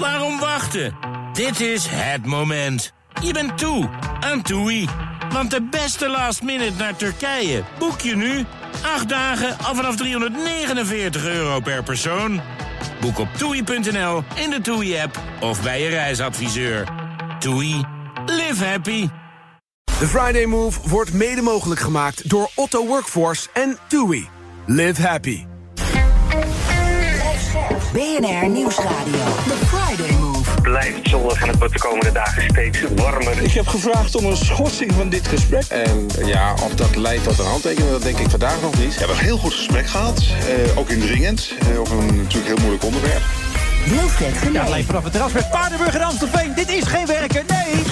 Waarom wachten? Dit is het moment. Je bent toe aan TUI. Want de beste last minute naar Turkije boek je nu. 8 dagen al vanaf 349 euro per persoon. Boek op toei.nl, in de TUI-app of bij je reisadviseur. TUI. Live happy. De Friday Move wordt mede mogelijk gemaakt door Otto Workforce en TUI. Live happy. BNR Nieuwsradio. Blijft zonnig en het wordt de komende dagen steeds warmer. Ik heb gevraagd om een schorsing van dit gesprek. En ja, of dat leidt tot een handtekening, dat denk ik vandaag nog niet. We hebben een heel goed gesprek gehad. Uh, ook indringend. Uh, over een natuurlijk heel moeilijk onderwerp. Wilfred Genee. Ja, alleen vanaf het terras met Paardenburg en Amstelveen. Dit is geen werken, nee!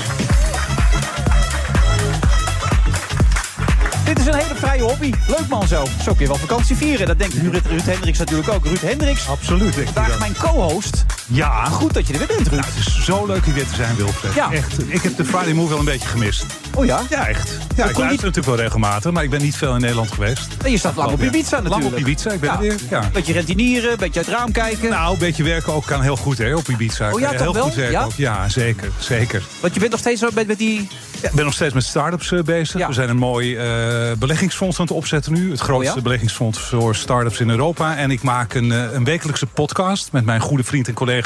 Dit is een hele vrije hobby. Leuk man zo. Zo kun je wel vakantie vieren. Dat denkt Ruud, Ruud Hendricks natuurlijk ook. Ruud Hendricks. Absoluut. Vandaag mijn co-host. Ja. Goed dat je er weer bent, Ruud. Ja, het is zo leuk hier weer te zijn, Wilfred. Ja. Echt. Ik heb de Friday Move wel een beetje gemist. Oh ja? Ja, echt. Ja, ik luister niet... natuurlijk wel regelmatig, maar ik ben niet veel in Nederland geweest. En je staat lang op Ibiza natuurlijk. Lang op Ibiza, ik ben er weer. Ja. Beetje rentinieren, beetje uit het raam kijken. Nou, een beetje werken ook kan heel goed hè, op Ibiza. Oh ja, heel toch wel? goed werken Ja? ook. Ja, zeker. zeker. Want je bent nog steeds met, met die... Ja, ik ben nog steeds met start-ups uh, bezig. Ja. We zijn een mooi uh, beleggingsfonds aan het opzetten nu. Het grootste Oh ja? beleggingsfonds voor start-ups in Europa. En ik maak een, uh, een wekelijkse podcast met mijn goede vriend en collega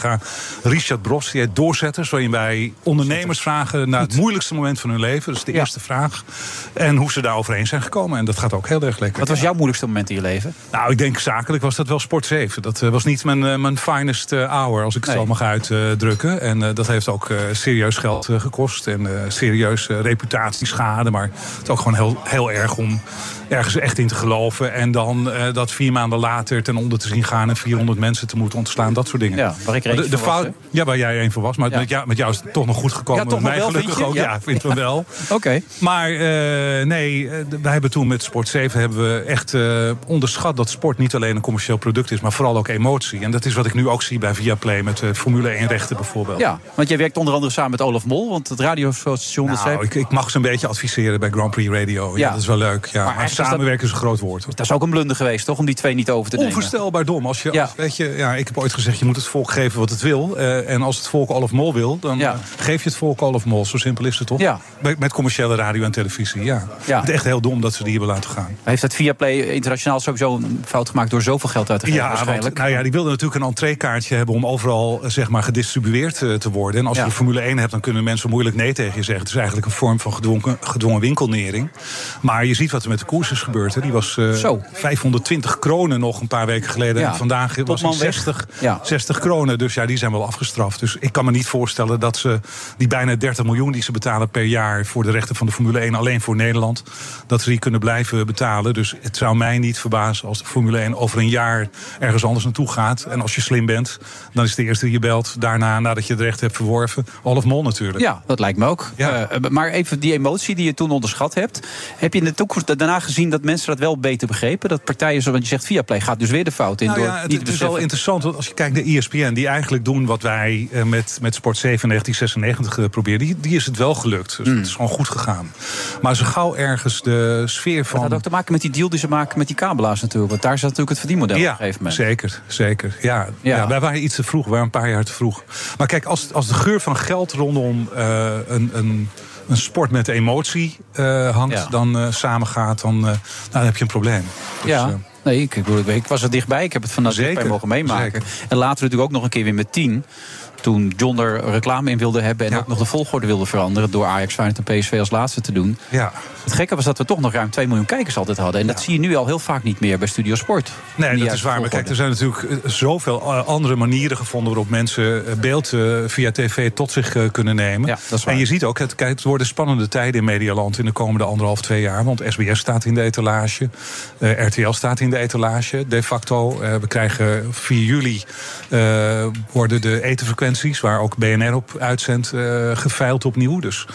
Richard Bros. Die heet Doorzetters. Waarin wij ondernemers vragen naar het moeilijkste moment van hun leven. Dat is de Ja. eerste vraag. En hoe ze daar overheen zijn gekomen. En dat gaat ook heel erg lekker. Wat was jouw moeilijkste moment in je leven? Nou, ik denk zakelijk was dat wel Sport 7. Dat uh, was niet mijn, uh, mijn finest uh, hour, als ik het Nee. zo mag uitdrukken. En dat heeft ook serieus geld gekost. En serieus reputatieschade. Maar het is ook gewoon heel, heel erg om ergens echt in te geloven. En dan dat vier maanden later ten onder te zien gaan. En 400 mensen te moeten ontslaan. Dat soort dingen. Ja, waar ik er de, was, fout, Ja, waar jij een van was. Maar Ja. met, jou, met jou is het toch nog goed gekomen. Ja, toch mij wel, gelukkig vind ook. Ja. Vind we wel. Oké. Maar uh, nee, uh, wij hebben toen met Sport 7 hebben we echt uh, onderschat dat sport niet alleen een commercieel product is, maar vooral ook emotie. En dat is wat ik nu ook zie bij Viaplay met uh, Formule 1 rechten bijvoorbeeld. Ja, want jij werkt onder andere samen met Olaf Mol, want het radiostation dat. Nou, ik, ik mag ze een beetje adviseren bij Grand Prix Radio. Ja, dat is wel leuk. Ja. Maar, is samenwerken is, een groot woord. Hoor. Dat is ook een blunder geweest, toch? Om die twee niet over te nemen. Onvoorstelbaar dom. Als je, als- weet je, ja, ik heb ooit gezegd, je moet het volk geven wat het wil. Eh, en als het volk Olaf Mol wil, dan Ja. geef je het volk Olaf Mol. Zo simpel is het toch? Ja. Met, met commerciële radio en televisie, ja. Ja. Het is echt heel dom dat ze die hebben laten gaan. Heeft het Viaplay internationaal sowieso een fout gemaakt... door zoveel geld uit te geven Ja, want, waarschijnlijk? nou ja, die wilden natuurlijk een entreekaartje hebben om overal eh, zeg maar, gedistribueerd eh, te worden. En als je de Formule 1 hebt, dan kunnen mensen moeilijk nee tegen je zeggen. Het is eigenlijk een vorm van gedwongen, gedwongen winkelnering. Maar je ziet wat er met de koers is gebeurd. Hè. Die was Zo. 520 kronen nog een paar weken geleden. En vandaag was het weg. 60, Ja. 60 kronen. Dus ja, die zijn wel afgestraft. Dus ik kan me niet voorstellen dat ze die bijna 30 miljoen die ze betalen per jaar voor de rechten van de Formule 1 alleen voor Nederland, dat ze die kunnen blijven betalen. Dus het zou mij niet verbazen als de Formule 1 over een jaar ergens anders naartoe gaat. En als je slim bent, dan is de eerste die je belt. Daarna, nadat je het recht hebt verworven, Olaf Mol natuurlijk. Ja, dat lijkt me ook. Ja. Eh, maar even die emotie die je toen onderschat hebt. Heb je in de toekomst daarna gezien dat mensen dat wel beter begrepen? Dat partijen, zoals je zegt, Viaplay gaat dus weer de fout in Nou door ja, het, niet het te is wel interessant, want als je kijkt naar ESPN... die eigenlijk doen wat wij eh, met, met Sport 7 in 1996 eh, probeerden... Die, die is het wel gelukt. Dus het is gewoon goed gegaan. Maar zo gauw ergens de sfeer Dat van... had ook te maken met die deal die ze maken met die kabelaars natuurlijk. Want daar zat natuurlijk het verdienmodel op Ja, een gegeven moment. zeker, zeker. Ja, Ja. ja. wij waren iets te vroeg, we waren een paar jaar te vroeg. Maar kijk, als, als de geur van geld rondom eh, een, een, een sport met emotie eh, hangt... Ja. dan eh, samengaat, dan, eh, nou, dan heb je een probleem. Dus, ja. Nee, ik, ik, was er dichtbij. Ik heb het van dat Zeker, dichtbij mogen meemaken. zeker. En later natuurlijk ook nog een keer weer met tien. Toen John er reclame in wilde hebben... en Ja. ook nog de volgorde wilde veranderen... door Ajax, Feyenoord en PSV als laatste te doen. ja. Het gekke was dat we toch nog ruim 2 miljoen kijkers altijd hadden. En dat zie je nu al heel vaak niet meer bij Studio Sport. Nee, dat is waar. Maar kijk, er zijn natuurlijk eh, zoveel eh, andere manieren gevonden waarop mensen eh, beeld via tv tot zich kunnen nemen. Ja, dat is waar. En je ziet ook, het, kijk, het worden spannende tijden in Medialand in de komende anderhalf, twee jaar. Want SBS staat in de etalage, RTL staat in de etalage, de facto. We krijgen 4 juli worden de etenfrequenties, waar ook BNR op uitzendt, geveild opnieuw. Dus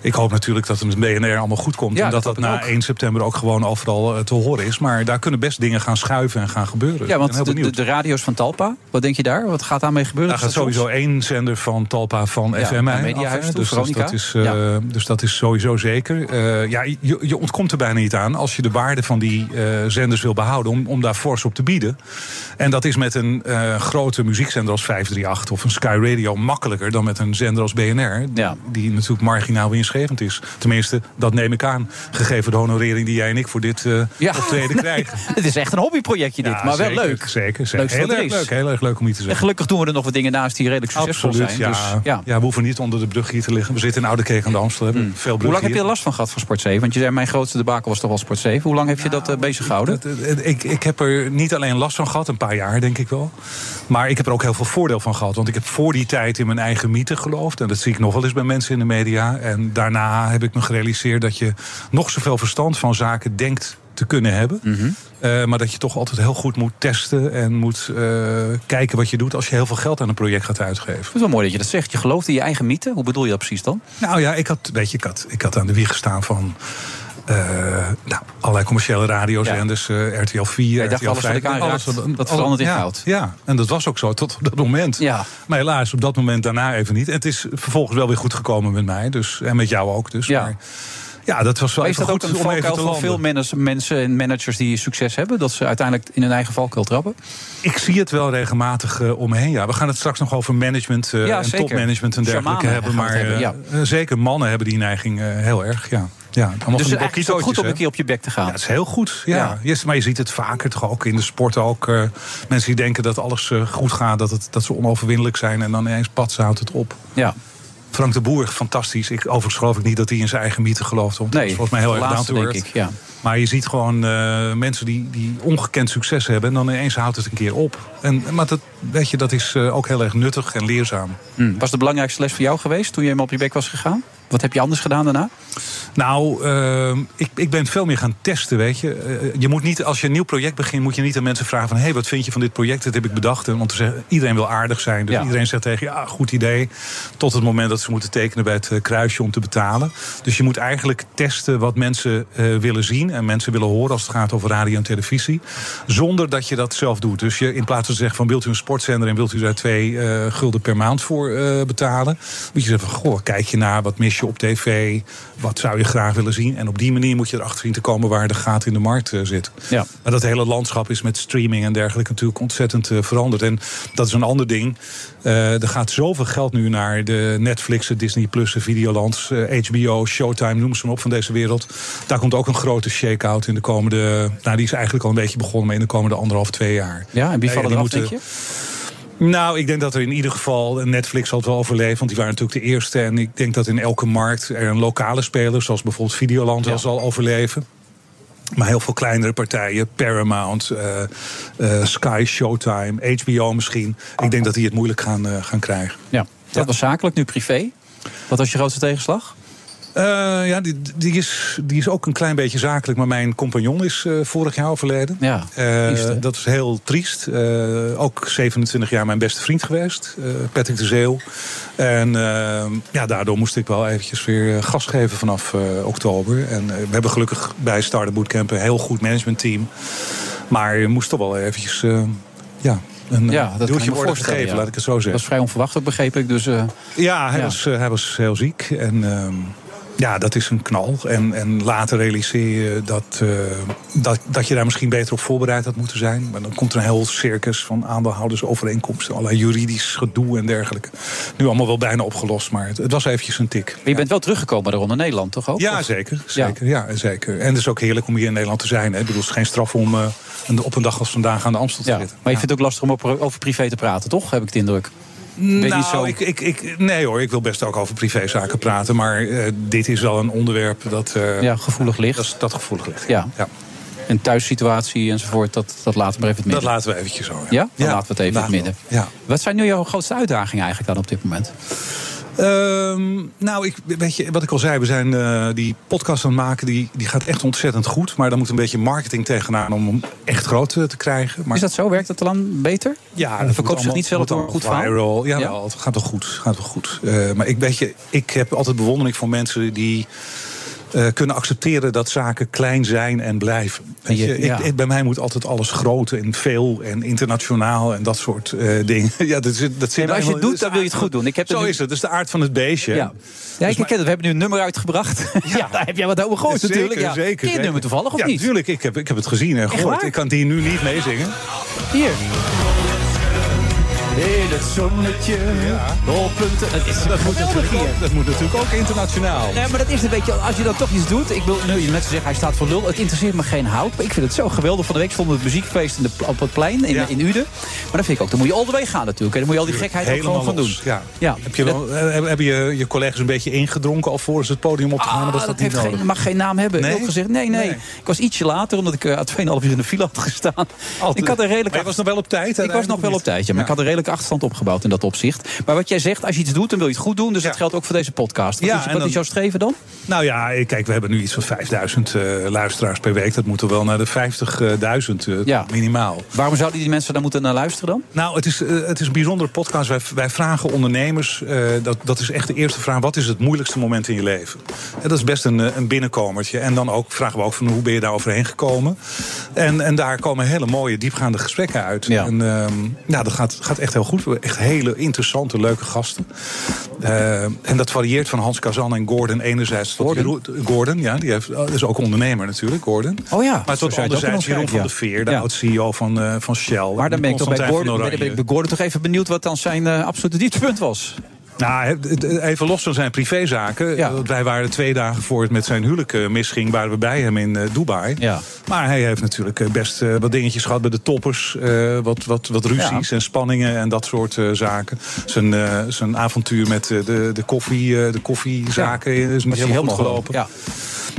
ik hoop natuurlijk dat het met BNR allemaal goed komt. Ja, en dat dat na ook. 1 september ook gewoon overal eh, te horen is. Maar daar kunnen best dingen gaan schuiven en gaan gebeuren. Ja, want de, de, benieuwd. de radio's van Talpa, wat denk je daar? Wat gaat daarmee gebeuren? Daar gaat sowieso één zender van Talpa van Ja, FMI af, dus, dus, dat is, eh, dus dat is sowieso zeker. Eh, ja, je, je ontkomt er bijna niet aan als je de waarde van die zenders wil behouden... Om, om daar fors op te bieden. En dat is met een eh, grote muziekzender als 538 of een Sky Radio... makkelijker dan met een zender als BNR... Ja. die natuurlijk marginaal winstgevend is. Tenminste, dat neem ik aan. Gegeven de honorering die jij en ik voor dit eh Ja. optreden krijgen. Het is echt een hobbyprojectje dit, Ja, maar wel zeker, leuk. Zeker, zeker. Heel er erg leuk, heel erg leuk om hier te En zeggen. gelukkig doen we er nog wat dingen naast die redelijk succesvol Absoluut, zijn. ja. Dus, ja. ja. we hoeven niet onder de brug hier te liggen. We zitten in Oude Kerk aan de Amstel. Hebben veel Hoe lang heb je er last van gehad van Sport 7? Want je zei, mijn grootste debakel was toch wel Sport 7. Hoe lang heb je dat eh, bezig gehouden? Ik, ik heb er niet alleen last van gehad, een paar jaar denk ik wel. Maar ik heb er ook heel veel voordeel van gehad. Want ik heb voor die tijd in mijn eigen mythe geloofd. En dat zie ik nog wel eens bij mensen in de media. En daarna heb ik me gerealiseerd dat je nog zoveel verstand van zaken denkt te kunnen hebben. Mhm. Eh, maar dat je toch altijd heel goed moet testen en moet eh, kijken wat je doet als je heel veel geld aan een project gaat uitgeven. Het is wel mooi dat je dat zegt. Je gelooft in je eigen mythe. Hoe bedoel je dat precies dan? Nou ja, ik had, weet je, ik had, ik had aan de wieg gestaan van nou, allerlei commerciële radiozenders, eh, RTL 4, je dacht, RTL alles wat 5. ik aanraak, alles- dat verandert in ja, goud. Ja, en dat was ook zo tot op dat moment. Ja. Maar helaas, op dat moment daarna even niet. En het is vervolgens wel weer goed gekomen met mij. Dus, en met jou ook. Dus. Ja. Maar, ja, dat was wel Maar is dat ook een valkuil van veel mensen, en managers die succes hebben? Dat ze uiteindelijk in hun eigen valkuil trappen? Ik zie het wel regelmatig eh, om me heen. Ja, we gaan het straks nog over management eh, Ja, en zeker. topmanagement en dergelijke Shamanen hebben. Maar hebben, eh, eh, zeker mannen hebben die neiging eh, heel erg. Ja. Ja, van dus is het ook goed om een keer op je bek te gaan. Ja, het is heel goed. Ja. Ja. Yes, maar je ziet het vaker toch ook in de sport ook. eh, mensen die denken dat alles eh, goed gaat, dat, het, dat ze onoverwinnelijk zijn. En dan ineens pats houdt het op. Ja. Frank de Boer, fantastisch. Ik, overigens geloof ik niet dat hij in zijn eigen mythe gelooft. Want dat Nee, is volgens mij heel erg down to denk ik. Ja. Maar je ziet gewoon eh, mensen die, die ongekend succes hebben. En dan ineens houdt het een keer op. En, maar dat, weet je, dat is ook heel erg nuttig en leerzaam. Hm. Was de belangrijkste les voor jou geweest toen je hem op je bek was gegaan? Wat heb je anders gedaan daarna? Nou, eh, ik, ik ben veel meer gaan testen, weet je. Eh, je moet niet, als je een nieuw project begint, moet je niet aan mensen vragen van... hé, hey, wat vind je van dit project? Dat heb ik bedacht. En Want te zeggen, iedereen wil aardig zijn. Dus Ja. iedereen zegt tegen je, ja, goed idee. Tot het moment dat ze moeten tekenen bij het eh, kruisje om te betalen. Dus je moet eigenlijk testen wat mensen eh, willen zien... en mensen willen horen als het gaat over radio en televisie. Zonder dat je dat zelf doet. Dus je, in plaats van te zeggen van, wilt u een sportzender... en wilt u daar twee gulden per maand voor betalen... moet je zeggen van, goh, kijk je naar, wat mis je op tv... wat zou je graag willen zien. En op die manier moet je erachter zien te komen waar de gaten in de markt eh, zit. Ja. Maar dat hele landschap is met streaming en dergelijke natuurlijk ontzettend eh, veranderd. En dat is een ander ding. Eh, er gaat zoveel geld nu naar de Netflix, de Disney Plus, de Videolands, HBO, Showtime, noem ze maar op van deze wereld. Daar komt ook een grote shake-out in de komende. Nou, die is eigenlijk al een beetje begonnen, maar in de komende anderhalf, twee jaar. Ja, en wie vallen die eraf, moeten- denk je? Nou, ik denk dat er in ieder geval Netflix het wel overleven, want die waren natuurlijk de eerste. En ik denk dat in elke markt er een lokale speler, zoals bijvoorbeeld Videoland, wel Ja. zal overleven. Maar heel veel kleinere partijen, Paramount, eh, eh, Sky, Showtime, HBO misschien. Ik denk dat die het moeilijk gaan, eh, gaan krijgen. Ja. Dat was zakelijk, nu privé. Wat was je grootste tegenslag? Eh, ja, die, die, is, die is ook een klein beetje zakelijk. Maar mijn compagnon is eh, vorig jaar overleden. Ja, Eh, triest, dat is heel triest. Ook 27 jaar mijn beste vriend geweest. Patrick de Zeeuw. En ja, daardoor moest ik wel eventjes weer eh, gas geven vanaf oktober. En we hebben gelukkig bij Startup Bootcamp een heel goed managementteam. Maar je moest toch wel eventjes... ja, een Ja, dat me worden gegeven, ja. laat ik het zo Dat zeggen. was vrij onverwacht, ook, begreep ik. Dus, Ja, hij, Ja. Was, hij was heel ziek. En ehm, ja, dat is een knal. En, en later realiseer je dat, eh, dat, dat je daar misschien beter op voorbereid had moeten zijn. Maar dan komt er een heel circus van aandeelhoudersovereenkomsten. Allerlei juridisch gedoe en dergelijke. Nu allemaal wel bijna opgelost, maar het, het was eventjes een tik. maar je bent wel teruggekomen daarom naar Nederland, toch ook? Ja, Of- zeker. zeker ja. zeker. En het is ook heerlijk om hier in Nederland te zijn. Hè. Ik bedoel, het is geen straf om eh, op een dag als vandaag aan de Amstel te Ja. zitten. Maar je vindt het ook lastig om over, over privé te praten, toch? Heb ik de indruk. Ben nou, zo- ik, ik, ik, nee hoor, ik wil best ook over privézaken praten. Maar eh, dit is wel een onderwerp dat, eh, Ja, gevoelig ligt. dat, dat gevoelig ligt. Ja. Ja. En thuissituatie enzovoort, dat, dat laten we maar even het Dat midden. laten we eventjes zo. Ja? Dan laten we het even in het midden. Wat zijn nu jouw grootste uitdagingen eigenlijk dan op dit moment? Ehm, nou, ik, weet je, wat ik al zei, we zijn eh, die podcast aan het maken, die, die gaat echt ontzettend goed. Maar daar moet een beetje marketing tegenaan om hem echt groot eh, te krijgen. Maar, Is dat zo? Werkt dat dan beter? ja, dat verkoopt zich niet allemaal- door goed viral. Ja, het gaat wel goed. Gaat wel goed. Eh, maar ik, weet je, ik heb altijd bewondering voor mensen die eh, kunnen accepteren dat zaken klein zijn en blijven. Weet je- ik- ja. ik- bij mij moet altijd alles groot en veel en internationaal en dat soort eh, dingen. Ja, dat, zit- dat zit Nee, maar als je het doet, dan wil je het goed doen. Ik heb Zo nu- is het. Dat is de aard van het beestje. Ja, ja ik het. We hebben nu een nummer uitgebracht. Ja, daar heb jij wat over gehoord Zeker, natuurlijk. Ja. zeker. Ken je nummer toevallig of ja, niet? natuurlijk. Ik heb, ik heb het gezien en gehoord. Ik kan die nu niet meezingen. Hier. In het zonnetje, op punten. Dat is Dat moet, natuurlijk ook, dat moet natuurlijk ook internationaal. Nee, maar dat is een beetje, als je dan toch iets doet. Ik wil nu mensen zeggen, hij staat voor lul. Het interesseert me geen hout. Maar ik vind het zo geweldig. Van de week stond het muziekfeest in de, op het plein in, Ja. in Uden. Maar dan vind ik ook, dan moet je all the way gaan natuurlijk. En dan moet je al die gekheid ook gewoon gaan doen. Ja. Ja. Heb je, wel, eh, hebben je, je collega's een beetje ingedronken alvorens het podium op te gaan? Ah, dat, dat, niet heeft nodig? geen, mag geen naam hebben. Nee? Nee? gezegd, nee, nee, Nee. Ik was ietsje later, omdat ik uh, 2,5 uur in de file had gestaan. Ik had een redelijk Maar je was nog wel op tijd? Ik was nog wel op tijd, ja, maar ik had een redelijke achterstand opgebouwd in dat opzicht. Maar wat jij zegt, als je iets doet, dan wil je het goed doen. Dus dat geldt ook voor deze podcast. Wat, Ja, is, wat dan- is jouw streven dan? Nou ja, kijk, we hebben nu iets van 5000 eh, luisteraars per week. Dat moet er wel naar de 50.000 eh, Ja. minimaal. Waarom zouden die mensen daar moeten naar luisteren dan? Nou, het is, eh, het is een bijzondere podcast. Wij, wij vragen ondernemers, dat, dat is echt de eerste vraag... wat is het moeilijkste moment in je leven? En dat is best een, een binnenkomertje. En dan ook, vragen we ook van hoe ben je daar overheen gekomen? En, en daar komen hele mooie, diepgaande gesprekken uit. Ja. En ja, dat gaat, gaat echt heel goed. Echt hele interessante, leuke gasten. Eh, en dat varieert van Hans Kazan en Gordon enerzijds tot Gordon? Jeroen- Gordon, ja, die heeft, dat is ook ondernemer natuurlijk, Gordon. Oh ja, Maar tot anderzijds Jeroen van der Veer, de Ja. oud-CEO van, eh, van Shell. Maar dan ben ik toch bij Gordon, ben ik bij Gordon toch even benieuwd wat dan zijn eh, absolute dieptepunt was. Nou, even los van zijn privézaken. Ja. Wij waren twee dagen voor het met zijn huwelijk eh, misging... waren we bij hem in eh, Dubai. Ja. Maar hij heeft natuurlijk eh, best wat dingetjes gehad bij de toppers. wat, wat, wat ruzies en spanningen en dat soort zaken. Zijn, zijn avontuur met de, de, koffie, de koffiezaken is niet helemaal goed gewoon- gelopen.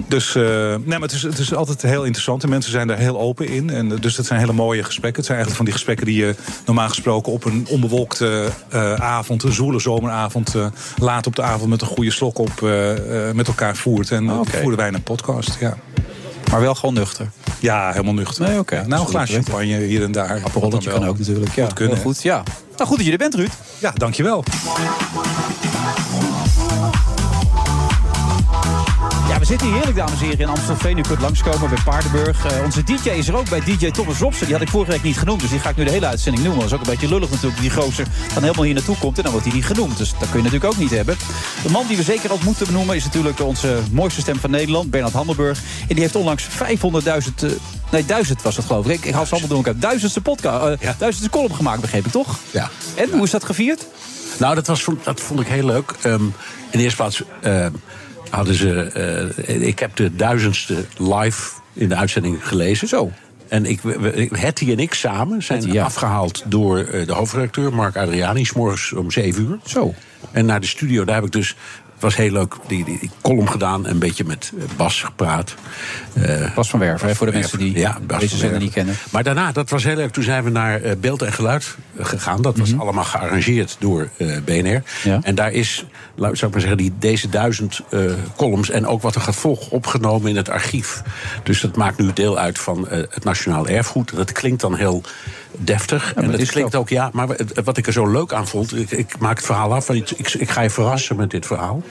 Dus eh, nee, maar het, is, het is altijd heel interessant. En mensen zijn daar heel open in. En, eh, dus dat zijn hele mooie gesprekken. Het zijn eigenlijk van die gesprekken die je normaal gesproken op een onbewolkte eh, avond, een zoele zomeravond, laat op de avond met een goede slok op met elkaar voert. En Oké. voeren wij een podcast. Ja. Maar wel gewoon nuchter. ja, helemaal nuchter. Nee, oké. Ja, nou, een Goed glaas te weten. champagne hier en daar. Appelrolletje kan ook natuurlijk. Ja, Moet kunnen, heel goed. Ja. Nou, goed dat je er bent, Ruud. Ja, dankjewel. We zitten hier heerlijk, dames en heren, in Amstelveen. U kunt langskomen bij Paardenburg. Eh, onze DJ is er ook bij DJ Thomas Robson. Die had ik vorige week niet genoemd, dus die ga ik nu de hele uitzending noemen. Dat is ook een beetje lullig natuurlijk, die gozer dan helemaal hier naartoe komt... en dan wordt hij niet genoemd. Dus dat kun je natuurlijk ook niet hebben. De man die we zeker ook moeten benoemen is natuurlijk onze mooiste stem van Nederland, Bernard Hammelburg. En die heeft onlangs 500.000... eh, nee, 1000 was het geloof ik. Ik, ik haal ze allemaal door elkaar. Duizendste podcast, eh, Ja. duizendste column gemaakt, begreep ik toch? Ja. En, hoe is dat gevierd? Nou, dat, was, dat vond ik heel leuk. Ehm, in de eerste plaats ehm, hadden ze. eh, ik heb de duizendste live in de uitzending gelezen. Zo. En ik, Hetty en ik samen zijn ja. afgehaald door eh, de hoofdredacteur Mark Adriani, morgens om 7 uur. Zo. En naar de studio, daar heb ik dus. Het was heel leuk, die, die, die column gedaan, een beetje met eh, Bas gepraat. Eh, Bas van Werven, voor de mensen die ja, deze zender niet kennen. Maar daarna, dat was heel leuk. Toen zijn we naar eh, beeld en geluid gegaan. Dat was allemaal gearrangeerd door BNR. Ja. En daar is, zou ik maar zeggen, die, deze duizend columns... en ook wat er gaat volgen, opgenomen in het archief. Dus dat maakt nu deel uit van het Nationaal Erfgoed. Dat klinkt dan heel deftig. en is klinkt het ook, ja... Maar het- wat ik er zo leuk aan vond... Ik, ik maak het verhaal af, want ik, ik ga je verrassen met dit verhaal.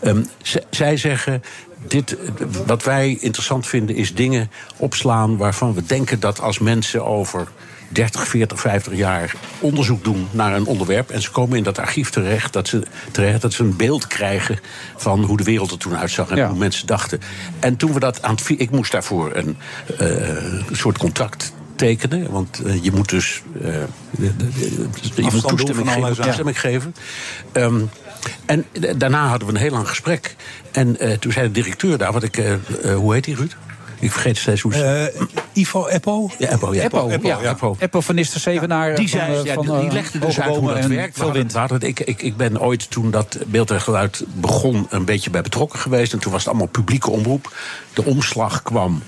Ehm, zij zeggen... Dit, wat wij interessant vinden is dingen opslaan waarvan we denken dat als mensen over 30, 40, 50 jaar onderzoek doen naar een onderwerp. En ze komen in dat archief terecht dat ze, terecht, dat ze een beeld krijgen van hoe de wereld er toen uitzag en Ja. hoe mensen dachten. En toen we dat aan het. Ik moest daarvoor een, eh, soort contract tekenen. Want eh, je moet dus. eh, de- de- toestemming van geven. geven. Ehm, en d- daarna hadden we een heel lang gesprek. En eh, toen zei de directeur daar, wat ik. eh, eh, hoe heet die, Ruud? Ik vergeet steeds hoe ze. Eh, Ivo Eppo? ja, Eppo, ja. Eppo, Eppo, ja. Eppo. Eppo van Nister Zevenaar. Die, zei, eh, ja, van, die eh, legde dus uit hoe dat en werkt. Veel wind. ik, ik, ik ben ooit toen dat beeld en geluid begon een beetje bij betrokken geweest. En toen was het allemaal publieke omroep. De omslag kwam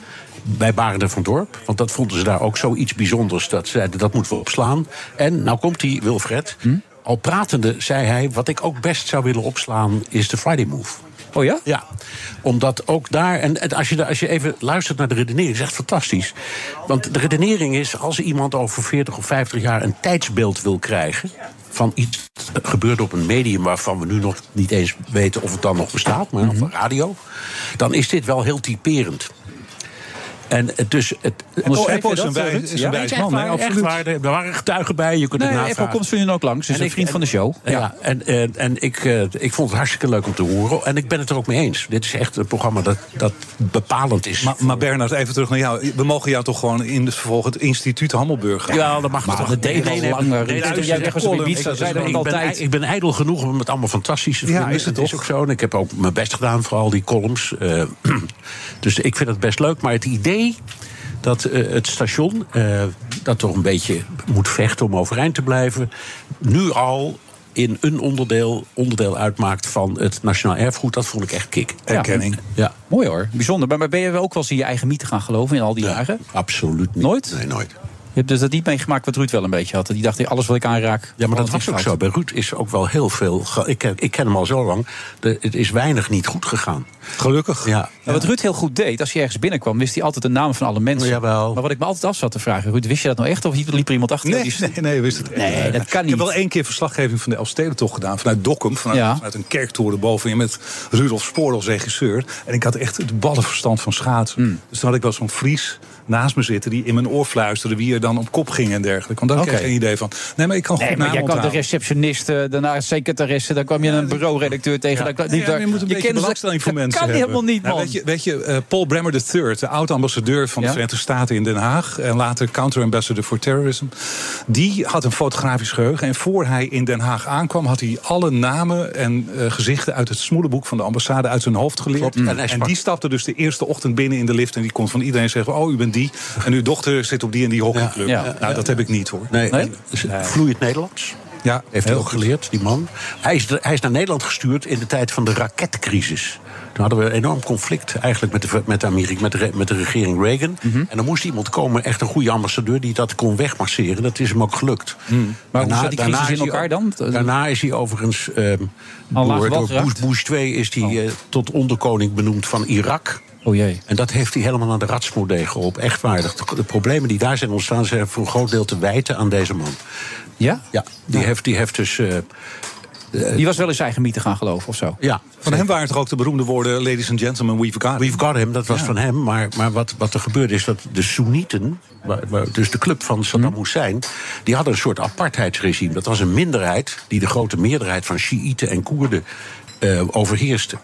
bij Barenden van Dorp. Want dat vonden ze daar ook zoiets bijzonders. Dat ze zeiden, dat moeten we opslaan. En nou komt die Wilfred. Hm? al pratende zei hij... wat ik ook best zou willen opslaan, is de Friday Move. Oh ja? Ja, omdat ook daar. En, en als, je, als je even luistert naar de redenering, is echt fantastisch. Want de redenering is: als iemand over 40 of 50 jaar een tijdsbeeld wil krijgen. van iets dat gebeurt op een medium waarvan we nu nog niet eens weten of het dan nog bestaat, maar op radio. dan is dit wel heel typerend. En dus het, Oh, Apple is een een Ja? wijs echt man, waar, absoluut. waar. Er waren getuigen bij, je kunt Nee, het Apple navragen. komt voor nu ook langs. Is En een ik- vriend van de show. Ja, en, en, en ik, eh, ik vond het hartstikke leuk om te horen. En ik ben het er ook mee eens. Dit is echt een programma dat, dat bepalend is. Maar, maar Bernard, even terug naar jou. We mogen jou toch gewoon in het vervolg het instituut Hammelburg gaan? Ja, dat mag Maar toch. dat deed al langer. Ik- ben- altijd. Ik ben ijdel genoeg om het allemaal fantastisch te Ja, vinden. is het is ook zo. En ik heb ook mijn best gedaan voor al die columns. Eh, dus ik vind het best leuk. Maar het idee dat eh, het station, eh, dat toch een beetje moet vechten om overeind te blijven, nu al in een onderdeel, onderdeel uitmaakt van het Nationaal Erfgoed, dat vond ik echt kick. Erkenning. Ja, Mooi hoor, bijzonder. Maar- ben je wel ook wel eens in je eigen mythe gaan geloven in al die jaren? absoluut niet. Nooit? Nee, nooit. Je hebt dus dat niet meegemaakt wat Ruud wel een beetje had. Die dacht, alles wat ik aanraak... Ja, maar dat was ook zo. Bij Ruud is ook wel heel veel. Ik, ken- ik ken hem al zo lang. De, het is weinig niet goed gegaan. Gelukkig. Ja. Maar wat Ruud heel goed deed, als hij ergens binnenkwam... wist hij altijd de namen van alle mensen. Jawel. Maar wat ik me altijd af zat te vragen... Ruud, wist je dat nou echt? Of liep er iemand achter? Nee, die- nee, nee, wist het Nee, niet. dat kan Ik heb niet. wel één keer verslaggeving van de Elfstedentocht gedaan. Vanuit Dokkum, vanuit, Ja. vanuit een kerktoren bovenin... met Rudolf Spoor als regisseur. En ik had echt het ballenverstand van schaatsen. Hmm. Dus toen had ik wel zo'n Fries naast me zitten... die in mijn oor fluisterde wie er dan op kop ging en dergelijke. Want daar had ik geen idee van. Nee, maar ik kan Nee, goed maar jij kwam de onthouden. receptionist, eh, daarna secretaresse... dan kwam je een bureauredacteur tegen. Ja, daar- je moet een beetje belangstelling voor dat mensen kan helemaal niet, Nou, man. weet je, weet je eh, Paul Bremer III, de oud-ambassadeur van de? Verenigde Staten in Den Haag... en later counter-ambassador for terrorism... die had een fotografisch geheugen. En voor hij in Den Haag aankwam... had hij alle namen en eh, gezichten uit het smoelenboek van de ambassade... uit zijn hoofd geleerd. En En, die stapte dus de eerste ochtend binnen in de lift... en die kon van iedereen zeggen, oh, u bent die. En uw dochter zit op die en die hockeyclub. Ja, ja. nou, dat heb ik niet, hoor. Nee, Nee? het vloeiend Nederlands. Ja, Heeft hij ook geleerd, die man. Hij is, hij is naar Nederland gestuurd in de tijd van de raketcrisis. Toen hadden we een enorm conflict eigenlijk met de, met de, Amerika, met de, met de regering Reagan. Mhm. En er moest iemand komen, echt een goede ambassadeur... die dat kon wegmasseren. Dat is hem ook gelukt. Mhm. Maar hoe zat die crisis is in elkaar dan? Daarna is hij overigens... ehm Al laag door, door? Bush, Bush 2 is hij eh, tot onderkoning benoemd van Irak... Oh jee. En dat heeft hij helemaal aan de ratsmodee geholpen. Echt waar. De, de problemen die daar zijn ontstaan... zijn voor een groot deel te wijten aan deze man. Ja? Ja, die, Heeft, die heeft dus... eh, Die was wel in zijn eigen mythe gaan geloven of zo? ja, Van hem waren toch ook de beroemde woorden... ladies and gentlemen, we've got it. We've got him, dat was van hem. Maar, maar wat, wat er gebeurde is dat de Soenieten, dus de club van Saddam Mhm. Hussein, die hadden een soort apartheidsregime. Dat was een minderheid die de grote meerderheid van Shiiten en Koerden eh, overheerste.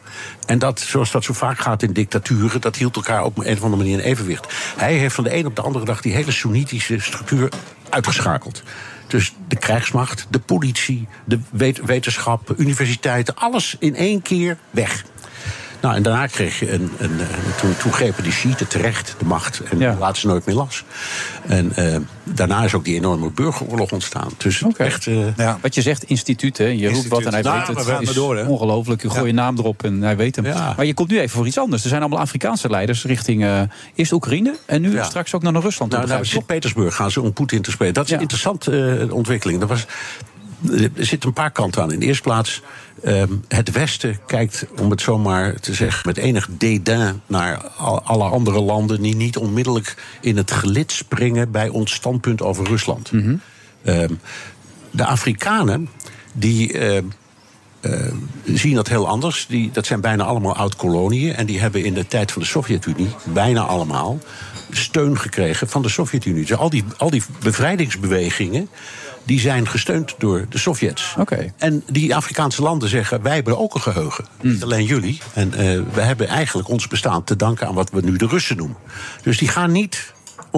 En dat, zoals dat zo vaak gaat in dictaturen, dat hield elkaar op een of andere manier in evenwicht. Hij heeft van de een op de andere dag die hele Soenitische structuur uitgeschakeld. Dus de krijgsmacht, de politie, de wet- wetenschap, universiteiten, alles in één keer weg. Nou, en daarna kreeg je een. een, toen, toen grepen die Shiiten terecht de macht. En Ja. laten ze nooit meer las. En eh, daarna is ook die enorme burgeroorlog ontstaan. Dus echt. eh, Ja. Wat je zegt, instituut, hè? je roept wat en hij Nou, weet het. we is maar door, hè? ongelooflijk. Je gooit je naam erop en hij weet hem. Ja. Maar je komt nu even voor iets anders. Er zijn allemaal Afrikaanse leiders richting eh, eerst Oekraïne... en nu Ja. straks ook naar Rusland. Nou, toe, naar toch? Sint-Petersburg gaan ze om Poetin te spreken. Dat is Ja. een interessante ontwikkeling. Er, was, er zitten een paar kanten aan. In de eerste plaats, ehm, het Westen kijkt, om het zo maar te zeggen... met enig dédain naar al- alle andere landen... die niet onmiddellijk in het gelid springen... bij ons standpunt over Rusland. Ehm, de Afrikanen, die... ehm, eh, zien dat heel anders. Die, dat zijn bijna allemaal oud-koloniën. En die hebben in de tijd van de Sovjet-Unie, bijna allemaal, steun gekregen van de Sovjet-Unie. Dus al die, al die bevrijdingsbewegingen. Die zijn gesteund door de Sovjets. En die Afrikaanse landen zeggen: wij hebben ook een geheugen. Niet alleen jullie. En eh, we hebben eigenlijk ons bestaan te danken aan wat we nu de Russen noemen. Dus die gaan niet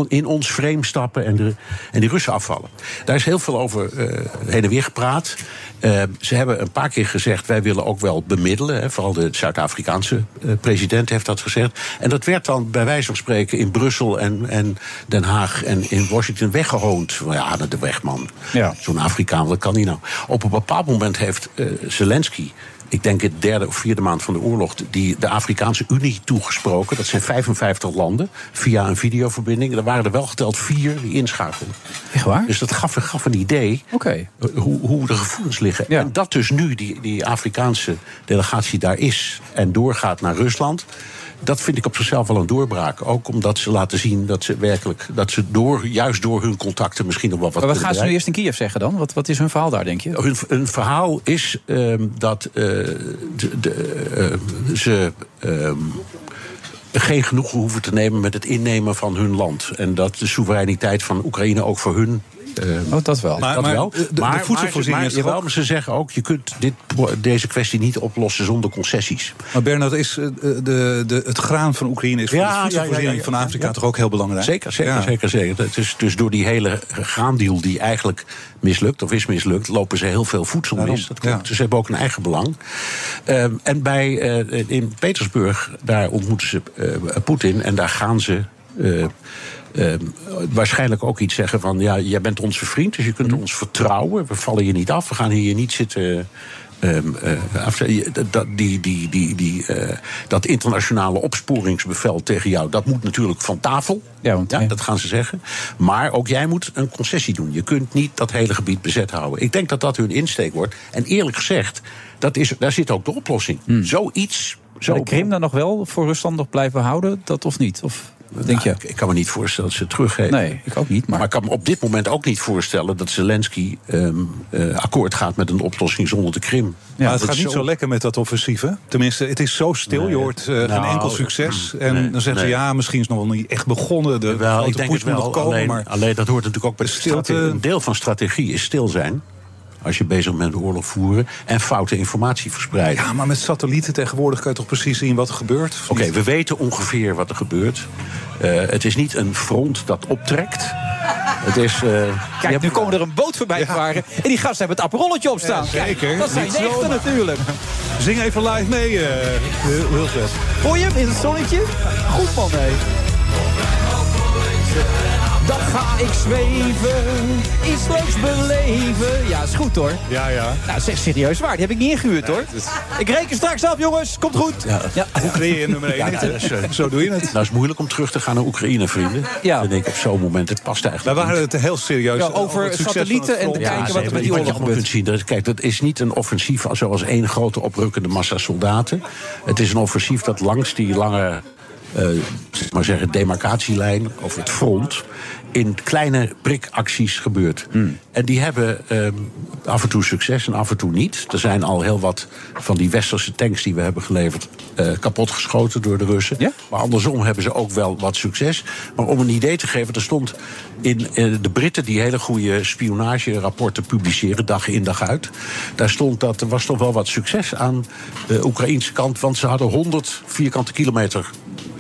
in ons frame stappen en, de, en die Russen afvallen. Daar is heel veel over eh, heen en weer gepraat. Eh, ze hebben een paar keer gezegd: wij willen ook wel bemiddelen. Hè, vooral de Zuid-Afrikaanse eh, president heeft dat gezegd. En dat werd dan bij wijze van spreken in Brussel en, en Den Haag en in Washington weggehoond. Ja, de weg, man. Ja. Zo'n Afrikaan, wat kan die nou? Op een bepaald moment heeft Zelensky ik denk het derde of vierde maand van de oorlog, die de Afrikaanse Unie toegesproken. Dat zijn 55 landen via een videoverbinding. Er waren er wel geteld vier die inschakelden. Echt waar? Dus dat gaf, gaf een idee Oké. eh, hoe, hoe de gevoelens liggen. Ja. En dat dus nu die, die Afrikaanse delegatie daar is en doorgaat naar Rusland. Dat vind ik op zichzelf wel een doorbraak. Ook omdat ze laten zien dat ze werkelijk, dat ze door, juist door hun contacten misschien nog wel wat Maar wat gaan ze nu eerst in Kiev zeggen dan? Wat, wat is hun verhaal daar, denk je? Hun, hun verhaal is ehm, dat eh, de, de, eh, ze ehm, geen genoegen hoeven te nemen met het innemen van hun land. En dat de soevereiniteit van Oekraïne ook voor hun. Eh, Oh, dat wel. Maar- dat maar wel. de- de maar, voedselvoorziening maar, is ook- maar ze zeggen ook: je kunt dit, deze kwestie niet oplossen zonder concessies. Maar Bernard, is eh, de, de, het graan van Oekraïne is voor Ja, de ja, voedselvoorziening ja, ja, van Afrika ja. toch ook heel belangrijk? Zeker, zeker, Ja. zeker, zeker. Het is dus door die hele graandeal die eigenlijk mislukt of is mislukt, lopen ze heel veel voedsel Daarom, mis. Dat klopt. ja. Dus ze hebben ook een eigen belang. Ehm, en bij, eh, in Petersburg, daar ontmoeten ze eh, Poetin en daar gaan ze. eh, ehm, waarschijnlijk ook iets zeggen van ja, jij bent onze vriend, dus je kunt ons vertrouwen. We vallen je niet af, we gaan hier niet zitten. ehm, eh, af- dat, die, die, die, die, eh, dat internationale opsporingsbevel tegen jou, dat moet natuurlijk van tafel. Ja, want, Ja, ja. dat gaan ze zeggen. Maar ook jij moet een concessie doen. Je kunt niet dat hele gebied bezet houden. Ik denk dat dat hun insteek wordt. En eerlijk gezegd, dat is, daar zit ook de oplossing. Zoiets. Zo Zou de Krim dan nog wel voor Rusland nog blijven houden? Dat of niet? Of denk je? Nou, ik, ik kan me niet voorstellen dat ze het teruggeven. Nee, ik ook niet. Maar, Maar ik kan me op dit moment ook niet voorstellen dat Zelensky ehm, eh, akkoord gaat met een oplossing zonder de Krim. Maar het Dat gaat is niet zo lekker met dat offensief, hè? Tenminste, het is zo stil. Je hoort eh, geen Nou, enkel succes. En nee, dan zeggen ze, ja, misschien is het nog wel niet echt begonnen. De Wel, grote ik denk het wel. nog komen. alleen, maar alleen dat hoort natuurlijk ook bij de stilte- strategie. Een deel van strategie is stil zijn. Als je bezig bent met oorlog voeren. En foute informatie verspreiden. Ja, maar met satellieten tegenwoordig kan je toch precies zien wat er gebeurt? Oké, we weten ongeveer wat er gebeurt. Eh, het is niet een front dat optrekt. Het is. eh, je Kijk, hebt- nu komen er een boot voorbij. En die gasten hebben het apparolletje op staan. Ja, zeker. Kijk, dat zijn Niet de echte zomaar. natuurlijk. Zing even live mee, eh Wil- Wilfred. Hoor je hem in het zonnetje? Goed man, hé. Ga ik zweven, iets leuks beleven. Ja, is goed hoor. Ja, ja. Nou, zeg serieus waar. Die heb ik niet ingehuurd hoor. Ik reken straks af, jongens. Komt goed. Ja. Ja. Oekraïne nummer 1. Ja, dat is, eh, Zo doe je het. Nou, is moeilijk om terug te gaan naar Oekraïne, vrienden. Ja. Dan denk ik op zo'n moment, het past Wij eigenlijk waren niet. het heel serieus. Ja, over het van satellieten het en te kijken wat er met die oorlog kunt gebeurt. zien, dat, kijk, dat is niet een offensief zoals één grote oprukkende massa soldaten. Het is een offensief dat langs die lange zeg maar zeggen, demarcatielijn of het front in kleine prikacties gebeurt. En die hebben ehm, af en toe succes en af en toe niet. Er zijn al heel wat van die westerse tanks die we hebben geleverd eh, kapotgeschoten door de Russen. Ja? Maar andersom hebben ze ook wel wat succes. Maar om een idee te geven, er stond in eh, de Britten die hele goede spionagerapporten publiceren, dag in dag uit. Daar stond dat er was toch wel wat succes aan de Oekraïnse kant, want ze hadden 100 vierkante kilometer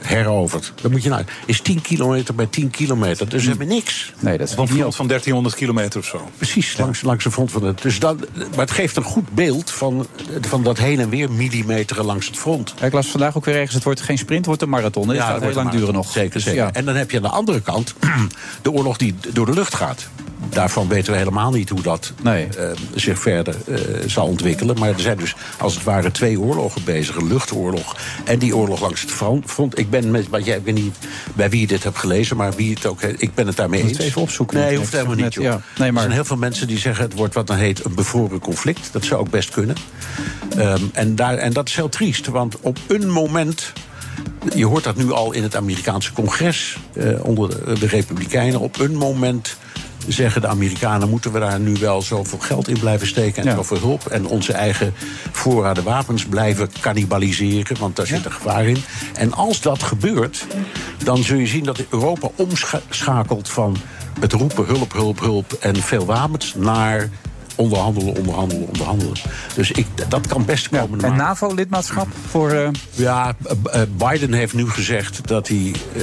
heroverd. Dan moet je nou, is 10 kilometer bij 10 kilometer, dus ze hebben niks. Nee, dat is Van niet front van 1300 kilometer of zo. Precies, langs, langs de front van het. Dus dat, maar het geeft een goed beeld van, van dat heen en weer millimeteren langs het front. Ja, Ik las vandaag ook weer ergens, het wordt geen sprint, het wordt een marathon. Ja, gaat dat heel wordt lang een duren nog. Zeker, Dus zeker. ja. En dan heb je aan de andere kant de oorlog die door de lucht gaat. Daarvan weten we helemaal niet hoe dat Nee. eh, zich verder eh, zal ontwikkelen. Maar er zijn dus als het ware twee oorlogen bezig. Een luchtoorlog en die oorlog langs het front. front. Ik ben met, want jij, ik weet niet bij wie je dit hebt gelezen, maar wie het ook ik ben het daarmee eens. het even opzoeken. Nee, hoeft helemaal niet. joh. ja. Nee, maar- Er zijn heel veel mensen die zeggen het wordt wat dan heet een bevroren conflict. Dat zou ook best kunnen. Ehm, en, daar, en dat is heel triest, want op een moment. Je hoort dat nu al in het Amerikaanse congres eh, onder de, de Republikeinen. Op een moment zeggen de Amerikanen: moeten we daar nu wel zoveel geld in blijven steken en Ja. zoveel hulp. En onze eigen voorraden wapens blijven cannibaliseren, want daar zit een gevaar in. En als dat gebeurt, dan zul je zien dat Europa omschakelt van het roepen hulp, hulp, hulp en veel wapens naar onderhandelen, onderhandelen, onderhandelen. Dus ik, dat kan best komen. En maar- NAVO-lidmaatschap voor... eh, ja, eh, Biden heeft nu gezegd dat hij. eh,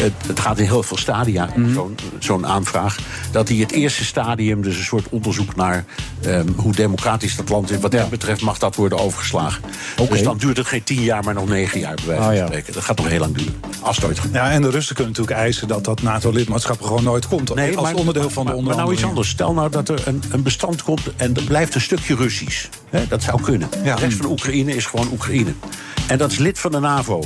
het, het gaat in heel veel stadia, Mhm. zo'n zo'n aanvraag. Dat hij het eerste stadium, dus een soort onderzoek naar ehm, hoe democratisch dat land is. Wat dat betreft mag dat worden overgeslagen. Dus dan duurt het geen tien jaar, maar nog negen jaar bij wijze van ja. spreken. Dat gaat nog heel lang duren. Als het ooit gebeurt. Ja, en de Russen kunnen natuurlijk eisen dat dat NATO-lidmaatschap gewoon nooit komt. als onderdeel van de maar, maar nou iets onderhandelingen. anders. Stel nou dat er een, een bestand komt en er blijft een stukje Russisch. Hè, dat zou kunnen. De rest van Oekraïne is gewoon Oekraïne. En dat is lid van de NAVO.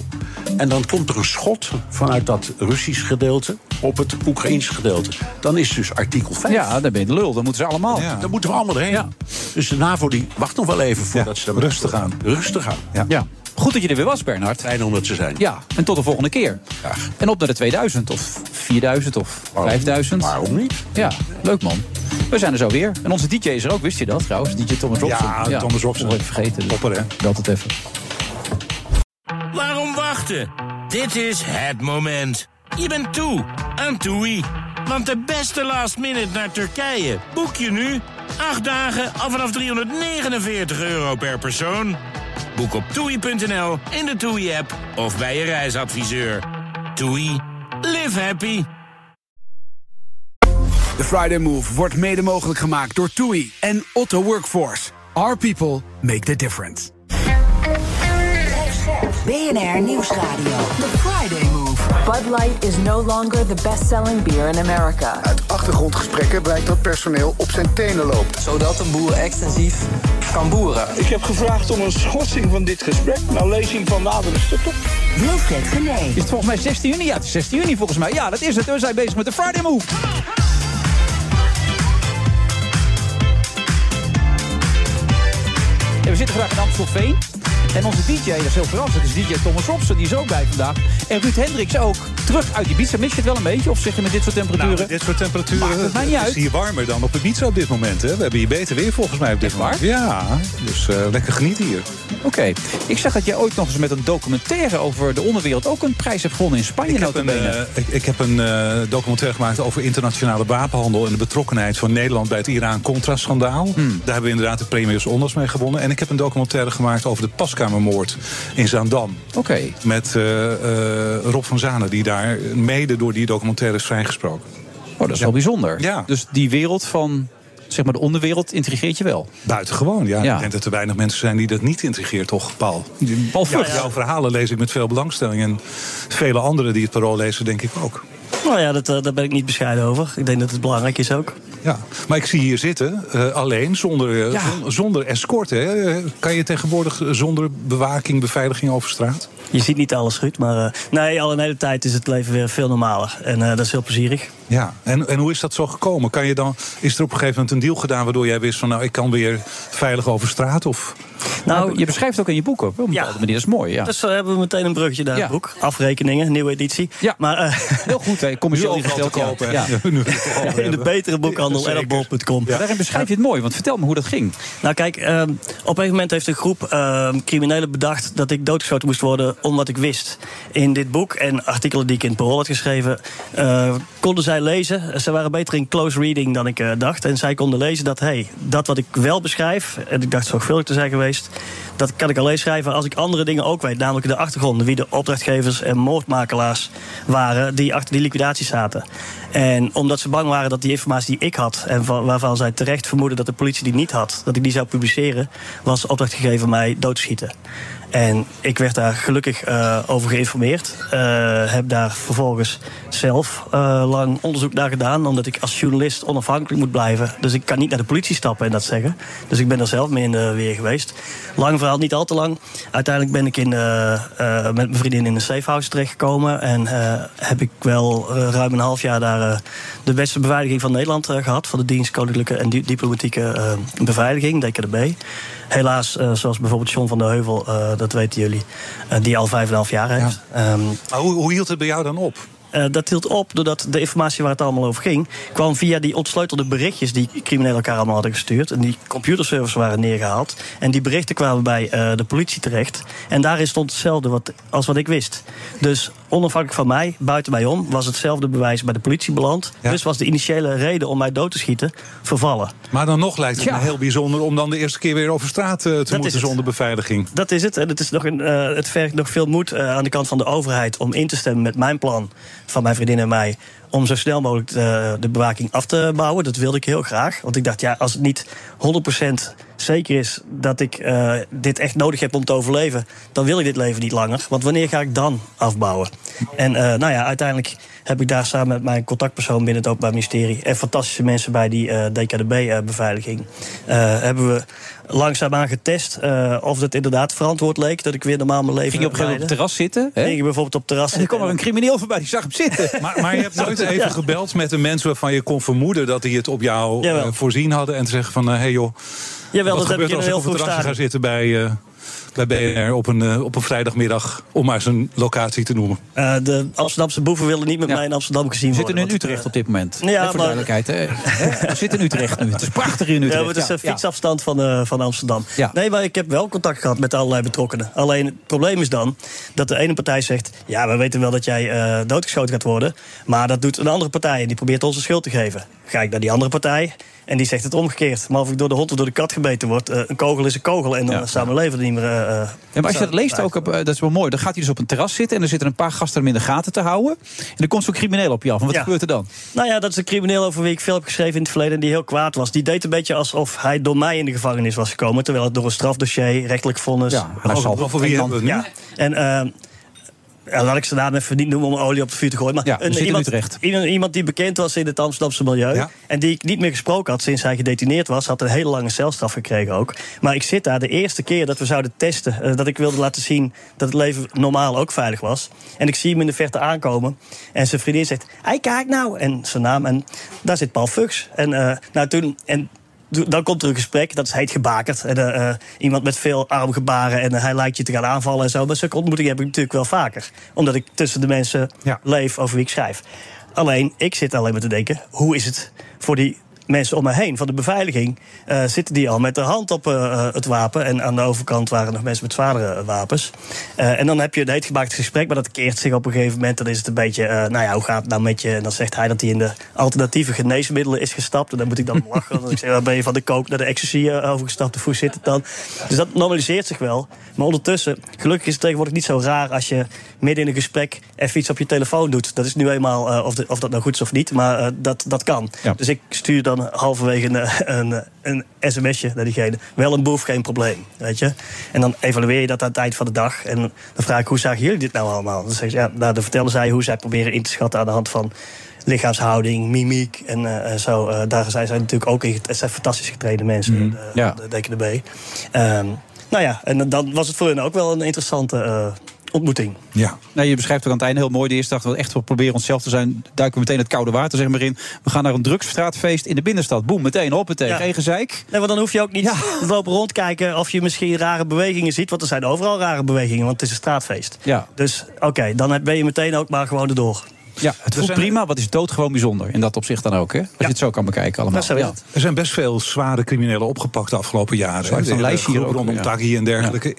En dan komt er een schot vanuit dat Russisch gedeelte op het Oekraïns gedeelte. Dan is dus artikel 5. Ja, dan ben je de lul. Dan moeten ze allemaal. Dan moeten we allemaal erheen. Dus de NAVO die wacht nog wel even voordat ze... daar- rustig aan. Rustig aan. Ja. Goed dat je er weer was, Bernhard. Fijn om er te zijn. Ja, en tot de volgende keer. Graag. En op naar de 2000 of 4000 of 5000. Waarom niet? Ja, leuk man. We zijn er zo weer. En onze DJ is er ook, wist je dat trouwens? DJ Thomas Robson. Ja, Thomas Robson. Dat heb ik vergeten. Dus Topper, hè? belt het even. Waarom wachten? Dit is het moment. Je bent toe aan TUI. Want de beste last minute naar Turkije boek je nu. 8 dagen al vanaf 349 euro per persoon. Boek op toei.nl, in de TUI-app of bij je reisadviseur. TUI. Live happy. De Friday Move wordt mede mogelijk gemaakt door TUI en Otto Workforce. Our people make the difference. BNR Nieuwsradio. The Friday Move. Bud Light is no longer the best-selling beer in America. Uit achtergrondgesprekken blijkt dat personeel op zijn tenen loopt. Zodat een boer extensief kan boeren. Ik heb gevraagd om een schorsing van dit gesprek. naar lezing van nadere stukken. Wilfred Gené. Is het volgens mij 16 juni? Ja, het is 16 juni volgens mij. Ja, dat is het. We zijn bezig met de Friday Move. Zitten vandaag in Amstelveen. En onze DJ, dat is heel verrassend, is DJ Thomas Robson. Die is ook bij vandaag. En Ruud Hendricks ook. Terug uit Ibiza. Mis je het wel een beetje? Of zeg je met dit soort temperaturen? Nou, dit soort temperaturen Maakt het mij niet is hier warmer dan op Ibiza op dit moment. Hè? We hebben hier beter weer volgens mij op dit moment. Ja, dus eh, lekker genieten hier. Oké. Ik zag dat jij ooit nog eens met een documentaire over de onderwereld... ook een prijs hebt gewonnen in Spanje. Ik heb, een, eh, ik, ik heb een eh, documentaire gemaakt over internationale wapenhandel... en de betrokkenheid van Nederland bij het Iran-Contra-schandaal. Hmm. Daar hebben we inderdaad de premiers onders mee gewonnen. En ik heb een documentaire gemaakt over de in Zaandam. Oké. Met eh, eh, Rob van Zanen, die daar mede door die documentaire is vrijgesproken. Oh, dat is wel bijzonder. Ja. Dus die wereld van, zeg maar de onderwereld, intrigeert je wel. Buitengewoon, ja. Ja. Ik denk dat er weinig mensen zijn die dat niet intrigeert, toch, Paul? Paul Ja, jouw verhalen lees ik met veel belangstelling. En vele anderen die het parool lezen, denk ik ook. Nou ja, dat, eh, daar ben ik niet bescheiden over. Ik denk dat het belangrijk is ook. Ja, maar ik zie hier zitten, eh, alleen, zonder, eh, Ja. zon- zonder escorte. Hè? Kan je tegenwoordig zonder bewaking, beveiliging over straat? Je ziet niet alles goed, maar eh, nee, al een hele tijd is het leven weer veel normaler. En eh, dat is heel plezierig. Ja, en, en hoe is dat zo gekomen? Kan je dan, is er op een gegeven moment een deal gedaan waardoor jij wist van nou ik kan weer veilig over straat? Of? Nou, je beschrijft het ook in je boek op een bepaalde manier. Dat is mooi, ja. Dus uh, hebben we meteen een bruggetje naar Ja. het boek. Afrekeningen, nieuwe editie. Ja. Maar, eh, Heel goed, commercieel Nu overal te ingesteld. kopen, ja. in de betere boekhandel Ja, en op bol.com. Daarin beschrijf je het mooi, want vertel me hoe dat ging. Nou kijk, ehm, op een gegeven moment heeft een groep ehm, criminelen bedacht... dat ik doodgeschoten moest worden om wat ik wist. In dit boek en artikelen die ik in het parool had geschreven... eh, konden zij lezen. Ze waren beter in close reading dan ik eh, dacht. En zij konden lezen dat, hey, dat wat ik wel beschrijf... en ik dacht zorgvuldig te zijn geweest... dat kan ik alleen schrijven als ik andere dingen ook weet. Namelijk de achtergronden, wie de opdrachtgevers en moordmakelaars waren... die achter die zaten. En omdat ze bang waren dat die informatie die ik had... en van- waarvan zij terecht vermoeden dat de politie die niet had... dat ik die zou publiceren, was de opdrachtgever mij doodschieten. En ik werd daar gelukkig eh, over geïnformeerd. Eh, heb daar vervolgens zelf eh, lang onderzoek naar gedaan... omdat ik als journalist onafhankelijk moet blijven. Dus ik kan niet naar de politie stappen en dat zeggen. Dus ik ben er zelf mee in de weer geweest. Lang verhaal, niet al te lang. Uiteindelijk ben ik in, met mijn vriendin in een safehouse terechtgekomen... en heb ik wel ruim een half jaar daar... de beste beveiliging van Nederland eh, gehad... van de dienst Koninklijke en Di- Diplomatieke Beveiliging, DKDB. Helaas, eh, zoals bijvoorbeeld John van der Heuvel, eh, dat weten jullie... eh, die al vijf en een half jaar heeft. Ehm, Maar hoe, hoe hield het bij jou dan op? eh, dat hield op doordat de informatie waar het allemaal over ging... kwam via die ontsleutelde berichtjes die criminelen elkaar allemaal hadden gestuurd. En die computerservers waren neergehaald. En die berichten kwamen bij eh, de politie terecht. En daarin stond hetzelfde wat, als wat ik wist. Dus onafhankelijk van mij, buiten mij om, was hetzelfde bewijs bij de politie beland. Dus was de initiële reden om mij dood te schieten vervallen. Maar dan nog lijkt het me heel bijzonder om dan de eerste keer weer over straat eh, te moeten zonder beveiliging. Dat is het. En het, is nog een, eh, het vergt nog veel moed eh, aan de kant van de overheid om in te stemmen met mijn plan van mijn vriendin en mij. Om zo snel mogelijk de, de bewaking af te bouwen. Dat wilde ik heel graag. Want ik dacht, ja, als het niet 100% zeker is dat ik eh, dit echt nodig heb om te overleven, dan wil ik dit leven niet langer. Want wanneer ga ik dan afbouwen? En eh, nou ja, uiteindelijk heb ik daar samen met mijn contactpersoon binnen het Openbaar Ministerie en fantastische mensen bij die eh, DKDB-beveiliging, hebben we langzaamaan getest of het inderdaad verantwoord leek dat ik weer normaal mijn leven Ging je op een gegeven moment op het terras zitten? Hè? Ging je bijvoorbeeld op het terras En er kwam er een crimineel voorbij, die zag hem zitten. Maar, maar je hebt nooit even Ja. gebeld met de mensen waarvan je kon vermoeden dat die het op jou eh, voorzien hadden. En te zeggen van, hé hey joh, Jawel, wat dat heb ik gebeurt in als een ik heel op het terrasje ga stadium. zitten bij, eh, bij BNR op een, eh, op een vrijdagmiddag, om maar eens een locatie te noemen. Eh, de Amsterdamse boeven willen niet met mij in Amsterdam gezien We worden. zitten nu in Utrecht op dit moment. Ja, voor maar- duidelijkheid. Hè. We zitten in Utrecht nu. Het is prachtig in Utrecht. Ja, maar het is een Ja. fietsafstand van, eh, van Amsterdam. Ja. Nee, maar ik heb wel contact gehad met allerlei betrokkenen. Alleen het probleem is dan dat de ene partij zegt... ja, we weten wel dat jij eh, doodgeschoten gaat worden... maar dat doet een andere partij en die probeert ons de schuld te geven. Ga ik naar die andere partij en die zegt het omgekeerd. Maar of ik door de hond of door de kat gebeten word... eh, een kogel is een kogel en dan Ja. staat mijn leven niet meer... eh, Ja, maar als je dat leest ook, eh, dat is wel mooi. Dan gaat hij dus op een terras zitten en er zitten een paar gasten hem in de gaten te houden. En dan komt zo'n crimineel op je af. En wat Ja. gebeurt er dan? Nou ja, dat is een crimineel over wie ik veel heb geschreven in het verleden... en die heel kwaad was. Die deed een beetje alsof hij door mij in de gevangenis was gekomen... terwijl het door een strafdossier, rechtelijk vonnis... Ja, hij zal- over wie hebben we nu? En... eh, ja, laat ik zijn naam even niet noemen om olie op het vuur te gooien. Maar Ja, in iemand, iemand, iemand die bekend was in het Amsterdamse milieu. Ja. En die ik niet meer gesproken had sinds hij gedetineerd was. Had een hele lange celstraf gekregen ook. Maar ik zit daar de eerste keer dat we zouden testen. eh, dat ik wilde laten zien dat het leven normaal ook veilig was. En ik zie hem in de verte aankomen. En zijn vriendin zegt: Hij kijk nou. En zijn naam. En daar zit Paul Fuchs. En eh, nou toen. En dan komt er een gesprek, dat is heet gebakerd. En, eh, eh, iemand met veel armgebaren en eh, hij lijkt je te gaan aanvallen en zo. Maar zulke ontmoetingen heb ik natuurlijk wel vaker. Omdat ik tussen de mensen Ja. leef over wie ik schrijf. Alleen, ik zit alleen maar te denken, hoe is het voor die mensen om me heen, van de beveiliging, eh, zitten die al met de hand op eh, eh, het wapen. En aan de overkant waren nog mensen met zwaardere wapens. En dan heb je een heetgemaakt gesprek, maar dat keert zich op een gegeven moment. Dan is het een beetje, nou ja, hoe gaat het nou met je? En dan zegt hij dat hij in de alternatieve geneesmiddelen is gestapt. En dan moet ik dan lachen. Dan zeg, "Waar ben je van de kook naar de ecstasy overgestapt? Of hoe zit het dan? Dus dat normaliseert zich wel. Maar ondertussen, gelukkig is het tegenwoordig niet zo raar als je midden in een gesprek even iets op je telefoon doet. Dat is nu eenmaal, of, de- of dat nou goed is of niet, maar dat, dat kan. Ja. Dus ik stuur dan halverwege een, eh, een, een sms'je naar diegene. Wel een boef, geen probleem. Weet je? En dan evalueer je dat aan het eind van de dag. En dan vraag ik, hoe zagen jullie dit nou allemaal? Dan, zeggen ze, ja, nou, dan vertellen zij hoe zij proberen in te schatten aan de hand van lichaamshouding, mimiek en eh, zo. Eh, daar zijn zij natuurlijk ook in. Het zijn fantastisch getrainde mensen, de, Mhm. Ja. de DKDB. Ehm nou ja, en dan was het voor hen ook wel een interessante eh, ontmoeting. Ja. Nou, je beschrijft ook aan het einde heel mooi. De eerste dag dat we echt wel proberen onszelf te zijn. Duiken we meteen het koude water zeg maar in. We gaan naar een drugsstraatfeest in de binnenstad. Boem, meteen op, meteen. Ja. Geen gezeik. Nee, want dan hoef je ook niet te lopen rondkijken of je misschien rare bewegingen ziet. Want er zijn overal rare bewegingen, want het is een straatfeest. Ja. Dus oké, dan ben je meteen ook maar gewoon erdoor. Ja, het voelt zijn- prima. Wat is dood gewoon bijzonder. In dat opzicht dan ook, hè? Als je het zo kan bekijken allemaal. Ja. Er zijn best veel zware criminelen opgepakt de afgelopen jaren. Zo, een lijstje hier Rondom ja. Taghi en dergelijke.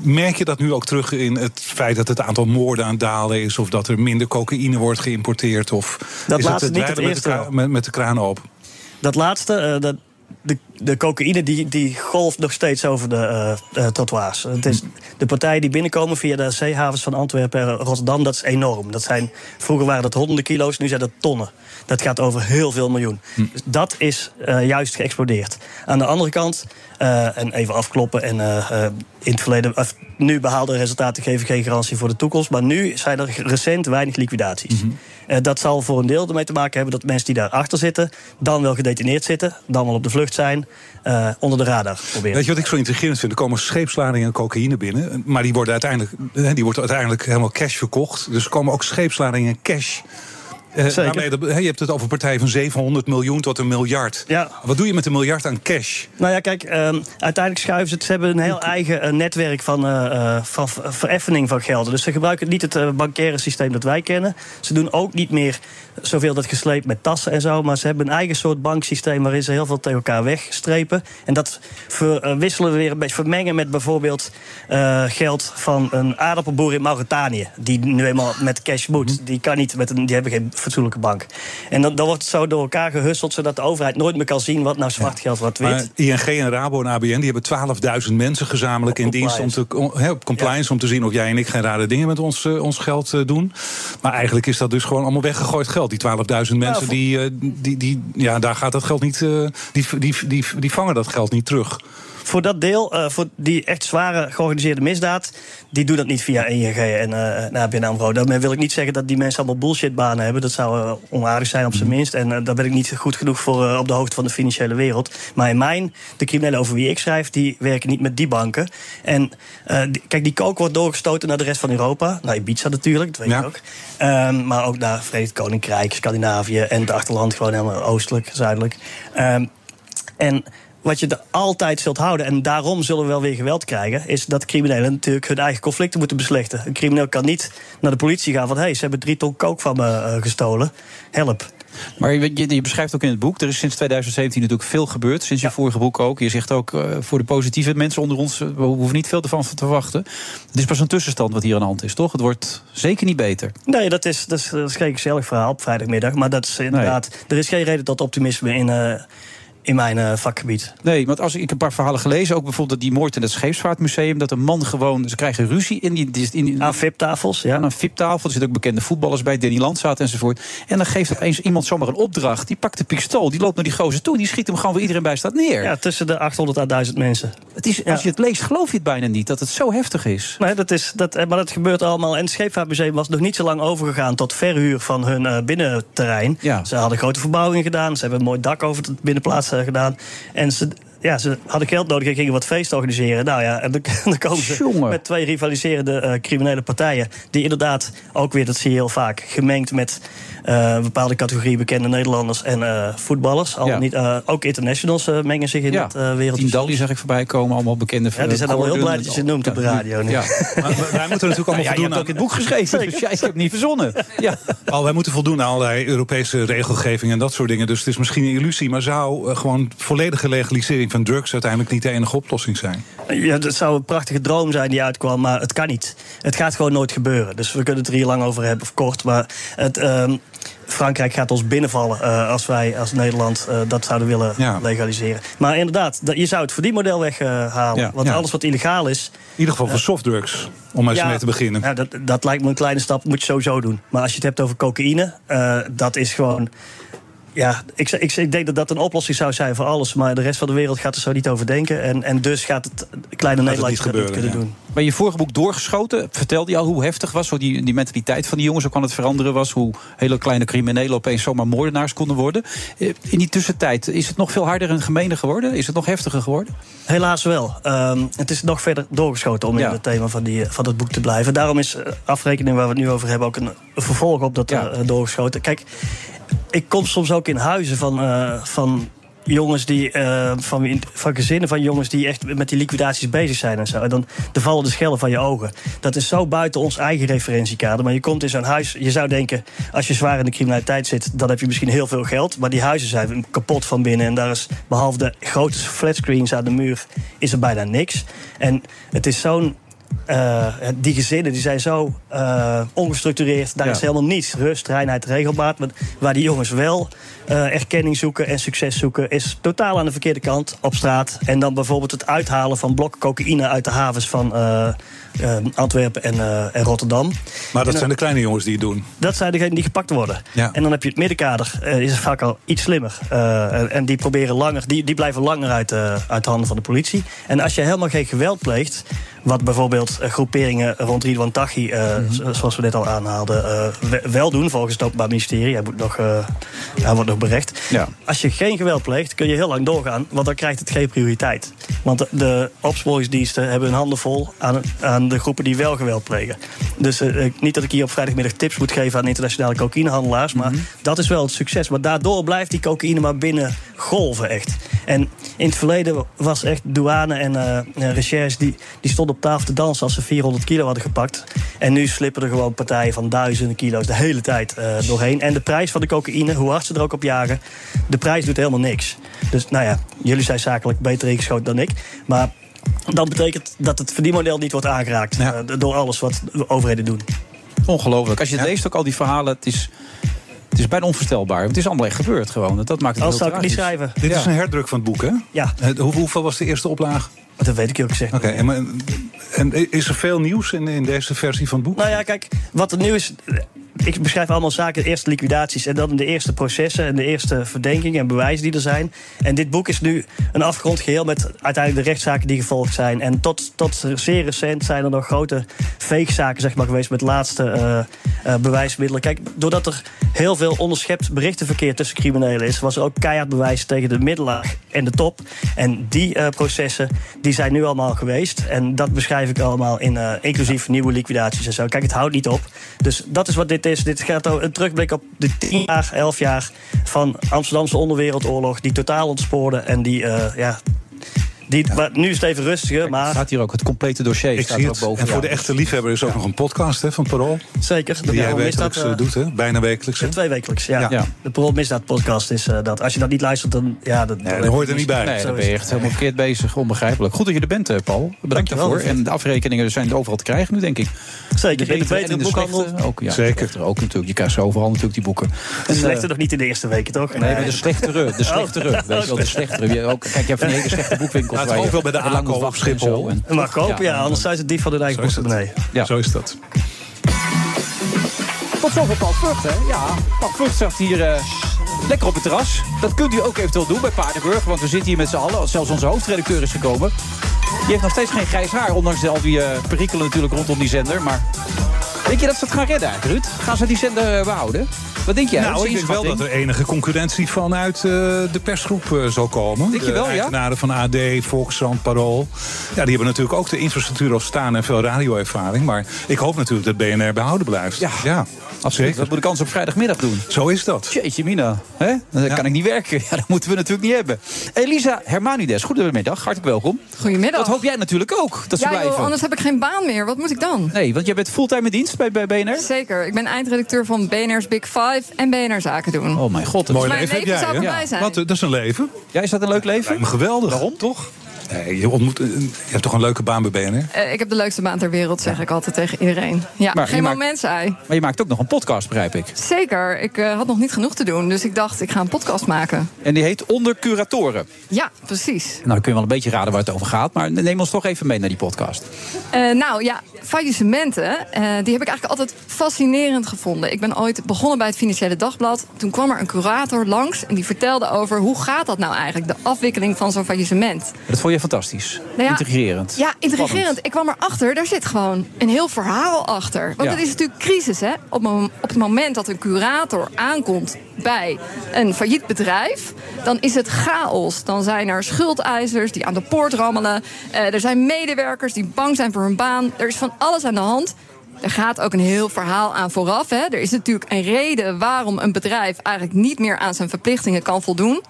Merk je dat nu ook terug in het feit dat het aantal moorden aan het dalen is... of dat er minder cocaïne wordt geïmporteerd? Of Dat is laatste het niet, het met, de eerste kraan- met, met de kraan open? Dat laatste, eh, dat, de, de cocaïne, die, die golft nog steeds over de eh, trottoirs. Het is, de partijen die binnenkomen via de zeehavens van Antwerpen en Rotterdam, dat is enorm. Dat zijn, vroeger waren dat honderden kilo's, nu zijn dat tonnen. Dat gaat over heel veel miljoen. Dus dat is eh, juist geëxplodeerd. Aan de andere kant, en even afkloppen... en in het verleden, nu behaalde resultaten geven geen garantie voor de toekomst... maar nu zijn er recent weinig liquidaties. Eh, dat zal voor een deel ermee te maken hebben dat mensen die daarachter zitten... dan wel gedetineerd zitten, dan wel op de vlucht zijn... eh, onder de radar proberen. Weet je wat ik zo intrigerend vind? Er komen scheepsladingen cocaïne binnen. Maar die worden uiteindelijk, die wordt uiteindelijk helemaal cash verkocht. Dus er komen ook scheepsladingen cash Eh, daarmee je hebt het over partijen van 700 miljoen tot een miljard. Ja. Wat doe je met een miljard aan cash? Nou ja, kijk, ehm, uiteindelijk schuiven ze het. Ze hebben een heel eigen eh, netwerk van, eh, van vereffening van gelden. Dus ze gebruiken niet het eh, bankaire systeem dat wij kennen. Ze doen ook niet meer zoveel dat gesleept met tassen en zo. Maar ze hebben een eigen soort banksysteem waarin ze heel veel tegen elkaar wegstrepen. En dat verwisselen we weer een beetje vermengen met bijvoorbeeld geld van een aardappelboer in Mauritanië. Die nu eenmaal met cash moet. Die kan niet met een, die hebben geen fatsoenlijke bank. En dan, dan wordt het zo door elkaar gehusseld, zodat de overheid nooit meer kan zien wat nou zwart geld, wat wit. Maar ING en Rabo en ABN die hebben 12.000 mensen gezamenlijk in dienst om te, om, op compliance om te zien of jij en ik geen rare dingen met ons, eh, ons geld eh, doen. Maar eigenlijk is dat dus gewoon allemaal weggegooid geld. Die 12.000 mensen voor- die, eh, die, die, ja, daar gaat dat geld niet, die, die, die, die vangen dat geld niet terug. Voor dat deel, eh, voor die echt zware georganiseerde misdaad, die doen dat niet via ING en uh, ABN AMRO. Daarmee wil ik niet zeggen dat die mensen allemaal bullshitbanen hebben. Dat zou uh, onaardig zijn op zijn minst. En uh, daar ben ik niet goed genoeg voor op de hoogte van de financiële wereld. Maar in mijn, de criminelen over wie ik schrijf, die werken niet met die banken. En die, kijk, die kook wordt doorgestoten naar de rest van Europa. Naar Ibiza natuurlijk, dat weet ja. je ook. Um, maar ook naar Verenigd Koninkrijk, Scandinavië en het achterland gewoon helemaal oostelijk, zuidelijk. Um, en wat je er altijd zult houden, en daarom zullen we wel weer geweld krijgen, is dat criminelen natuurlijk hun eigen conflicten moeten beslechten. Een crimineel kan niet naar de politie gaan van hé, hey, ze hebben drie ton kook van me uh, gestolen. Help. Maar je, je, beschrijft ook in het boek, er is sinds 2017 natuurlijk veel gebeurd. Sinds je ja. vorige boek ook. Je zegt ook, uh, voor de positieve mensen onder ons, we hoeven niet veel ervan te wachten. Het is pas een tussenstand wat hier aan de hand is, toch? Het wordt zeker niet beter. Nee, dat is, dat is, dat is geen gezellig verhaal op vrijdagmiddag. Maar dat is inderdaad, nee. er is geen reden tot optimisme in... Uh, in mijn uh, vakgebied. Nee, want als ik, ik een paar verhalen gelezen, ook bijvoorbeeld die moord in het Scheepsvaartmuseum, dat een man gewoon, ze krijgen ruzie in die. In, in, aan VIP-tafels, ja. Aan VIP-tafel, er zitten ook bekende voetballers bij, Danny Landzaat enzovoort. En dan geeft opeens iemand zomaar een opdracht, die pakt de pistool, die loopt naar die gozer toe, die schiet hem gewoon waar iedereen bij staat neer. Ja, tussen de 800 en 1000 mensen. Het is. Als je het leest, geloof je het bijna niet dat het zo heftig is. Nee, dat is, dat, maar dat gebeurt allemaal. En het Scheepvaartmuseum was nog niet zo lang overgegaan tot verhuur van hun uh, binnenterrein. Ja. Ze hadden grote verbouwingen gedaan, ze hebben een mooi dak over het binnenplaats uh, gedaan. En ze, ja, ze hadden geld nodig en gingen wat feest organiseren. Nou ja, en dan, dan komen ze Jongen. met twee rivaliserende uh, criminele partijen. Die inderdaad ook weer, dat zie je heel vaak, gemengd met uh, een bepaalde categorie bekende Nederlanders en uh, voetballers. Al Ja. niet, uh, ook internationals mengen zich in Ja. het uh, wereldje. Dali zag ik voorbij komen, allemaal bekende Ja, die zijn allemaal heel blij dat je ze noemt op de radio nu. Ja. Maar wij moeten natuurlijk allemaal Ja, je voldoen hebt aan... ook het boek geschreven, dus ja, ik heb het niet verzonnen. Ja. Al, wij moeten voldoen aan allerlei Europese regelgeving en dat soort dingen. Dus het is misschien een illusie, maar zou eh, gewoon volledige legalisering van drugs uiteindelijk niet de enige oplossing zijn? Ja, het zou een prachtige droom zijn die uitkwam, maar het kan niet. Het gaat gewoon nooit gebeuren. Dus we kunnen het er hier lang over hebben of kort. Maar het, ehm, Frankrijk gaat ons binnenvallen uh, als wij als Nederland uh, dat zouden willen Ja. legaliseren. Maar inderdaad, dat- je zou het verdienmodel weghalen. Ja. Want Ja. alles wat illegaal is. In ieder geval voor softdrugs, om maar eens mee te beginnen. Ja, dat, dat lijkt me een kleine stap, moet je sowieso doen. Maar als je het hebt over cocaïne, dat is gewoon. Ja, ik, ik, ik denk dat dat een oplossing zou zijn voor alles. Maar de rest van de wereld gaat er zo niet over denken. En, en dus gaat het kleine Nederland niet het niet gebeuren, kunnen ja. doen. Bij je vorige boek doorgeschoten, vertelde je al hoe heftig was, hoe die, die mentaliteit van die jongens ook aan het veranderen was, hoe hele kleine criminelen opeens zomaar moordenaars konden worden. Eh, In die tussentijd, is het nog veel harder en gemener geworden? Is het nog heftiger geworden? Helaas wel. Ehm, het is nog verder doorgeschoten om Ja. in het thema van, die, van het boek te blijven. Daarom is eh, afrekening waar we het nu over hebben ook een, vervolg op dat Ja. eh, doorgeschoten. Kijk, ik kom soms ook in huizen van, eh, van jongens die eh, van, van gezinnen van jongens die echt met die liquidaties bezig zijn en zo. En dan er vallen de schellen van je ogen. Dat is zo buiten ons eigen referentiekader. Maar je komt in zo'n huis, je zou denken, als je zwaar in de criminaliteit zit, dan heb je misschien heel veel geld. Maar die huizen zijn kapot van binnen. En daar is behalve de grote flatscreens aan de muur, is er bijna niks. En het is zo'n eh, die gezinnen die zijn zo eh, ongestructureerd. Daar Ja. is helemaal niets. Rust, reinheid, regelmaat. Maar waar die jongens wel eh, erkenning zoeken en succes zoeken... is totaal aan de verkeerde kant op straat. En dan bijvoorbeeld het uithalen van blokken cocaïne... uit de havens van Antwerpen en, en Rotterdam. Maar dat dan- zijn de kleine jongens die het doen. dat zijn degenen die gepakt worden. Ja. En dan heb je het middenkader, eh, is vaak al iets slimmer. En- die proberen langer, die, die blijven langer uit, uit de handen van de politie. En als je helemaal geen geweld pleegt, Wat bijvoorbeeld eh, groeperingen rond Ridwan Taghi, eh, zo- zoals we net al aanhaalden, eh, we- wel doen volgens het Openbaar Ministerie. Hij, moet nog, hij wordt nog berecht. Ja. Als je geen geweld pleegt, kun je heel lang doorgaan, want dan krijgt het geen prioriteit. Want de, opsporingsdiensten hebben hun handen vol aan, aan de groepen die wel geweld plegen. Dus niet dat ik hier op vrijdagmiddag tips moet geven aan internationale cocaïnehandelaars, maar dat is wel het succes. Maar daardoor blijft die cocaïne maar binnen golven, echt. En in het verleden was echt douane en recherche die, die stonden op tafel te dansen als ze 400 kilo hadden gepakt. En nu slippen er gewoon partijen van duizenden kilo's de hele tijd eh, doorheen. En de prijs van de cocaïne, hoe hard ze er ook op jagen, de prijs doet helemaal niks. Dus nou ja, jullie zijn zakelijk beter ingeschoten dan ik. Maar dat betekent dat het verdienmodel niet wordt aangeraakt eh, door alles wat de overheden doen. Ongelooflijk. Als je het leest, ook al die verhalen, het is, het is bijna onvoorstelbaar. Het is allemaal echt gebeurd gewoon. Dat maakt het heel zou ik het niet schrijven. Dit Ja. is een herdruk van het boek, hè? Ja. Hoe- hoeveel was de eerste oplage? Dat weet ik eerlijk gezegd. Oké, maar- en is er veel nieuws in, in deze versie van het boek? Nou ja, kijk, wat er nu is. Ik beschrijf allemaal zaken, eerst liquidaties en dan de eerste processen en de eerste verdenkingen en bewijzen die er zijn. En dit boek is nu een afgerond geheel met uiteindelijk de rechtszaken die gevolgd zijn. En tot, tot zeer recent zijn er nog grote fake-zaken zeg maar, geweest met laatste eh, eh, bewijsmiddelen. Kijk, doordat er heel veel onderschept berichtenverkeer tussen criminelen is, was er ook keihard bewijs tegen de middellaag en de top. En die eh, processen die zijn nu allemaal geweest. En dat ik allemaal in eh, inclusief nieuwe liquidaties en zo. Kijk, het houdt niet op. Dus dat is wat dit is. Dit gaat een terugblik op de 10 jaar, 11 jaar van Amsterdamse onderwereldoorlog. Die totaal ontspoorde en die, eh, ja. Die, maar nu is het even rustiger, maar... staat hier ook het complete dossier. Ik staat zie er ook het. boven. En voor de echte liefhebber is ook nog een podcast hè, van Parool. Zeker. De Die jij wekelijks eh, eh, doet, hè? Bijna wekelijks. Hè? Twee wekelijks, ja. Ja. De Parool Misdaad podcast is eh, dat. Als je dat niet luistert, dan... Ja, dat, dan hoort er niet bij. Nee, dan ben je echt helemaal verkeerd bezig. Onbegrijpelijk. Goed dat je er bent, Paul. Bedankt daarvoor. En de afrekeningen zijn overal te krijgen nu, denk ik. Zeker. De In de de boekhandel. slechte ook. Ja, Zeker. slechte ook natuurlijk. Je krijgt ze overal natuurlijk die boeken. De En, slechte eh, nog niet in de eerste weken, toch? Nee, maar de slechtere. De slechtere. Oh. Weet je wel, de slechtere. Je ook, kijk, je hebt van die hele slechte boekwinkels. Je ook wel bij de ACO op. Schiphol. En- Maar kopen, ja, anders zijn ze dief van is het. portemonnee. Ja. Zo is dat. Tot zover Paul Vught, hè? Ja, Paul Vught zat hier eh, lekker op het terras. Dat kunt u ook eventueel doen bij Paardenburg. Want we zitten hier met z'n allen. Zelfs onze hoofdredacteur is gekomen. Die heeft nog steeds geen grijs haar. Ondanks al die eh, perikelen natuurlijk rondom die zender. Maar denk je dat ze het gaan redden eigenlijk, Ruud? Gaan ze die zender eh, behouden? Wat denk jij? Nou, is ik je denk wel dat er enige concurrentie vanuit eh, de persgroep eh, zal komen. Denk je de wel, ja? eigenaren van AD, Volkskrant, Parool. Ja, die hebben natuurlijk ook de infrastructuur al staan en veel radioervaring. Maar ik hoop natuurlijk dat BNR behouden blijft. Ja. ja Absoluut. zeker. Dat moet ik anders op vrijdagmiddag doen. Zo is dat. Jeetje mina, hè? Dan kan ik niet werken. Ja, dat moeten we natuurlijk niet hebben. Elisa Hermanides, goedemiddag, hartelijk welkom. Goedemiddag. Dat hoop jij natuurlijk ook, dat ze ja, blijven. joh, anders heb ik geen baan meer. Wat moet ik dan? Nee, want jij bent fulltime in dienst bij, bij BNR? Zeker. Ik ben eindredacteur van BNR's Big Five en BNR Zaken doen. Oh mijn god. dat Mooi is- mijn leven heb leven jij, zou hè? voorbij zijn. Wat, eh, dat is een leven. Ja, is dat een leuk leven? Lijkt me geweldig. Waarom? Toch? Nee, je, ontmoet, eh, je hebt toch een leuke baan bij BNR? Eh, ik heb de leukste baan ter wereld, zeg ik altijd tegen iedereen. Ja, Maar geen moment saai. Maar je maakt ook nog een podcast, begrijp ik. Zeker. Ik eh, had nog niet genoeg te doen, dus ik dacht, ik ga een podcast maken. En die heet Onder Curatoren. Ja, precies. Nou, dan kun je wel een beetje raden waar het over gaat. Maar neem ons toch even mee naar die podcast. Nou ja, faillissementen, die heb ik eigenlijk altijd fascinerend gevonden. Ik ben ooit begonnen bij het Financiële Dagblad. Toen kwam er een curator langs en die vertelde over hoe gaat dat nou eigenlijk, de afwikkeling van zo'n faillissement. Dat vond je fantastisch. Nou ja, Intrigerend. Ja, intrigerend. Spannend. Ik kwam erachter, daar zit gewoon een heel verhaal achter. Want Ja. het is natuurlijk crisis, hè? Op, op het moment dat een curator aankomt bij een failliet bedrijf, dan is het chaos. Dan zijn er schuldeisers die aan de poort rammelen. Eh, er zijn medewerkers die bang zijn voor hun baan. Er is van alles aan de hand. Er gaat ook een heel verhaal aan vooraf. Hè. Er is natuurlijk een reden waarom een bedrijf eigenlijk niet meer aan zijn verplichtingen kan voldoen.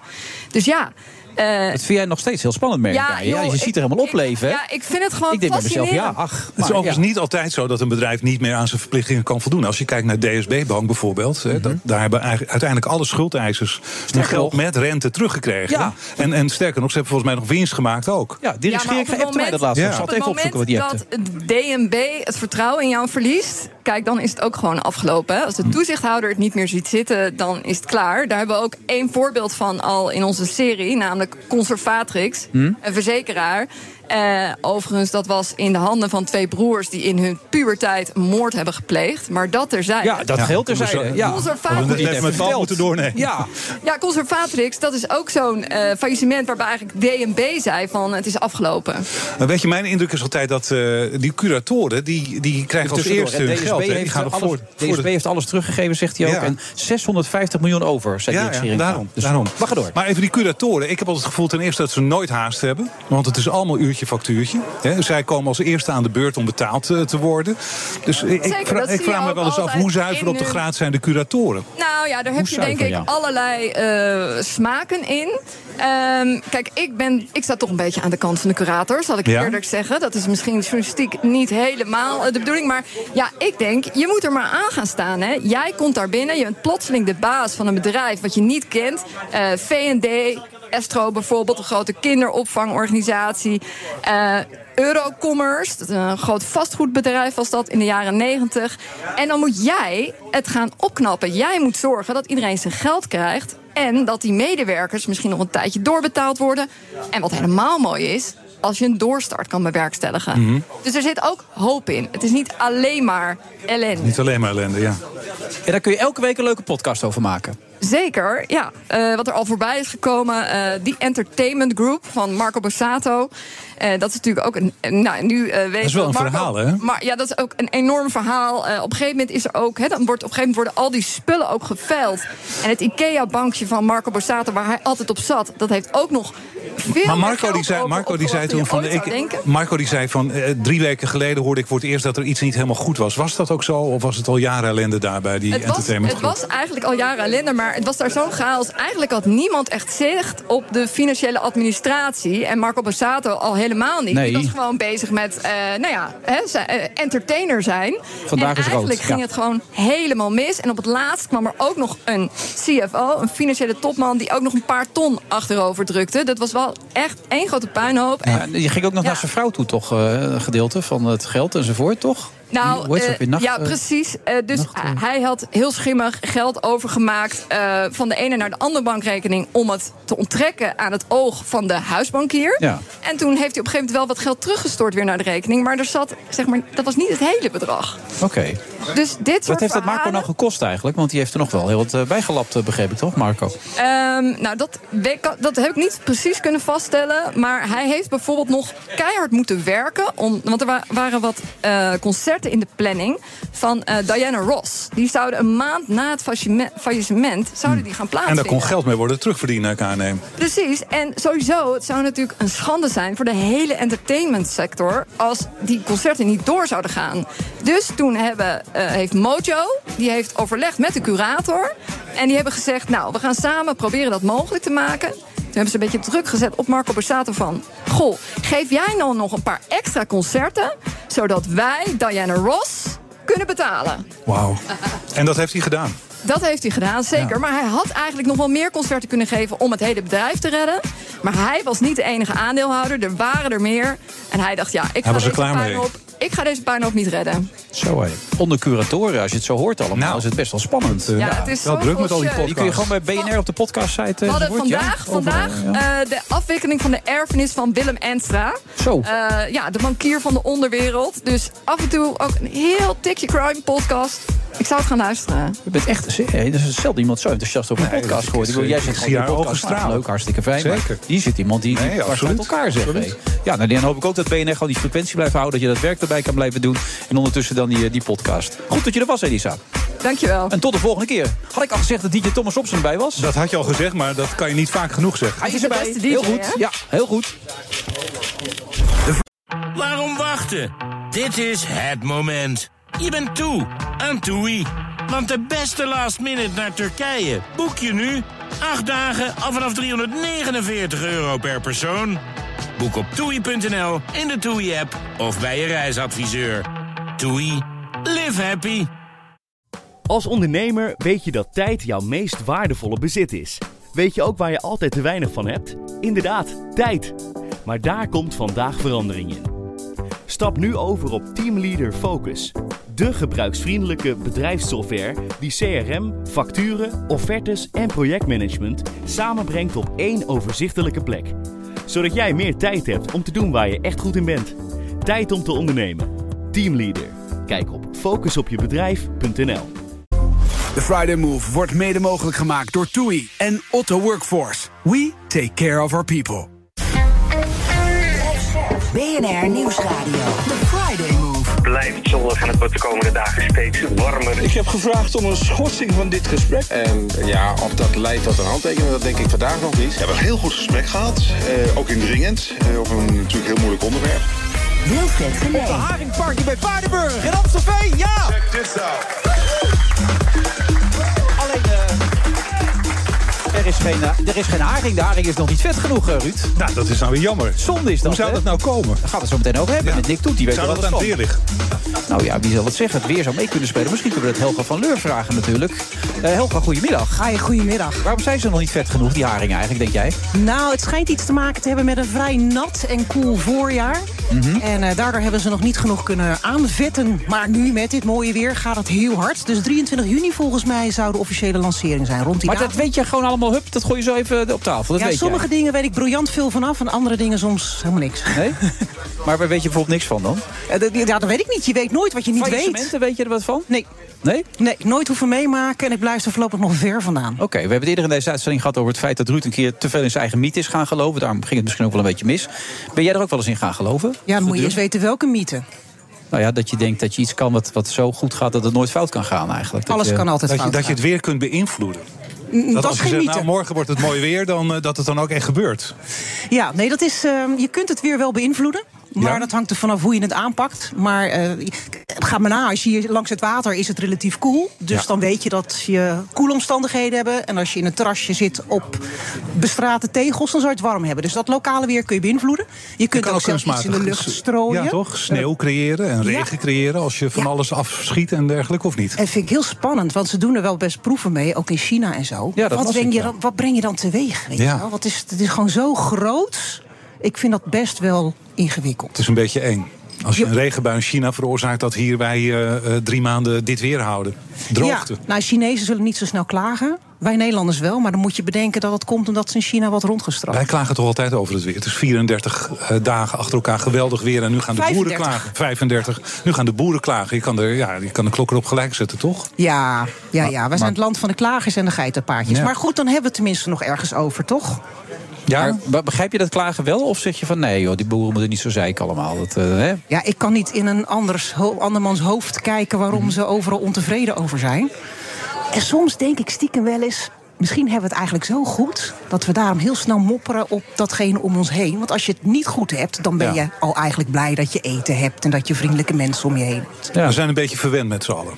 Dus ja. Eh, Dat vind jij nog steeds heel spannend, merk ik Ja. Ja, je ik- ziet er helemaal opleven. hè? ja, ik vind het gewoon ik denk bij mezelf, ja, ach. Het is maar, overigens ja. niet altijd zo dat een bedrijf niet meer aan zijn verplichtingen kan voldoen. Als je kijkt naar DSB-bank bijvoorbeeld, hè, dat, daar hebben eigenlijk uiteindelijk alle schuldeisers hun geld met rente teruggekregen. Ja. En, en sterker nog, ze hebben volgens mij nog winst gemaakt ook. Ja, die Ja, is maar op het mij dat laatst. Ja. Ik zal Op het even opzoeken wat die moment appte. dat DNB het vertrouwen in jou verliest... kijk, dan is het ook gewoon afgelopen. Als Hm. de toezichthouder het niet meer ziet zitten, dan is het klaar. Daar hebben we ook één voorbeeld van al in onze serie... namelijk Conservatrix, Hm? een verzekeraar. Eh, overigens, dat was in de handen van twee broers die in hun puberteit een moord hebben gepleegd. Maar dat terzijde. Ja, dat geldt terzijde. Ja. Conservatrix. Met val moeten doornemen. Ja. Ja, Conservatrix, dat is ook zo'n eh, faillissement waarbij eigenlijk DNB zei van het is afgelopen. Weet je, mijn indruk is altijd dat eh, die curatoren... die, die krijgen als eerste hun DSB geld. heeft gaan alles, voor, voor DSB de- heeft alles teruggegeven, zegt hij ook. Ja. En 650 miljoen over, zei Ja, ja, daarom. Dus daarom. Maar even die curatoren. Ik heb altijd het gevoel ten eerste dat ze nooit haast hebben. Want het is allemaal uurtje factuurtje. Hè. Zij komen als eerste aan de beurt om betaald eh, te worden. Dus ik, Zeker, ik vraag, ik je me wel eens af hoe zuiver op de hun- graad zijn de curatoren. Nou ja, daar heb je zuiver, denk ik ja. allerlei eh, smaken in. Ehm, kijk, ik, ben, ik sta toch een beetje aan de kant van de curator, zal ik Ja? eerlijk zeggen. Dat is misschien journalistiek niet helemaal eh, de bedoeling. Maar ja, ik denk, je moet er maar aan gaan staan. Hè. Jij komt daar binnen, je bent plotseling de baas van een bedrijf wat je niet kent. Eh V&D, Estro bijvoorbeeld, een grote kinderopvangorganisatie. Eh, Eurocommerce, dat is een groot vastgoedbedrijf was dat in de jaren 90. En dan moet jij het gaan opknappen. Jij moet zorgen dat iedereen zijn geld krijgt. En dat die medewerkers misschien nog een tijdje doorbetaald worden. En wat helemaal mooi is, als je een doorstart kan bewerkstelligen. Mhm. Dus er zit ook hoop in. Het is niet alleen maar ellende. Niet alleen maar ellende, ja. En daar kun je elke week een leuke podcast over maken. Zeker, ja. Eh, wat er al voorbij is gekomen, eh die Entertainment Group van Marco Borsato. Eh, dat is natuurlijk ook een. Nou, nu eh weet is wel dat een Marco- verhaal, hè? Maar ja, dat is ook een enorm verhaal. Eh, op een gegeven moment is er ook. Hè, dan wordt, op een gegeven moment worden al die spullen ook geveild. En het IKEA-bankje van Marco Borsato, waar hij altijd op zat, dat heeft ook nog veel. Maar Marco die zei, Marco die zei toen van. Ik. Marco die zei van. eh, drie weken geleden hoorde ik voor het eerst dat er iets niet helemaal goed was. Was dat ook zo? Of was het al jaren ellende daar bij die Het was, entertainment het was eigenlijk al jaren ellende, maar het was daar zo'n chaos. Eigenlijk had niemand echt zicht op de financiële administratie. En Marco Borsato al helemaal niet. Nee. Die was gewoon bezig met, eh, nou ja, eh, entertainer zijn. Vandaag en is rood, eigenlijk ging ja. het gewoon helemaal mis. En op het laatst kwam er ook nog een CFO, een financiële topman... die ook nog een paar ton achterover drukte. Dat was wel echt één grote puinhoop. Ja, En je ging ook nog Ja. naar zijn vrouw toe, toch? eh, Een gedeelte van het geld enzovoort, toch? Nou, eh? Nacht, ja, eh, precies. Eh, dus hij had heel schimmig geld overgemaakt van de ene naar de andere bankrekening om het te onttrekken aan het oog van de huisbankier. Ja. En toen heeft hij op een gegeven moment wel wat geld teruggestort weer naar de rekening, maar er zat, zeg maar, dat was niet het hele bedrag. Oké. Dus dit soort Wat heeft dat Marco nou gekost eigenlijk? Want die heeft er nog wel heel wat bijgelapt, begreep ik toch, Marco? Ehm, nou, dat, dat heb ik niet precies kunnen vaststellen. Maar hij heeft bijvoorbeeld nog keihard moeten werken. Om, want er wa- waren wat eh, concerten in de planning van eh, Diana Ross. Die zouden een maand na het faillissement, zouden die gaan En plaatsvinden. daar kon geld mee worden terugverdiend naar ik aanneem. Precies. En sowieso, het zou natuurlijk een schande zijn voor de hele entertainmentsector als die concerten niet door zouden gaan. Dus toen hebben, eh, heeft Mojo, die heeft overlegd met de curator. En die hebben gezegd, nou, we gaan samen proberen dat mogelijk te maken. Toen hebben ze een beetje druk gezet op Marco Borsato van... Goh, geef jij nou nog een paar extra concerten... zodat wij Diana Ross kunnen betalen. Wauw. En dat heeft hij gedaan. Dat heeft hij gedaan, zeker. Ja. Maar hij had eigenlijk nog wel meer concerten kunnen geven om het hele bedrijf te redden. Maar hij was niet de enige aandeelhouder. Er waren er meer. En hij dacht, ja, ik ga, was er klaar mee. puinhoop, ik ga deze puinhoop niet redden. Zo, hé. Onder curatoren, als je het zo hoort allemaal, is het best wel spannend. Ja, het is wel druk met al die Die kun je gewoon bij BNR op de podcast-site We hadden ja? vandaag, Overal, vandaag ja. eh, de afwikkeling van de erfenis van Willem Enstra. Zo. Eh, ja, de bankier van de onderwereld. Dus af en toe ook een heel tikje crime podcast. Ik zou het gaan luisteren. Je bent echt hey, er is zelden iemand zo enthousiast over een Nee, podcast dat gehoord. Ik bedoel, jij eh, zit gewoon in de podcast. stralen. Leuk, hartstikke fijn. maar Zeker. Hier zit iemand die, die Nee, absoluut. elkaar zegt. Ja, nou, dan hoop ik ook dat BNR gewoon die frequentie blijft houden. Dat je dat werk erbij kan blijven doen. En ondertussen dan die, eh, die podcast. Goed dat je er was, Elisa. Dankjewel. En tot de volgende keer. Had ik al gezegd dat DJ Thomas Robson erbij was? Dat had je al gezegd, maar dat kan je niet vaak genoeg zeggen. Hij is erbij. DJ, heel goed. hè? Ja, heel goed. Waarom wachten? Dit is het moment. Je bent toe aan TUI. Want de beste last minute naar Turkije boek je nu. Acht dagen al vanaf 349 euro per persoon. Boek op toei.nl, in de TUI-app of bij je reisadviseur. TUI. Live happy. Als ondernemer weet je dat tijd jouw meest waardevolle bezit is. Weet je ook waar je altijd te weinig van hebt? Inderdaad, tijd. Maar daar komt vandaag verandering in. Stap nu over op Teamleader Focus. De gebruiksvriendelijke bedrijfssoftware die CRM, facturen, offertes en projectmanagement samenbrengt op één overzichtelijke plek. Zodat jij meer tijd hebt om te doen waar je echt goed in bent. Tijd om te ondernemen. Teamleader. Kijk op focusopjebedrijf.nl De Friday Move wordt mede mogelijk gemaakt door TUI en Otto Workforce. We take care of our people. BNR Nieuwsradio. The Friday Move. Blijft zonnig en het wordt de komende dagen steeds warmer. Ik heb gevraagd om een schorsing van dit gesprek. En ja, of dat leidt tot een handtekening, dat denk ik vandaag nog niet. We hebben een heel goed gesprek gehad, eh, ook indringend, eh, over een natuurlijk heel moeilijk onderwerp. Wilfred Op de Genee. Haringparty bij Paardenburg in Amstelveen, ja! Check this out. Er, is geen, eh, er is geen haring. De haring is nog niet vet genoeg, eh, Ruud. Nou, dat is nou weer jammer. Zonde is dat, Hoe zou dat nou komen? Daar gaan we het zo meteen over hebben Ja. met Nick Toet. Die weet Zou dat aan het weer liggen? Nou ja, wie zal het zeggen? Het weer zou mee kunnen spelen. Misschien kunnen we het Helga van Leur vragen natuurlijk. Eh Helga, goedemiddag. Hi, goedemiddag. Waarom zijn ze nog niet vet genoeg, die haringen eigenlijk, denk jij? Nou, het schijnt iets te maken te hebben met een vrij nat en koel voorjaar. Mhm. En eh, daardoor hebben ze nog niet genoeg kunnen aanvetten. Maar nu, met dit mooie weer, gaat het heel hard. Dus 23 juni volgens mij zou de officiële lancering zijn. Rond die Maar dat weet je gewoon allemaal, hup, dat gooi je zo even op tafel. Dat ja, weet sommige dingen weet ik briljant veel vanaf. En andere dingen soms helemaal niks. Nee? maar waar weet je bijvoorbeeld niks van dan? Eh, dat- ja, dat weet ik niet. Je weet nooit wat je niet weet. Weet je er wat van? Nee. Nee? Nee, nooit hoeven meemaken. En ik blijf er voorlopig nog ver vandaan. Oké, we hebben het eerder in deze uitzending gehad over het feit dat Ruud een keer te veel in zijn eigen mythe is gaan geloven. Daarom ging het misschien ook wel een beetje mis. Ben jij er ook wel eens in gaan geloven? Ja, dan moet je eens weten welke mythe. Nou ja, dat je denkt dat je iets kan wat, wat zo goed gaat dat het nooit fout kan gaan eigenlijk. Dat Alles je- kan altijd Dat je, fout dat je het weer kunt beïnvloeden. Dat, dat als is je geen zegt, mythe. nou, morgen wordt het mooi weer, dan, eh, dat het dan ook echt gebeurt. Ja, nee, dat is. ehm, je kunt het weer wel beïnvloeden. Maar Ja. dat hangt er vanaf hoe je het aanpakt. Maar eh, ga maar na, als je hier langs het water is het relatief koel. Dus Ja. dan weet je dat je koelomstandigheden hebben. En als je in een terrasje zit op bestrate tegels, dan zou je het warm hebben. Dus dat lokale weer kun je beïnvloeden. Je kunt ook zelfs iets in de lucht strooien. Ja, toch? Sneeuw creëren en Ja. regen creëren als je van alles afschiet en dergelijke, of niet? En vind ik heel spannend, want ze doen er wel best proeven mee, ook in China en zo. Wat, breng ik, je dan, wat breng je dan teweeg? Weet je wel? Wat is, het is gewoon zo groot. Ik vind dat best wel ingewikkeld. Het is een beetje eng. Als je een regenbui in China veroorzaakt dat hier wij eh, eh, drie maanden dit weer houden. Droogte. Ja, nou, Chinezen zullen niet zo snel klagen. Wij Nederlanders wel, maar dan moet je bedenken dat het komt omdat ze in China wat rondgestraft. Wij klagen toch altijd over het weer. Het is 34 eh, dagen achter elkaar geweldig weer. En nu gaan de boeren 35. klagen. 35. Nu gaan de boeren klagen. Je kan, er, ja, je kan de klok erop gelijk zetten, toch? Ja, ja, ja. wij zijn het land van de klagers en de geitenpaardjes. Ja. Maar goed, dan hebben we het tenminste nog ergens over, toch? Ja? Maar begrijp je dat klagen wel? Of zeg je van nee joh, die boeren moeten niet zo zeiken allemaal? Dat, eh, hè? Ja, ik kan niet in een anders, andermans hoofd kijken waarom Mhm. ze overal ontevreden over zijn. En soms denk ik stiekem wel eens. Misschien hebben we het eigenlijk zo goed dat we daarom heel snel mopperen op datgene om ons heen. Want als je het niet goed hebt, dan ben Ja. je al eigenlijk blij dat je eten hebt en dat je vriendelijke mensen om je heen hebt. We zijn een beetje verwend met z'n allen.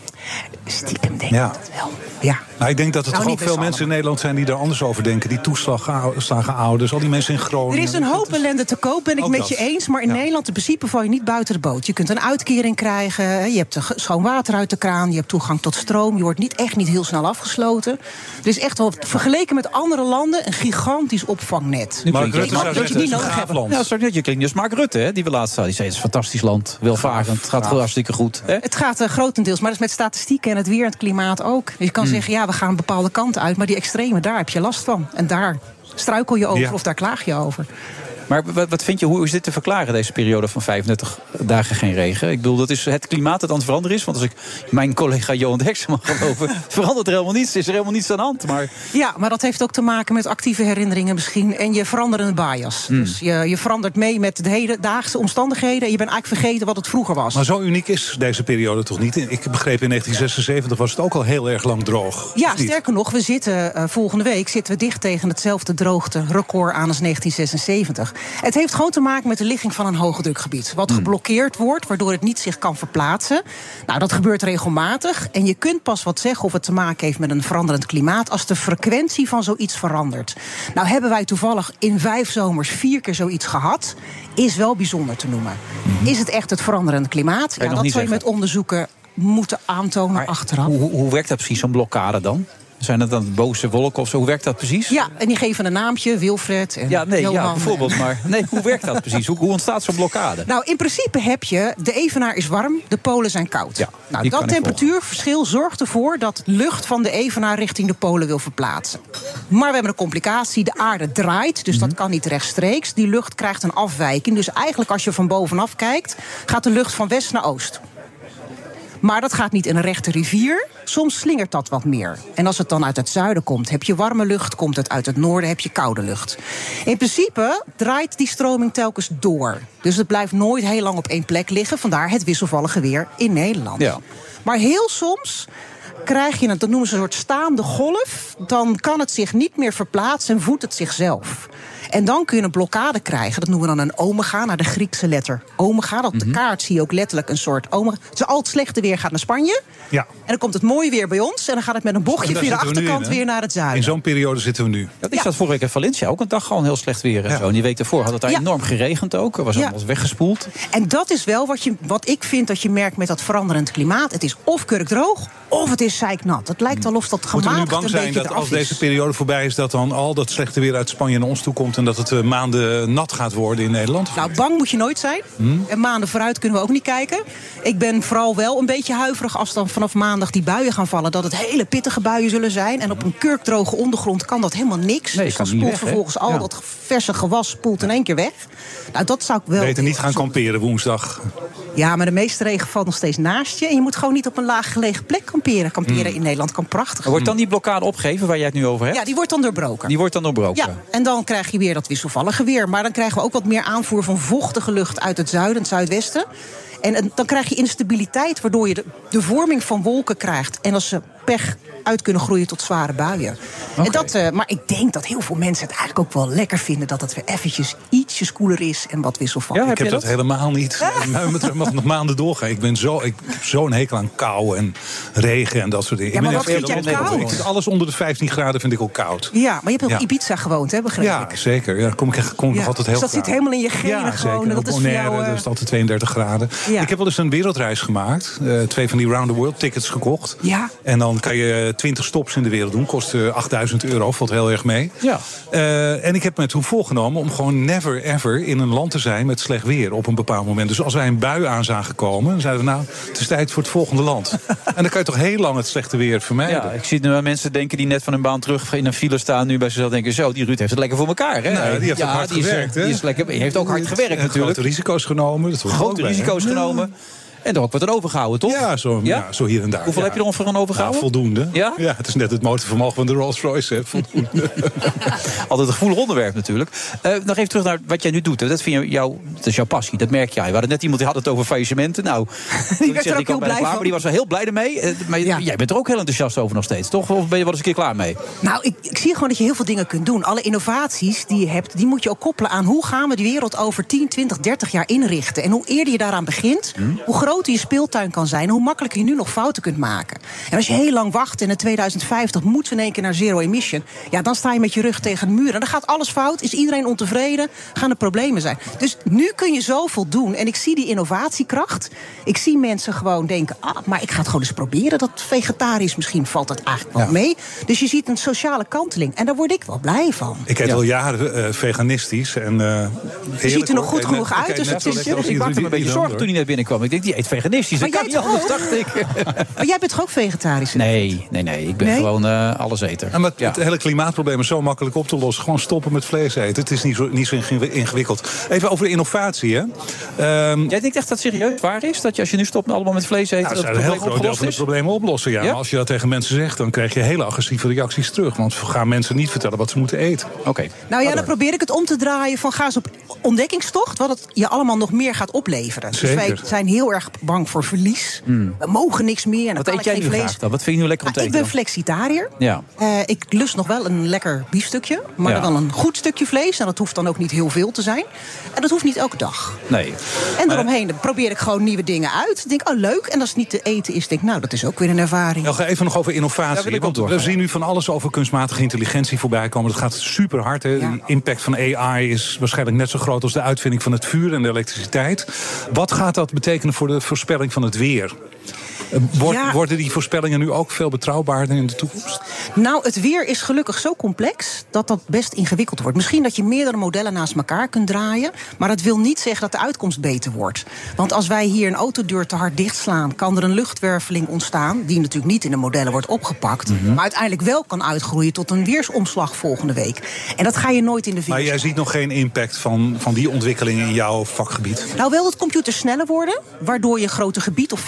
Stiekem denk ja. ik het wel. Ja. Nou, ik denk dat er Nou, toch ook veel mensen in Nederland zijn die er anders over denken. Die toeslagenouders, al die mensen in Er Groningen. is een hoop ellende te koop, ben ik met dat. je eens. Maar in Nederland in principe val je niet buiten de boot. Je kunt een uitkering krijgen, hè, je hebt schoon water uit de kraan... je hebt toegang tot stroom, je wordt niet, echt niet heel snel afgesloten. Er is echt wel, vergeleken met andere landen, een gigantisch opvangnet. Je- Rutte zou dat je niet het is een nodig. Ja, je klinkt dus Mark Rutte, hè, die we laatst hadden. Die zei, het is een fantastisch land, welvarend, het gaat hartstikke goed. Hè? Het gaat eh, grotendeels, maar dat is met statistieken en het weer en het klimaat ook. Dus je kan Hmm. zeggen, ja, we gaan bepaalde kanten uit... maar die extreme, daar heb je last van. En daar struikel je over Ja. of daar klaag je over. Maar wat, wat vind je, hoe is dit te verklaren, deze periode van 35 dagen geen regen? Ik bedoel, dat is het klimaat dat aan het veranderen is. Want als ik mijn collega Johan Derksen mag geloven, verandert er helemaal niets. Is er helemaal niets aan de hand. Maar Ja, maar dat heeft ook te maken met actieve herinneringen misschien. En je veranderende bias. Hmm. Dus je, je verandert mee met de hedendaagse omstandigheden. En je bent eigenlijk vergeten wat het vroeger was. Maar zo uniek is deze periode toch niet? Ik begreep in 1976 was het ook al heel erg lang droog. Ja, sterker nog, we zitten eh, volgende week zitten we dicht tegen hetzelfde droogte-record aan als 1976. Het heeft gewoon te maken met de ligging van een hoogdrukgebied. Wat geblokkeerd wordt, waardoor het niet zich kan verplaatsen. Nou, dat gebeurt regelmatig. En je kunt pas wat zeggen of het te maken heeft met een veranderend klimaat... als de frequentie van zoiets verandert. Nou hebben wij toevallig in vijf zomers vier keer zoiets gehad. Is wel bijzonder te noemen. Is het echt het veranderend klimaat? Ja, dat zou je met onderzoeken moeten aantonen achteraf. hoe, hoe werkt dat precies, zo'n blokkade dan? Zijn dat dan boze wolken of zo? Hoe werkt dat precies? Ja, en die geven een naamje, Wilfred en Ja, nee, ja, Johan. bijvoorbeeld. Maar nee, hoe werkt dat precies? Hoe, hoe ontstaat zo'n blokkade? Nou, in principe heb je, de evenaar is warm, de polen zijn koud. nou, die kan dat temperatuurverschil zorgt ervoor dat lucht van de evenaar richting de polen wil verplaatsen. Maar we hebben een complicatie, de aarde draait, dus Mhm. dat kan niet rechtstreeks. Die lucht krijgt een afwijking, dus eigenlijk als je van bovenaf kijkt, gaat de lucht van west naar oost. Maar dat gaat niet in een rechte rivier. Soms slingert dat wat meer. En als het dan uit het zuiden komt, heb je warme lucht. Komt het uit het noorden, heb je koude lucht. In principe draait die stroming telkens door. Dus het blijft nooit heel lang op één plek liggen. Vandaar het wisselvallige weer in Nederland. Ja. Maar heel soms krijg je het, dat noemen ze een soort staande golf. Dan kan het zich niet meer verplaatsen en voedt het zichzelf. En dan kun je een blokkade krijgen. Dat noemen we dan een omega, naar de Griekse letter omega. Dat op de kaart zie je ook letterlijk een soort omega. Dus al het slechte weer gaat naar Spanje. Ja. En dan komt het mooie weer bij ons. En dan gaat het met een bochtje via de achterkant in, weer naar het zuiden. In zo'n periode zitten we nu. Dat is dat vorige week in Valencia ook een dag gewoon heel slecht weer. En, zo. en die week daarvoor had het daar Ja. enorm geregend ook. Er was Ja. allemaal weggespoeld. En dat is wel wat, je, wat ik vind dat je merkt met dat veranderend klimaat. Het is of kurkdroog, of het is zeiknat. Het lijkt wel of dat Moeten we nu gemaakt bang zijn dat als is. deze periode voorbij is... dat dan al dat slechte weer uit Spanje naar ons toe komt... en dat het eh, maanden nat gaat worden in Nederland? Nou, bang moet je nooit zijn. Hmm? En maanden vooruit kunnen we ook niet kijken. Ik ben vooral wel een beetje huiverig als dan vanaf maandag die buien gaan vallen. Dat het hele pittige buien zullen zijn. En op een kurkdroge ondergrond kan dat helemaal niks. Nee, dus niet spoelt weg, vervolgens al Ja. dat verse gewas spoelt in één keer weg. Nou, dat zou ik wel. Beter niet gaan kamperen woensdag. Ja, maar de meeste regen valt nog steeds naast je. En je moet gewoon niet op een laag gelegen plek kamperen. Kamperen Hmm. in Nederland kan prachtig. Wordt dan die blokkade opgegeven waar jij het nu over hebt? Ja, die wordt dan doorbroken. Die wordt dan doorbroken. Ja, en dan krijg je weer dat wisselvallige weer. Maar dan krijgen we ook wat meer aanvoer van vochtige lucht uit het zuiden en het zuidwesten. En, en dan krijg je instabiliteit, waardoor je de, de vorming van wolken krijgt. En als ze pech uit kunnen groeien tot zware buien. En dat, eh, maar ik denk dat heel veel mensen het eigenlijk ook wel lekker vinden... dat het weer eventjes ietsjes koeler is en wat wisselvallig. ik heb dat, helemaal niet. Het mag nog maanden doorgaan. Ik, ben zo, ik heb zo'n hekel aan kou en regen en dat soort dingen. Ja, Ik maar ben wat echt vind jij heel- koud? Ik vind alles onder de 15 graden vind ik ook koud. Ja, maar je hebt ook Ja. Ibiza gewoond, hè, begreep Ja, ik? zeker. Ja, daar kom ik, echt- kom Ja, altijd dus heel dat zit helemaal in je genen ja, gewoon, Zeker. dat Op is voor Bonaire, jou, eh, dat is altijd 32 graden. Ja. Ik heb wel eens een wereldreis gemaakt. Eh, twee van die round the world tickets gekocht. Ja. En dan kan je 20 stops in de wereld doen. Kost eh, 8000 euro, valt heel erg mee. Ja. Eh, en ik heb me toen voorgenomen om gewoon never ever in een land te zijn met slecht weer op een bepaald moment. Dus als wij een bui aan zagen komen, dan zeiden we nou, het is tijd voor het volgende land. en dan kan je toch heel lang het slechte weer vermijden. Ja, ik zie nu mensen denken die net van hun baan terug in een file staan. Nu bij zichzelf denken: zo, die Ruud heeft het lekker voor elkaar. Hè? Nou, die heeft ook hard die is, eh, gewerkt, hè? Die, is lekker, die heeft ook hard gewerkt natuurlijk. Grote risico's genomen. Dat Grote risico's genomen. En er ook wat aan overgehouden, toch? Ja, zo, ja? zo hier en daar. Hoeveel ja. heb je er ongeveer aan overgehouden? Ja, voldoende. Ja? het is net het motorvermogen van de Rolls Royce. Hè. Voldoende. Altijd een gevoelig onderwerp natuurlijk. Eh, nog even terug naar wat jij nu doet. hè. Dat, vind je jou, dat is jouw passie, dat merk jij. We hadden net iemand die had het over faillissementen. Nou, die, werd er ook heel blij klaar, van. maar die was er heel blij mee. Eh, Maar jij bent er ook heel enthousiast over nog steeds, toch? Of ben je wel eens een keer klaar mee? Nou, ik, ik zie gewoon dat je heel veel dingen kunt doen. Alle innovaties die je hebt, die moet je ook koppelen aan... hoe gaan we de wereld over 10, 20, 30 jaar inrichten. En hoe eerder je daaraan begint, hoe groter je speeltuin kan zijn... hoe makkelijker je nu nog fouten kunt maken. En als je heel lang wacht en in 2050 moeten we in één keer naar zero emission... ja, dan sta je met je rug tegen de muur. En dan gaat alles fout, is iedereen ontevreden, gaan er problemen zijn. Dus nu kun je zoveel doen. En ik zie die innovatiekracht. Ik zie mensen gewoon denken... ah, maar ik ga het gewoon eens proberen, dat vegetarisch. Misschien valt dat eigenlijk wel mee. Dus je ziet een sociale kanteling. En daar word ik wel blij van. Ik eet al jaren eh, veganistisch. En, eh, Je ziet er nog goed genoeg uit, dus het is- Ik maakte me een beetje zorgen toen hij net binnenkwam. Ik denk, die eet veganistisch. Maar Dat kan jij niet anders, dacht ik. Maar jij bent toch ook vegetarisch? Nee, nee, nee. Ik ben Nee? gewoon eh alleseter. Ja, maar het hele klimaatprobleem is zo makkelijk op te lossen. Gewoon stoppen met vlees eten. Het is niet zo, niet zo ingewi- ingewikkeld. Even over innovatie. Hè. Ehm, Jij denkt echt dat het serieus waar is? Dat je als je nu stopt allemaal met vlees eten, Ja, dat dat het een heel probleem groot deel van het is? probleem oplossen. Ja. Ja? Maar als je dat tegen mensen zegt, dan krijg je hele agressieve reacties terug. Want we gaan mensen niet vertellen wat ze moeten eten. Oké. Nou ja, dan probeer ik het om te draaien van ga eens op ontdekkingstocht. Wat het je allemaal nog meer gaat opleveren. Dus Zeker. wij zijn heel erg bang voor verlies. We mogen niks meer. En dan Wat kan eet ik jij geen nu vlees. graag dan? Wat vind je nu lekker om te Nou, ik eten? ben flexitariër. Ja. Eh, ik lust nog wel een lekker biefstukje. Maar Ja. dan een goed stukje vlees. En dat hoeft dan ook niet heel veel te zijn. En dat hoeft niet elke dag. Nee. En eromheen probeer ik gewoon nieuwe dingen uit. Ik denk, oh leuk. En als het niet te eten is, denk ik, nou, dat is ook weer een ervaring. Nog even nog over Ja, innovatie. ik want we zien nu van alles over kunstmatige intelligentie voorbij komen. Dat gaat super hard. Hè. De impact van AI is waarschijnlijk net zo groot als de uitvinding van het vuur en de elektriciteit. Wat gaat dat betekenen voor de voorspelling van het weer? Eh, Ja. Worden die voorspellingen nu ook veel betrouwbaarder in de toekomst? Nou, het weer is gelukkig zo complex dat dat best ingewikkeld wordt. Misschien dat je meerdere modellen naast elkaar kunt draaien. Maar dat wil niet zeggen dat de uitkomst beter wordt. Want als wij hier een autodeur te hard dichtslaan, kan er een luchtwerveling ontstaan. Die natuurlijk niet in de modellen wordt opgepakt. Mhm. Maar uiteindelijk wel kan uitgroeien tot een weersomslag volgende week. En dat ga je nooit in de Maar vingers. jij ziet nog geen impact van, van die ontwikkelingen in jouw vakgebied. Nou, wel dat computers sneller worden, waardoor je een groter gebied of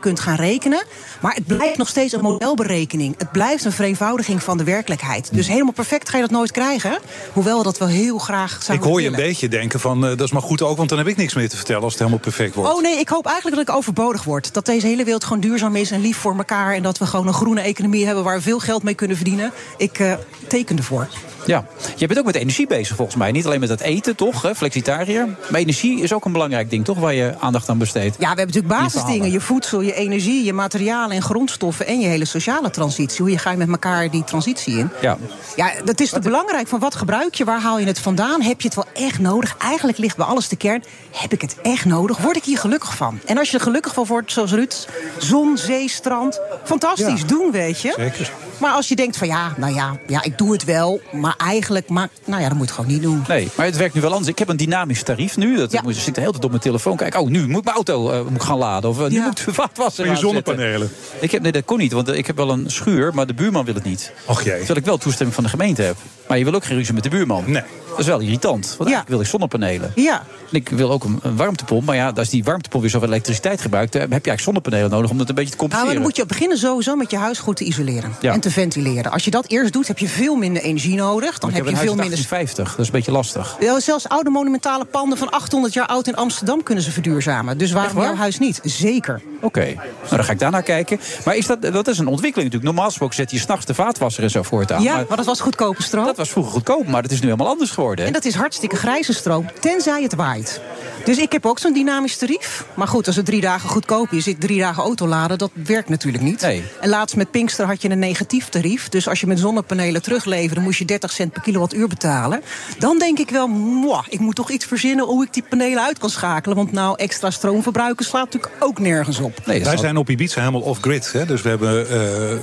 kunt gaan rekenen. Maar het blijft nog steeds een modelberekening. Het blijft een vereenvoudiging van de werkelijkheid. Dus helemaal perfect ga je dat nooit krijgen. Hoewel we dat wel heel graag Ik zouden hoor je een beetje denken van, eh, dat is maar goed ook... want dan heb ik niks meer te vertellen als het helemaal perfect wordt. Oh nee, ik hoop eigenlijk dat ik overbodig word. Dat deze hele wereld gewoon duurzaam is en lief voor elkaar. En dat we gewoon een groene economie hebben waar we veel geld mee kunnen verdienen. Ik eh, teken ervoor. Ja, je bent ook met energie bezig volgens mij. Niet alleen met het eten, toch? hè, Flexitariër. Maar energie is ook een belangrijk ding, toch? Waar je aandacht aan besteedt. Ja, we hebben natuurlijk basisdingen. Je voedsel, je energie, je materialen en grondstoffen... en je hele sociale transitie. Hoe je ga je met elkaar die transitie in? Ja. Ja, dat is te belangrijk. Van wat gebruik je? Waar haal je het vandaan? Heb je het wel echt nodig? Eigenlijk ligt bij alles de kern. Heb ik het echt nodig? Word ik hier gelukkig van? En als je er gelukkig van wordt, zoals Ruud... zon, zee, strand. Fantastisch, Ja. doen, weet je. Zeker. Maar als je denkt van ja, nou ja, ja, ik doe het wel... maar eigenlijk, maar, nou ja, dat moet je gewoon niet doen. Nee, maar het werkt nu wel anders. Ik heb een dynamisch tarief nu. Dat moet, ik zit de hele tijd op mijn telefoon kijken. Oh, nu moet ik mijn auto eh, moet ik gaan laden. Of eh, nu Ja. moet ik de vaatwasser Voor je zonnepanelen. Ik heb, nee, dat kon niet, want eh, ik heb wel een schuur, maar de buurman wil het niet. Och jee. Terwijl ik wel toestemming van de gemeente heb. Maar je wil ook geen ruzie met de buurman. Nee. Dat is wel irritant. Want eigenlijk wil ik zonnepanelen. Ja. En ik wil ook een, een warmtepomp. Maar ja, als die warmtepomp weer zoveel elektriciteit gebruikt... dan heb je eigenlijk zonnepanelen nodig om dat een beetje te Nou, maar compenseren. dan moet je beginnen sowieso met je huis goed te isoleren. Ja. En te ventileren. Als je dat eerst doet, heb je veel minder energie nodig. Dan heb heb je veel minder 1850. Dat is een beetje lastig. Ja, zelfs oude monumentale panden van 800 jaar oud in Amsterdam kunnen ze verduurzamen. Dus waarom waar? jouw huis niet? Zeker. Oké, nou dan ga ik daarnaar kijken. Maar is dat, dat is een ontwikkeling natuurlijk. Normaal gesproken zet je s'nachts de vaatwasser en zo voortaan. Ja, maar maar dat was goedkope stroom. dat was vroeger goedkoop, maar dat is nu helemaal anders geworden. hè? En dat is hartstikke grijze stroom, tenzij het waait. Dus ik heb ook zo'n dynamisch tarief. Maar goed, als het drie dagen goedkoop is, zit drie dagen auto laden, dat werkt natuurlijk niet. Nee. En laatst met Pinkster had je een negatief tarief. Dus als je met zonnepanelen terugleverde, moest je 30 cent per kilowattuur betalen. Dan denk ik wel, mwah, ik moet toch iets verzinnen hoe ik die panelen uit kan schakelen. Want nou, extra stroom verbruiken slaat natuurlijk ook nergens op. Wij zijn op Ibiza helemaal off-grid. hè. Dus we hebben eh,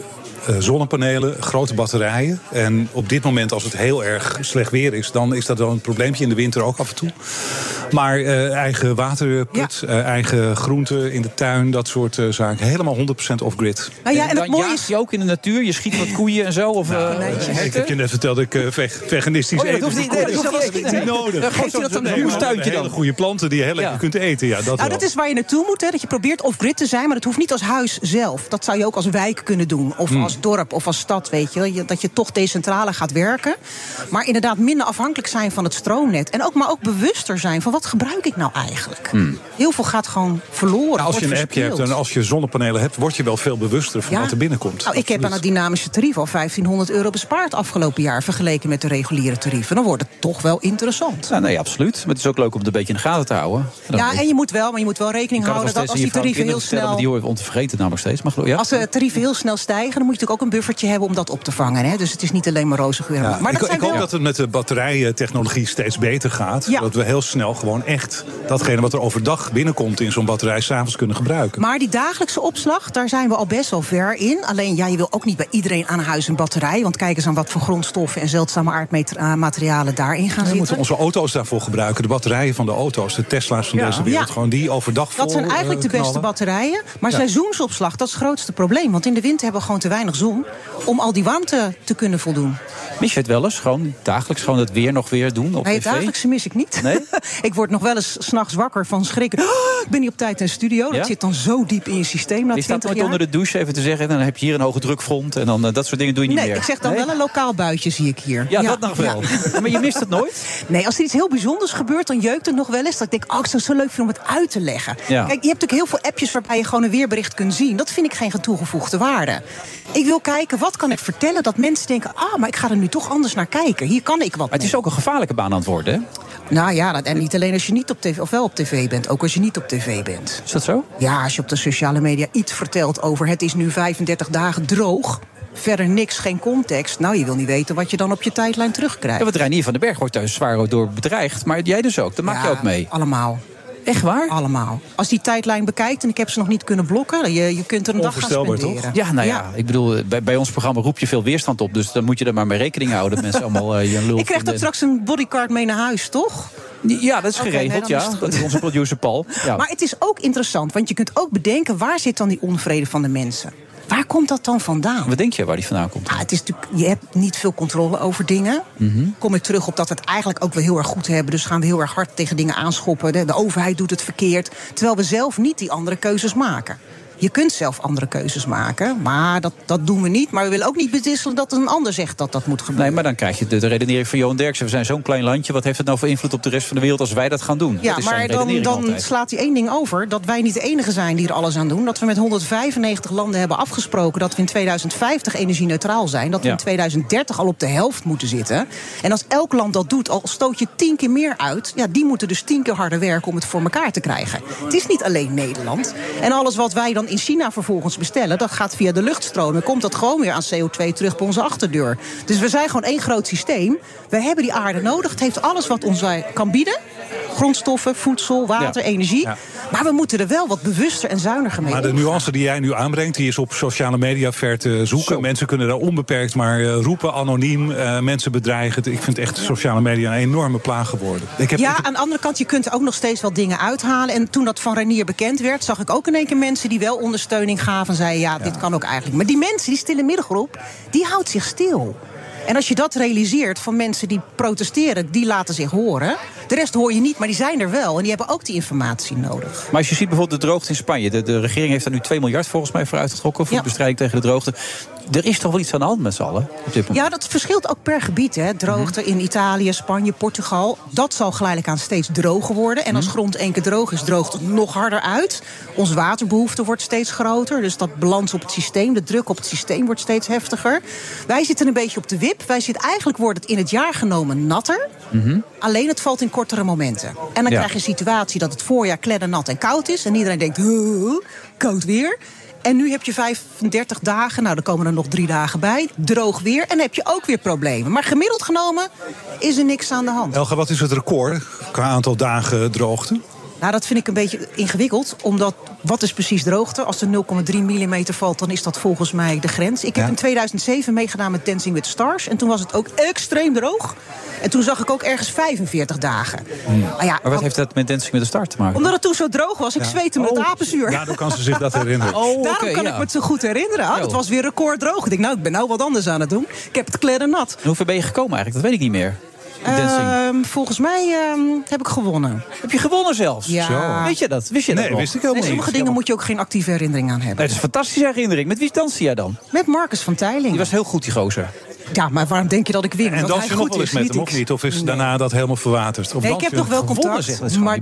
zonnepanelen, grote batterijen. En op dit moment, als het heel erg slecht weer is... dan is dat wel een probleempje in de winter ook af en toe. Maar eh, eigen waterput, eh, eigen groenten in de tuin... dat soort eh, zaken. Helemaal 100% off-grid. Nou ja, en het dan mooie jaag je ook in de natuur. Je schiet wat koeien en zo. Of, eh, Ik heb je net verteld dat ik eh, veg- veganistisch Oh ja, dat hoeft niet- nee, dat hoeft niet nodig. Dan geeft hij dat een Nee, maar moestuintje hele dan. goede planten die je heel lekker Ja. kunt eten. Ja, dat nou, wel. dat is waar je naartoe moet. Hè, dat je probeert off-grid te zijn, maar dat hoeft niet als huis zelf. Dat zou je ook als wijk kunnen doen. Of Hmm. Als dorp of als stad, weet je. Dat je toch decentraler gaat werken. Maar inderdaad minder afhankelijk zijn van het stroomnet. En ook, maar ook bewuster zijn van wat gebruik ik nou eigenlijk. Heel veel gaat gewoon verloren. Nou, als je een appje hebt en als je zonnepanelen hebt... word je wel veel bewuster van Ja. wat er binnenkomt. Nou, ik heb aan het dynamische tarief al 1500 euro bespaard afgelopen jaar... vergeleken met de reguliere tarieven. Dan wordt het toch wel interessant. Ja, nee, absoluut. Maar het is ook leuk om het een beetje in de gaten te houden. En Ja, en je moet wel, maar je moet wel rekening houden... dat als die tarieven heel snel... die hoor je om te vergeten namelijk steeds. Maar geloof- ja? Als de tarieven heel snel stijgen, dan moet je natuurlijk ook een buffertje hebben om dat op te vangen. Hè? Dus het is niet alleen maar roze geur. Ja, maar ik, dat zijn ik hoop dat het met de batterijtechnologie steeds beter gaat. Ja. Dat we heel snel gewoon echt datgene wat er overdag binnenkomt in zo'n batterij s'avonds kunnen gebruiken. Maar die dagelijkse opslag, daar zijn we al best wel ver in. Alleen, ja, je wil ook niet bij iedereen aan huis een batterij. Want kijk eens aan wat voor grondstoffen en zeldzame aardmaterialen daarin gaan we zitten. moeten onze auto's daarvoor gebruiken. De batterijen van de auto's, de Tesla's van Ja. deze wereld. Gewoon die overdag vol Dat zijn eigenlijk eh, de beste batterijen. Maar seizoensopslag, dat is het grootste probleem. Want in de winter hebben we gewoon te weinig om al die warmte te kunnen voldoen. Mis je het wel eens? Gewoon dagelijks gewoon het weer nog weer doen op Nee, het tv? dagelijkse mis ik niet. Nee? ik word nog wel eens s'nachts wakker van schrikken. Oh, ik ben niet op tijd in de studio. Dat zit dan zo diep in je systeem na Je staat 20 nooit onder de douche even te zeggen... en dan heb je hier een hoge drukfront en dan eh, dat soort dingen doe je niet Nee, meer. ik zeg dan Nee? wel een lokaal buitje zie ik hier. Ja, dat nog wel. Ja. Maar je mist het nooit? Nee, als er iets heel bijzonders gebeurt, dan jeukt het nog wel eens. Dat ik denk, oh, ik zou het zo leuk vinden om het uit te leggen. Kijk, je hebt natuurlijk heel veel appjes waarbij je gewoon een weerbericht kunt zien. Dat vind ik geen toegevoegde waarde. Ik wil kijken, wat kan ik vertellen dat mensen denken... ah, maar ik ga er nu toch anders naar kijken. Hier kan ik wat Maar het is ook een gevaarlijke baan aan het worden, hè? Nou ja, dat, en niet alleen als je niet op tv, of wel op tv bent, ook als je niet op tv bent. Is dat zo? Ja, als je op de sociale media iets vertelt over het is nu 35 dagen droog. Verder niks, geen context. Nou, je wil niet weten wat je dan op je tijdlijn terugkrijgt. Ja, want Reinier van den Berg wordt thuis zwaar door bedreigd. Maar jij dus ook, dat maak je ook mee. Allemaal. Echt waar? Allemaal. Als die tijdlijn bekijkt, en ik heb ze nog niet kunnen blokken... je, je kunt er een dag gaan spenderen. Ja, nou ja, ik bedoel, bij, bij ons programma roep je veel weerstand op. Dus dan moet je er maar mee rekening houden dat mensen allemaal eh, je lul Ik krijg toch straks een bodycard mee naar huis, toch? Ja, dat is geregeld, nee, dan is ja. Dat is onze producer Paul. Ja. Maar het is ook interessant, want je kunt ook bedenken... waar zit dan die onvrede van de mensen? Waar komt dat dan vandaan? Wat denk je waar die vandaan komt? Ah, het is natuurlijk, je hebt niet veel controle over dingen. Mhm. Kom ik terug op dat we het eigenlijk ook wel heel erg goed hebben. Dus gaan we heel erg hard tegen dingen aanschoppen. De, de overheid doet het verkeerd. Terwijl we zelf niet die andere keuzes maken. Je kunt zelf andere keuzes maken, maar dat, dat doen we niet. Maar we willen ook niet bedisselen dat een ander zegt dat dat moet gebeuren. Nee, maar dan krijg je de, de redenering van Johan Derksen. We zijn zo'n klein landje. Wat heeft het nou voor invloed op de rest van de wereld als wij dat gaan doen? Ja, dat is zijn maar dan, dan altijd. slaat hij één ding over. Dat wij niet de enige zijn die er alles aan doen. Dat we met 195 landen hebben afgesproken dat we in 2050 energie-neutraal zijn. Dat we Ja. in 2030 al op de helft moeten zitten. En als elk land dat doet, al stoot je tien keer meer uit. Ja, die moeten dus tien keer harder werken om het voor elkaar te krijgen. Het is niet alleen Nederland. En alles wat wij dan in China vervolgens bestellen, dat gaat via de luchtstroom. En komt dat gewoon weer aan CO2 terug bij onze achterdeur. Dus we zijn gewoon één groot systeem. We hebben die aarde nodig. Het heeft alles wat ons eh, kan bieden. Grondstoffen, voedsel, water, Ja. energie. Ja. Maar we moeten er wel wat bewuster en zuiniger mee Maar de nuance die jij nu aanbrengt, die is op sociale media ver te zoeken. Mensen kunnen daar onbeperkt maar eh, roepen, anoniem, eh, mensen bedreigen. Ik vind echt sociale media een enorme plaag geworden. Ik heb, Ja, aan de andere kant, je kunt ook nog steeds wel dingen uithalen. En toen dat van Renier bekend werd, zag ik ook in één keer mensen die wel ondersteuning gaven. En zeiden, ja, dit kan ook eigenlijk. Maar die mensen, die stille middengroep, die houdt zich stil. En als je dat realiseert van mensen die protesteren, die laten zich horen. De rest hoor je niet, maar die zijn er wel. En die hebben ook die informatie nodig. Maar als je ziet bijvoorbeeld de droogte in Spanje. De, de regering heeft daar nu 2 miljard volgens mij voor uitgetrokken. Voor de bestrijding tegen de droogte. Er is toch wel iets aan de hand met z'n allen op dit moment? Ja, dat verschilt ook per gebied. Hè. Droogte in Italië, Spanje, Portugal. Dat zal geleidelijk aan steeds droger worden. En als grond één keer droog is, droogt het nog harder uit. Onze waterbehoefte wordt steeds groter. Dus dat balans op het systeem, de druk op het systeem wordt steeds heftiger. Wij zitten een beetje op de wip. Wij zitten, eigenlijk wordt het in het jaar genomen natter. Alleen het valt in kortere momenten. En dan Ja. krijg je een situatie dat het voorjaar kleddernat en koud is. En iedereen denkt, "Huh, koud weer. En nu heb je 35 dagen, nou dan komen er nog drie dagen bij. Droog weer en heb je ook weer problemen. Maar gemiddeld genomen is er niks aan de hand. Elga, wat is het record qua aantal dagen droogte? Nou, dat vind ik een beetje ingewikkeld. Omdat, wat is precies droogte? Als er 0,3 mm valt, dan is dat volgens mij de grens. Ik heb Ja. in 2007 meegedaan met Dancing with the Stars. En toen was het ook extreem droog. En toen zag ik ook ergens 45 dagen. Maar ja, Maar wat heeft dat met Dancing met de Start te maken? omdat het toen zo droog was, ik Ja. zweette met het apenzuur. Daardoor kan ze zich dat herinneren. Oh, Daarom kan ja. ik me het zo goed herinneren. Ah, het was weer recorddroog. Ik denk, nou, ik ben nou wat anders aan het doen. Ik heb het kleren nat. En hoe ver ben je gekomen eigenlijk? Dat weet ik niet meer. Ehm, volgens mij ehm, heb ik gewonnen. Heb je gewonnen zelfs? Ja. Zo. Weet je dat? Wist je dat Nee, nog? wist ik helemaal Nee, niet. sommige dingen moet je ook geen actieve herinnering aan hebben. Nee, dat is een fantastische herinnering. Met wie danste jij dan? Met Marcus van Teiling. Die was heel goed, die gozer. Ja, maar waarom denk je dat ik win? En dans hij je nog goed wel eens is, met hem, of niet? Of is Nee. daarna dat helemaal verwaterd? Of Nee, ik heb nog wel contact. zeg. Dat maar,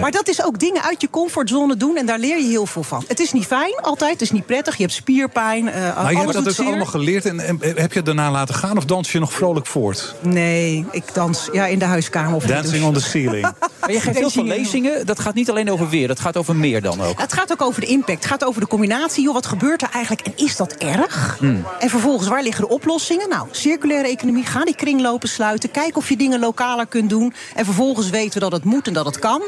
maar dat is ook dingen uit je comfortzone doen en daar leer je heel veel van. Het is niet fijn altijd, het is niet prettig. Je hebt spierpijn. eh Maar je hebt dat dus zeer. allemaal geleerd en, en heb je het daarna laten gaan of dans je nog vrolijk voort? Nee, ik dans ja, in de huiskamer of Dancing on douche. the ceiling. Maar je geeft heel veel lezingen. Dat gaat niet alleen over weer. Dat gaat over meer dan ook. Het gaat ook over de impact. Het gaat over de combinatie. Joh, wat gebeurt er eigenlijk en is dat erg? En vervolgens, waar liggen de oplossingen? Nou, circulaire economie. Ga die kringlopen sluiten. Kijk of je dingen lokaler kunt doen. En vervolgens weten we dat het moet en dat het kan.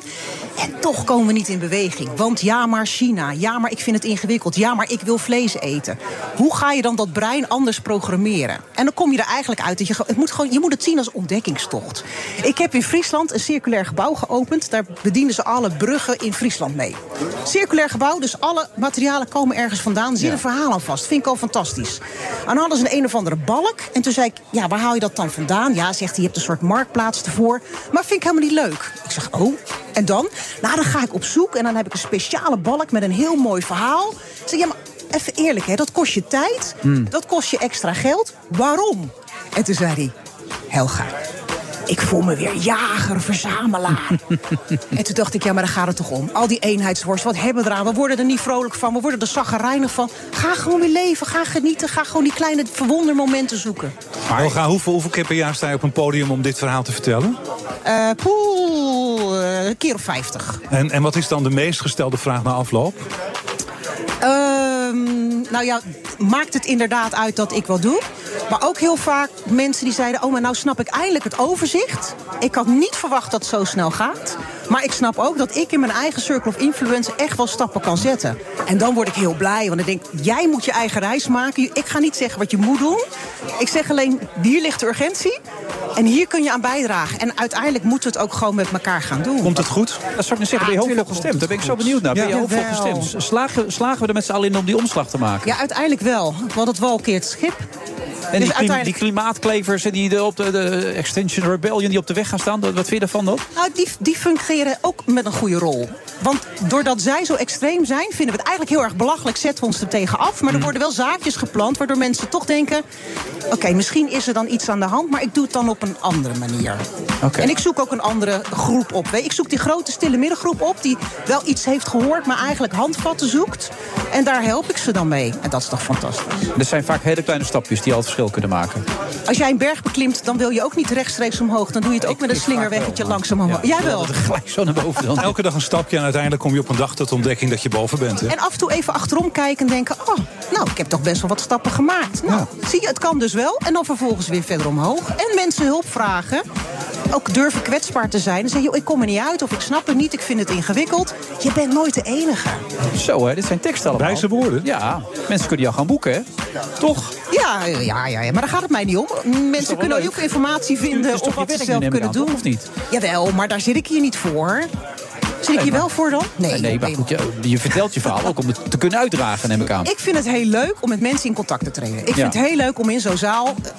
En toch komen we niet in beweging. Want ja, maar China. Ja, maar ik vind het ingewikkeld. Ja, maar ik wil vlees eten. Hoe ga je dan dat brein anders programmeren? En dan kom je er eigenlijk uit dat je, het moet gewoon, je moet het zien als ontdekkingstocht. Ik heb in Friesland een circulair gebouw geopend. Daar bedienen ze alle bruggen in Friesland mee. Circulair gebouw, dus alle materialen komen ergens vandaan. Zit een verhaal aan vast. Vind ik al fantastisch. En dan hadden ze een een of andere balk. En toen zei ik, ja, waar haal je dat dan vandaan? Ja, zegt hij, je hebt een soort marktplaats ervoor. Maar vind ik helemaal niet leuk. Ik zeg, oh, en dan? Nou, dan ga ik op zoek en dan heb ik een speciale balk met een heel mooi verhaal. Ik zeg, ja, maar even eerlijk, hè, dat kost je tijd. Dat kost je extra geld. Waarom? En toen zei hij, Helga, ik voel me weer jager, verzamelaar. en toen dacht ik, ja, maar daar gaat het toch om. Al die eenheidsworst, wat hebben we eraan? We worden er niet vrolijk van, we worden er zaggerijnig van. Ga gewoon weer leven, ga genieten, ga gewoon die kleine verwondermomenten zoeken. Maar Olga, hoeveel, hoeveel keer per jaar sta je op een podium om dit verhaal te vertellen? Eh poeh, eh, een keer of vijftig. En, en wat is dan de meest gestelde vraag na afloop? Ehm, nou ja, maakt het inderdaad uit dat ik wat doe. Maar ook heel vaak mensen die zeiden... oh, maar nou snap ik eindelijk het overzicht. Ik had niet verwacht dat het zo snel gaat. Maar ik snap ook dat ik in mijn eigen circle of influence echt wel stappen kan zetten. En dan word ik heel blij, want ik denk, jij moet je eigen reis maken. Ik ga niet zeggen wat je moet doen. Ik zeg alleen, hier ligt de urgentie. En hier kun je aan bijdragen. En uiteindelijk moeten we het ook gewoon met elkaar gaan doen. Komt het goed? Dat zou ik net zeggen, ben je hoopvol gestemd? Daar ben ik zo benieuwd naar. Ben je hoopvol gestemd? Slagen, slagen we er met z'n allen in om die omslag te maken? Ja, uiteindelijk wel. Want het walkeert schip. En die, Dus uiteindelijk- die klimaatklevers en die de, op de, de Extension Rebellion die op de weg gaan staan, wat vind je daarvan dan? Nou, die, die ook met een goede rol. Want doordat zij zo extreem zijn, vinden we het eigenlijk heel erg belachelijk. Zetten we ons er tegen af. Mm. Maar er worden wel zaadjes geplant, waardoor mensen toch denken: oké, misschien is er dan iets aan de hand, maar ik doe het dan op een andere manier. En ik zoek ook een andere groep op. Ik zoek die grote stille middengroep op, die wel iets heeft gehoord, maar eigenlijk handvatten zoekt. En daar help ik ze dan mee. En dat is toch fantastisch. Er zijn vaak hele kleine stapjes die al het verschil kunnen maken. Als jij een berg beklimt, dan wil je ook niet rechtstreeks omhoog. Dan doe je het ook met een slingerweggetje langzaam omhoog. Jij wel. Zo naar boven dan. Elke dag een stapje en uiteindelijk kom je op een dag tot ontdekking dat je boven bent. Hè? En af en toe even achterom kijken en denken... oh, nou, ik heb toch best wel wat stappen gemaakt. Nou, zie je, het kan dus wel. En dan vervolgens weer verder omhoog. En mensen hulp vragen. Ook durven kwetsbaar te zijn. En zeggen, joh, ik kom er niet uit of ik snap het niet, ik vind het ingewikkeld. Je bent nooit de enige. Zo hè, dit zijn teksten allemaal. Wijze woorden. Ja, mensen kunnen jou gaan boeken hè? Toch? Ja, ja, ja, ja, maar daar gaat het mij niet om. Mensen kunnen leuk? ook informatie vinden je wat ze zelf kunnen doen. of niet? Jawel, maar daar zit ik hier niet voor. Four. Zit ik hier maar- wel voor dan? Nee. Nee, maar goed, je, je vertelt je verhaal ook om het te kunnen uitdragen, neem ik aan. Ik vind het heel leuk om met mensen in contact te treden. Ik Ja. vind het heel leuk om in zo'n zaal eh,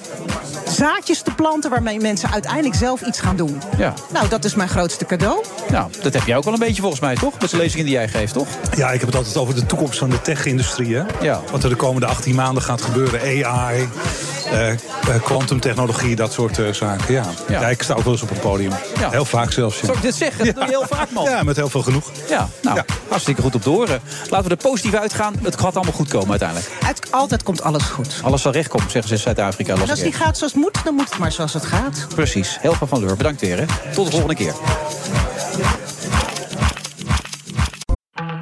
zaadjes te planten... waarmee mensen uiteindelijk zelf iets gaan doen. Ja. Nou, dat is mijn grootste cadeau. Nou, dat heb jij ook wel een beetje volgens mij, toch? Met de lezingen die jij geeft, toch? Ja, ik heb het altijd over de toekomst van de tech-industrie. hè? Ja. Wat er de komende 18 maanden gaat gebeuren. AI, eh, eh, kwantumtechnologie, dat soort eh, zaken. Ja. Ja. Ja. ik sta ook wel eens op een podium. Ja. Heel vaak zelfs. ja. Zou ik dit zeggen? Dat doe je heel vaak, man. Ja, met heel veel genoeg. Ja, nou, hartstikke goed op horen. Laten we er positief uitgaan. Het gaat allemaal goed komen uiteindelijk. Het, altijd komt alles goed. Alles zal recht komen, zeggen ze in Zuid-Afrika. Als die even. gaat zoals het moet, dan moet het maar zoals het gaat. Precies. Helpa van Leur, bedankt weer. Hè. Tot de volgende keer.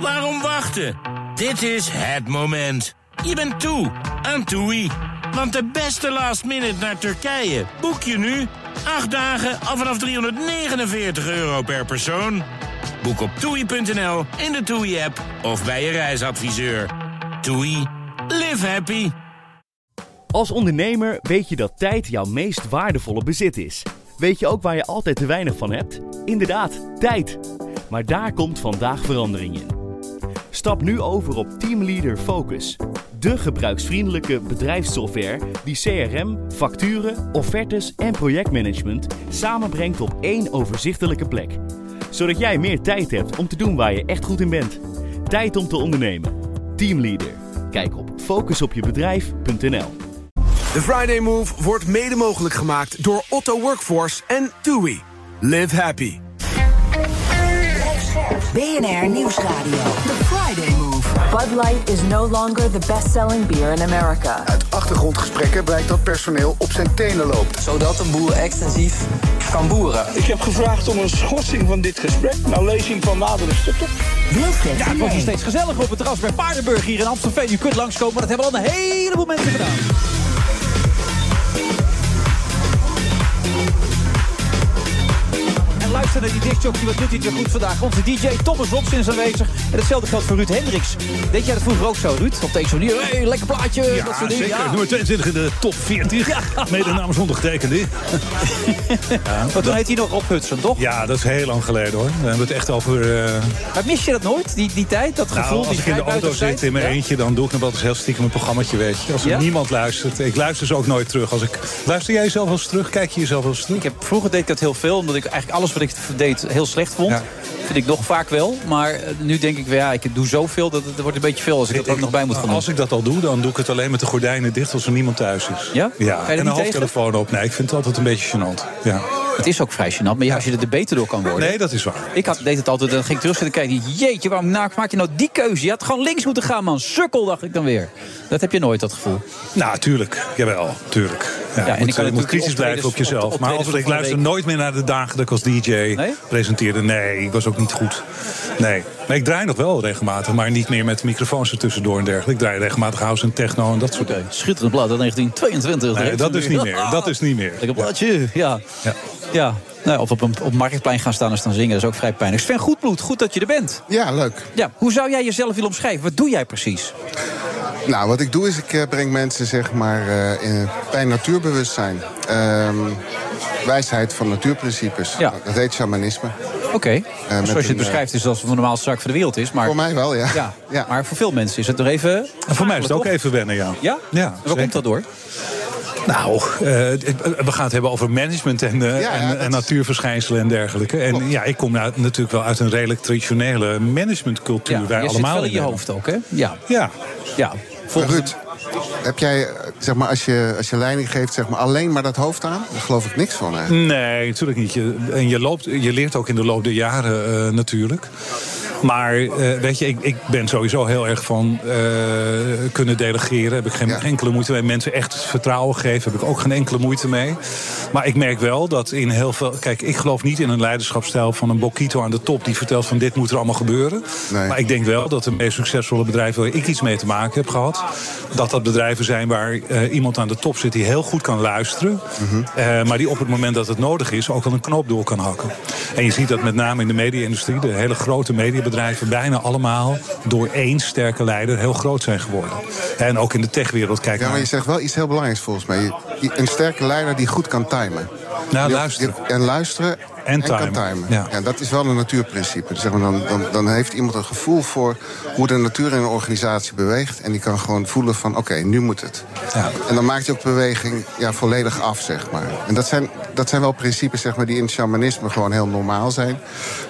Waarom wachten? Dit is het moment. Je bent toe aan TUI. Want de beste last minute naar Turkije boek je nu. 8 dagen al vanaf 349 euro per persoon. Boek op toei.nl, in de TUI-app of bij je reisadviseur. TUI. Live happy. Als ondernemer weet je dat tijd jouw meest waardevolle bezit is. Weet je ook waar je altijd te weinig van hebt? Inderdaad, tijd. Maar daar komt vandaag verandering in. Stap nu over op Teamleader Focus. De gebruiksvriendelijke bedrijfssoftware die CRM, facturen, offertes en projectmanagement samenbrengt op één overzichtelijke plek. Zodat jij meer tijd hebt om te doen waar je echt goed in bent. Tijd om te ondernemen. Teamleader. Kijk op focusopjebedrijf.nl. De Friday Move wordt mede mogelijk gemaakt door Otto Workforce en TUI. Live happy. BNR Nieuwsradio. The Friday Move. Bud Light is no longer the best-selling beer in America. Uit achtergrondgesprekken blijkt dat personeel op zijn tenen loopt. Zodat een boer extensief kan boeren. Ik heb gevraagd om een schorsing van dit gesprek naar lezing van nadere stukken. Ja, het wordt nog steeds gezellig op het terras bij Paardenburg hier in Amstelveen. U kunt langskomen, maar dat hebben al een heleboel mensen gedaan. En luister naar die discjockey, wat doet hij goed vandaag? Onze DJ Thomas Robson is aanwezig. En hetzelfde geldt voor Ruud Hendricks. Deed jij dat vroeger ook zo, Ruud? Op deze manier, hey, lekker plaatje, dat Ja, soort dingen. zeker. Nummer 22 in de top 40. Mede namens ondergetekende. Maar toen heet hij nog Rob Hudson, toch? Ja, dat is heel lang geleden hoor. We hebben het echt over... eh, Maar mis je dat nooit, die, die tijd, dat gevoel? nou, als die ik in de auto zit in mijn Ja? eentje, dan doe ik nog wel eens heel stiekem een programmaatje, weet je. Als er Ja? niemand luistert. Ik luister ze ook nooit terug. Als ik, luister jij jezelf wel eens terug? Kijk je jezelf wel eens terug? Ik heb, vroeger deed ik dat heel veel, omdat ik eigenlijk alles wat ik deed heel slecht vond. Vind ik nog vaak wel. Maar eh, nu denk ik, weer, ja, ik doe zoveel dat het wordt een beetje veel als ik dat ook nog bij moet gaan doen. Als ik dat al doe, dan doe ik het alleen met de gordijnen dicht als er niemand thuis is. Ja? Ja, Ga je en een hoofdtelefoon op. Nee, ik vind het altijd een beetje gênant. Ja. Het is ook vrij gênant, maar ja, als je er beter door kan worden. Nee, dat is waar. Ik had, deed het altijd, dan ging ik terug zitten kijken. Jeetje, waarom maak je nou die keuze? Je had gewoon links moeten gaan, man. Sukkel, dacht ik dan weer. Dat heb je nooit, dat gevoel. Nou, tuurlijk. Jawel, tuurlijk. Ja, en ik moet, kan je moet kritisch blijven op jezelf. op- maar als, ik luister nooit meer naar de dagen dat ik als DJ presenteerde. Nee, ik was ook niet goed. Nee. Maar ik draai nog wel regelmatig, maar niet meer met microfoons er tussendoor en dergelijke. Ik draai regelmatig house en techno en dat soort dingen. Schitterend blad uit 1922. Nee, dat is niet meer. Dat is niet meer. Lekker bladje, ja. ja. Nou, of op een op marktplein gaan staan en staan zingen, dat is ook vrij pijnlijk. Sven Goedbloed, goed dat je er bent. Ja, leuk. Ja, hoe zou jij jezelf willen omschrijven? Wat doe jij precies? Nou, wat ik doe is, ik eh, breng mensen zeg maar eh, in, bij natuurbewustzijn. Ehm, wijsheid van natuurprincipes. Ja. Dat heet shamanisme. Oké, met zoals je het een, beschrijft is dat de normaalste zaak van de wereld is. Maar, Voor mij wel, ja. ja. Ja. Maar voor veel mensen is het er even... En voor mij is het ook toch? even wennen, ja. Ja? Ja, Waar zeker. komt dat door? Nou, eh, we gaan het hebben over management en, eh, Ja, ja, en, en natuurverschijnselen en dergelijke. En ja, ik kom nou natuurlijk wel uit een redelijk traditionele managementcultuur. Ja, wij je zit allemaal wel in je hoofd ook, hè? Ja. Ja. ja. Volgens Ruud, heb jij, eh, zeg maar, als je, als je leiding geeft, zeg maar, alleen maar dat hoofd aan? Daar geloof ik niks van. Nee, natuurlijk niet. Je, en je, loopt, je leert ook in de loop der jaren eh, natuurlijk. Maar eh, weet je, ik, ik ben sowieso heel erg van eh, kunnen delegeren. Heb ik geen enkele moeite mee. Mensen echt vertrouwen geven, heb ik ook geen enkele moeite mee. Maar ik merk wel dat in heel veel. Kijk, ik geloof niet in een leiderschapsstijl van een Bokito aan de top die vertelt van dit moet er allemaal gebeuren. Nee. Maar ik denk wel dat de meest succesvolle bedrijven waar ik iets mee te maken heb gehad, dat dat bedrijven zijn waar eh, iemand aan de top zit die heel goed kan luisteren. eh, maar die op het moment dat het nodig is ook wel een knoop door kan hakken. En je ziet dat met name in de media-industrie, de hele grote mediabedrijven, bijna allemaal door één sterke leider heel groot zijn geworden. En ook in de techwereld, kijk Ja, maar je zegt wel iets heel belangrijks volgens mij. Een sterke leider die goed kan timen. Nou, luisteren. En luisteren en, kan timen. Ja. Ja. dat is wel een natuurprincipe. Dus zeg maar, dan, dan, dan heeft iemand een gevoel voor hoe de natuur in een organisatie beweegt. En die kan gewoon voelen van, oké, nu moet het. Ja. En dan maakt hij ook beweging ja, volledig af, zeg maar. En dat zijn, dat zijn wel principes zeg maar, die in shamanisme gewoon heel normaal zijn.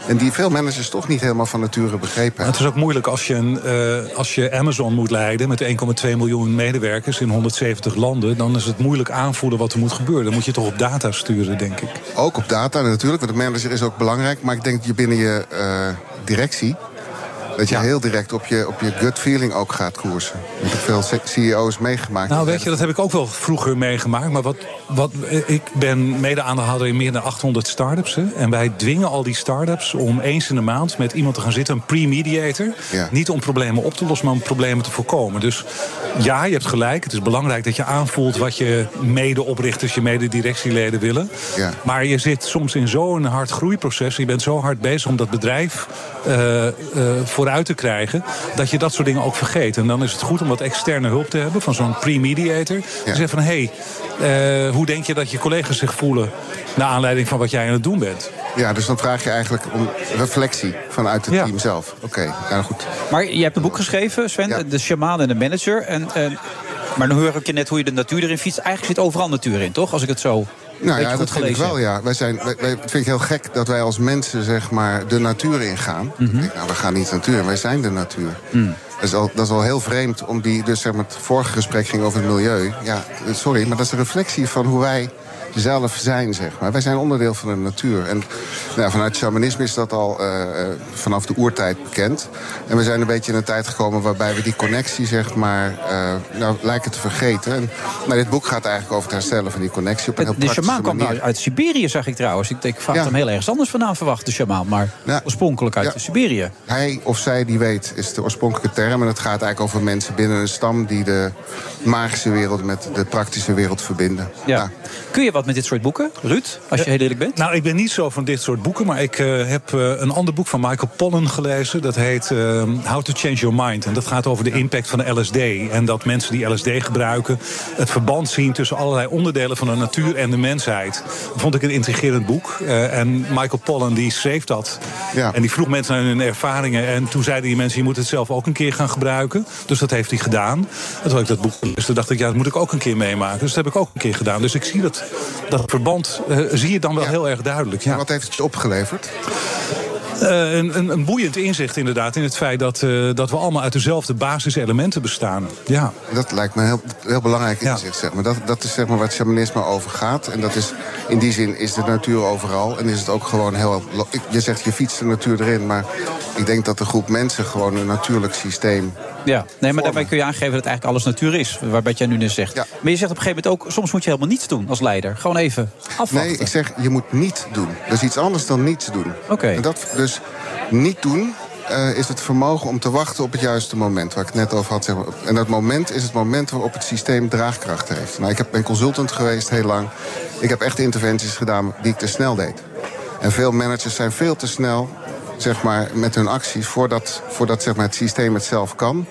En die veel managers toch niet helemaal van nature begrepen hebben. het is ook moeilijk als je, een, eh, als je Amazon moet leiden met 1,2 miljoen medewerkers in 170 landen. Dan is het moeilijk aanvoelen wat er moet gebeuren. Dan moet je toch op data sturen, denk ik. Ook op data natuurlijk, de manager is ook belangrijk. Maar ik denk dat je binnen je eh, directie... dat je heel direct op je, op je gut feeling ook gaat koersen. Ik heb veel CEO's meegemaakt. Nou, weet je, dat heb ik ook wel vroeger meegemaakt. Maar wat, wat, ik ben mede-aandeelhouder in meer dan 800 start-ups. Hè, en wij dwingen al die start-ups om eens in de maand met iemand te gaan zitten, een pre-mediator. Ja. Niet om problemen op te lossen, maar om problemen te voorkomen. Dus ja, je hebt gelijk. Het is belangrijk dat je aanvoelt wat je mede-oprichters, je mede-directieleden willen. Ja. Maar je zit soms in zo'n hard groeiproces. Je bent zo hard bezig om dat bedrijf eh, eh, vooruit te krijgen. dat je dat soort dingen ook vergeet. En dan is het goed om wat externe hulp te hebben van zo'n pre-mediator. Die zegt van hé, hey, eh, hoe denk je dat je collega's zich voelen. naar aanleiding van wat jij aan het doen bent? Ja, dus dan vraag je eigenlijk om reflectie vanuit het team zelf. Oké, ja goed. Maar je hebt een boek geschreven, Sven, De Shaman en de Manager. En, en, maar dan hoor ik je net hoe je de natuur erin fietst. Eigenlijk zit overal natuur in, toch? Als ik het zo Nou ja, dat vind ik wel, ja. Wij zijn, wij, wij- vind ik heel gek dat wij als mensen zeg maar, de natuur ingaan. Mhm. Ik denk, nou, we gaan niet de natuur, wij zijn de natuur. Mm. Dat is, al, dat is al heel vreemd, om die, dus zeg maar, het vorige gesprek ging over het milieu. Ja, sorry, maar dat is een reflectie van hoe wij zelf zijn, zeg maar. Wij zijn onderdeel van de natuur. En nou, vanuit shamanisme is dat al eh, eh, vanaf de oertijd bekend. En we zijn een beetje in een tijd gekomen waarbij we die connectie, zeg maar, eh, nou, lijken te vergeten. En nou, dit boek gaat eigenlijk over het herstellen van die connectie op een heel De praktische shamaan kwam manier. nou uit Siberië, zag ik trouwens. Ik, ik had Ja. hem heel ergens anders vandaan verwacht, de shamaan. Maar oorspronkelijk uit Ja. Siberië. Hij of zij die weet, is de oorspronkelijke term. En het gaat eigenlijk over mensen binnen een stam die de magische wereld met de praktische wereld verbinden. Ja. Kun je wat met dit soort boeken, Ruud? Als je heel eerlijk bent. Nou, ik ben niet zo van dit soort boeken. Maar ik eh, heb eh, een ander boek van Michael Pollan gelezen. Dat heet eh, How to Change Your Mind. En dat gaat over de impact van de LSD. En dat mensen die LSD gebruiken... het verband zien tussen allerlei onderdelen van de natuur en de mensheid. Dat vond ik een intrigerend boek. Eh, en Michael Pollan die schreef dat. En die vroeg mensen naar hun ervaringen. En toen zeiden die mensen, je moet het zelf ook een keer gaan gebruiken. Dus dat heeft hij gedaan. En toen ik dat boek dus toen dacht ik, ja, dat moet ik ook een keer meemaken. Dus dat heb ik ook een keer gedaan. Dus ik zie dat, dat verband, eh, zie je dan wel heel erg duidelijk. Ja. Wat heeft het je opgeleverd? Eh, een, een, een boeiend inzicht inderdaad in het feit dat, eh, dat we allemaal uit dezelfde basiselementen bestaan. Ja. Dat lijkt me een heel, heel belangrijk inzicht. Zeg maar. dat, dat is zeg maar waar shamanisme over gaat. En dat is, in die zin is de natuur overal. En is het ook gewoon heel... Je zegt je fietst de natuur erin. Maar ik denk dat de groep mensen gewoon een natuurlijk systeem... Ja, nee, maar daarbij kun je aangeven dat eigenlijk alles natuur is. Waarbij jij nu net zegt. Maar je zegt op een gegeven moment ook, soms moet je helemaal niets doen als leider. Gewoon even afwachten. Nee, ik zeg je moet niet doen. Is iets anders dan niets doen. Oké. En dat, dus niet doen eh, is het vermogen om te wachten op het juiste moment, waar ik het net over had. Zeg maar. En dat moment is het moment waarop het systeem draagkracht heeft. Nou, ik heb, ben consultant geweest heel lang. Ik heb echt interventies gedaan die ik te snel deed. En veel managers zijn veel te snel zeg maar, met hun acties voordat, voordat zeg maar, het systeem het zelf kan.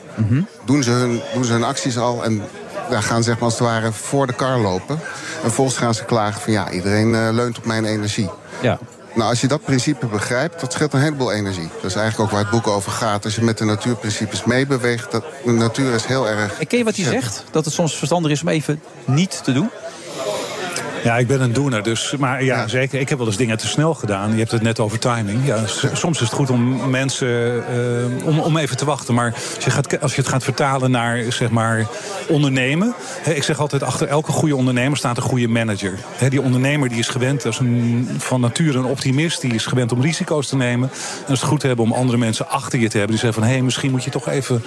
doen, ze hun, doen ze hun acties al en ja, gaan zeg maar, als het ware voor de kar lopen. En vervolgens gaan ze klagen van ja, iedereen eh, leunt op mijn energie. Ja. Nou, als je dat principe begrijpt, dat scheelt een heleboel energie. Dat is eigenlijk ook waar het boek over gaat. Als je met de natuurprincipes meebeweegt, dat, de natuur is heel erg... En ken je wat hij zegt? Dat het soms verstandig is om even niet te doen? Ja, ik ben een doener. Dus, maar ja, zeker. Ik heb wel eens dingen te snel gedaan. Je hebt het net over timing. Ja, soms is het goed om mensen eh, om, om even te wachten. Maar als je, gaat, als je het gaat vertalen naar zeg maar, ondernemen. Hè, ik zeg altijd, achter elke goede ondernemer staat een goede manager. Hè, die ondernemer die is gewend, dat is een, van nature een optimist. Die is gewend om risico's te nemen. En het is goed te hebben om andere mensen achter je te hebben. Die zeggen van, hé, hey, misschien moet je toch even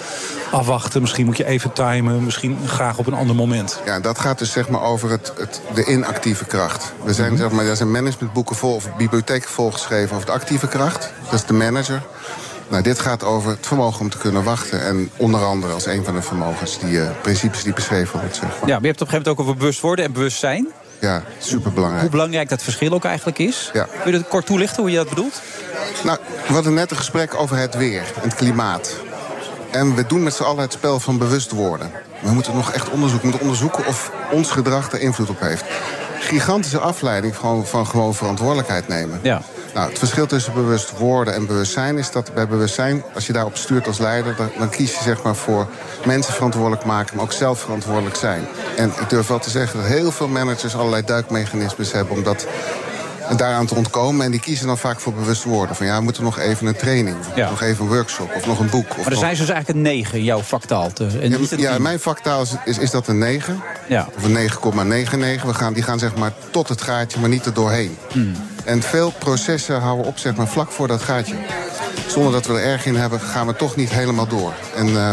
afwachten. Misschien moet je even timen. Misschien graag op een ander moment. Ja, dat gaat dus zeg maar over het, het, de inactieve kracht. Er zijn, zeg maar, er zijn managementboeken vol, of bibliotheken vol geschreven over de actieve kracht. Dat is de manager. Nou, dit gaat over het vermogen om te kunnen wachten. En onder andere als een van de vermogens, die eh, principes die beschreven wordt. Zeg maar. Ja, maar je hebt het op een gegeven moment ook over bewust worden en bewustzijn. Ja, superbelangrijk. Hoe belangrijk dat verschil ook eigenlijk is. Ja. Kun je dat kort toelichten hoe je dat bedoelt? Nou, we hadden net een gesprek over het weer, het klimaat. En we doen met z'n allen het spel van bewust worden. We moeten nog echt onderzoeken. We moeten onderzoeken of ons gedrag er invloed op heeft. Gigantische afleiding van, van gewoon verantwoordelijkheid nemen. Ja. Nou, het verschil tussen bewust worden en bewustzijn is dat bij bewustzijn, als je daarop stuurt als leider, dan, dan kies je zeg maar voor mensen verantwoordelijk maken, maar ook zelf verantwoordelijk zijn. En ik durf wel te zeggen dat heel veel managers allerlei duikmechanismes hebben om dat daaraan te ontkomen. En die kiezen dan vaak voor bewust worden. Van ja, we moeten nog even een training, of Ja. nog even een workshop of nog een boek. Of Maar nog- zijn ze dus eigenlijk een 9 in jouw vaktaal. te- En ja, niet een ja, in 10. mijn vaktaal is, is, is dat een 9. Ja. Of een 9,99. We gaan, die gaan zeg maar tot het gaatje, maar niet er doorheen. Hmm. En veel processen houden op zeg maar, vlak voor dat gaatje. Zonder dat we er erg in hebben, gaan we toch niet helemaal door. En eh,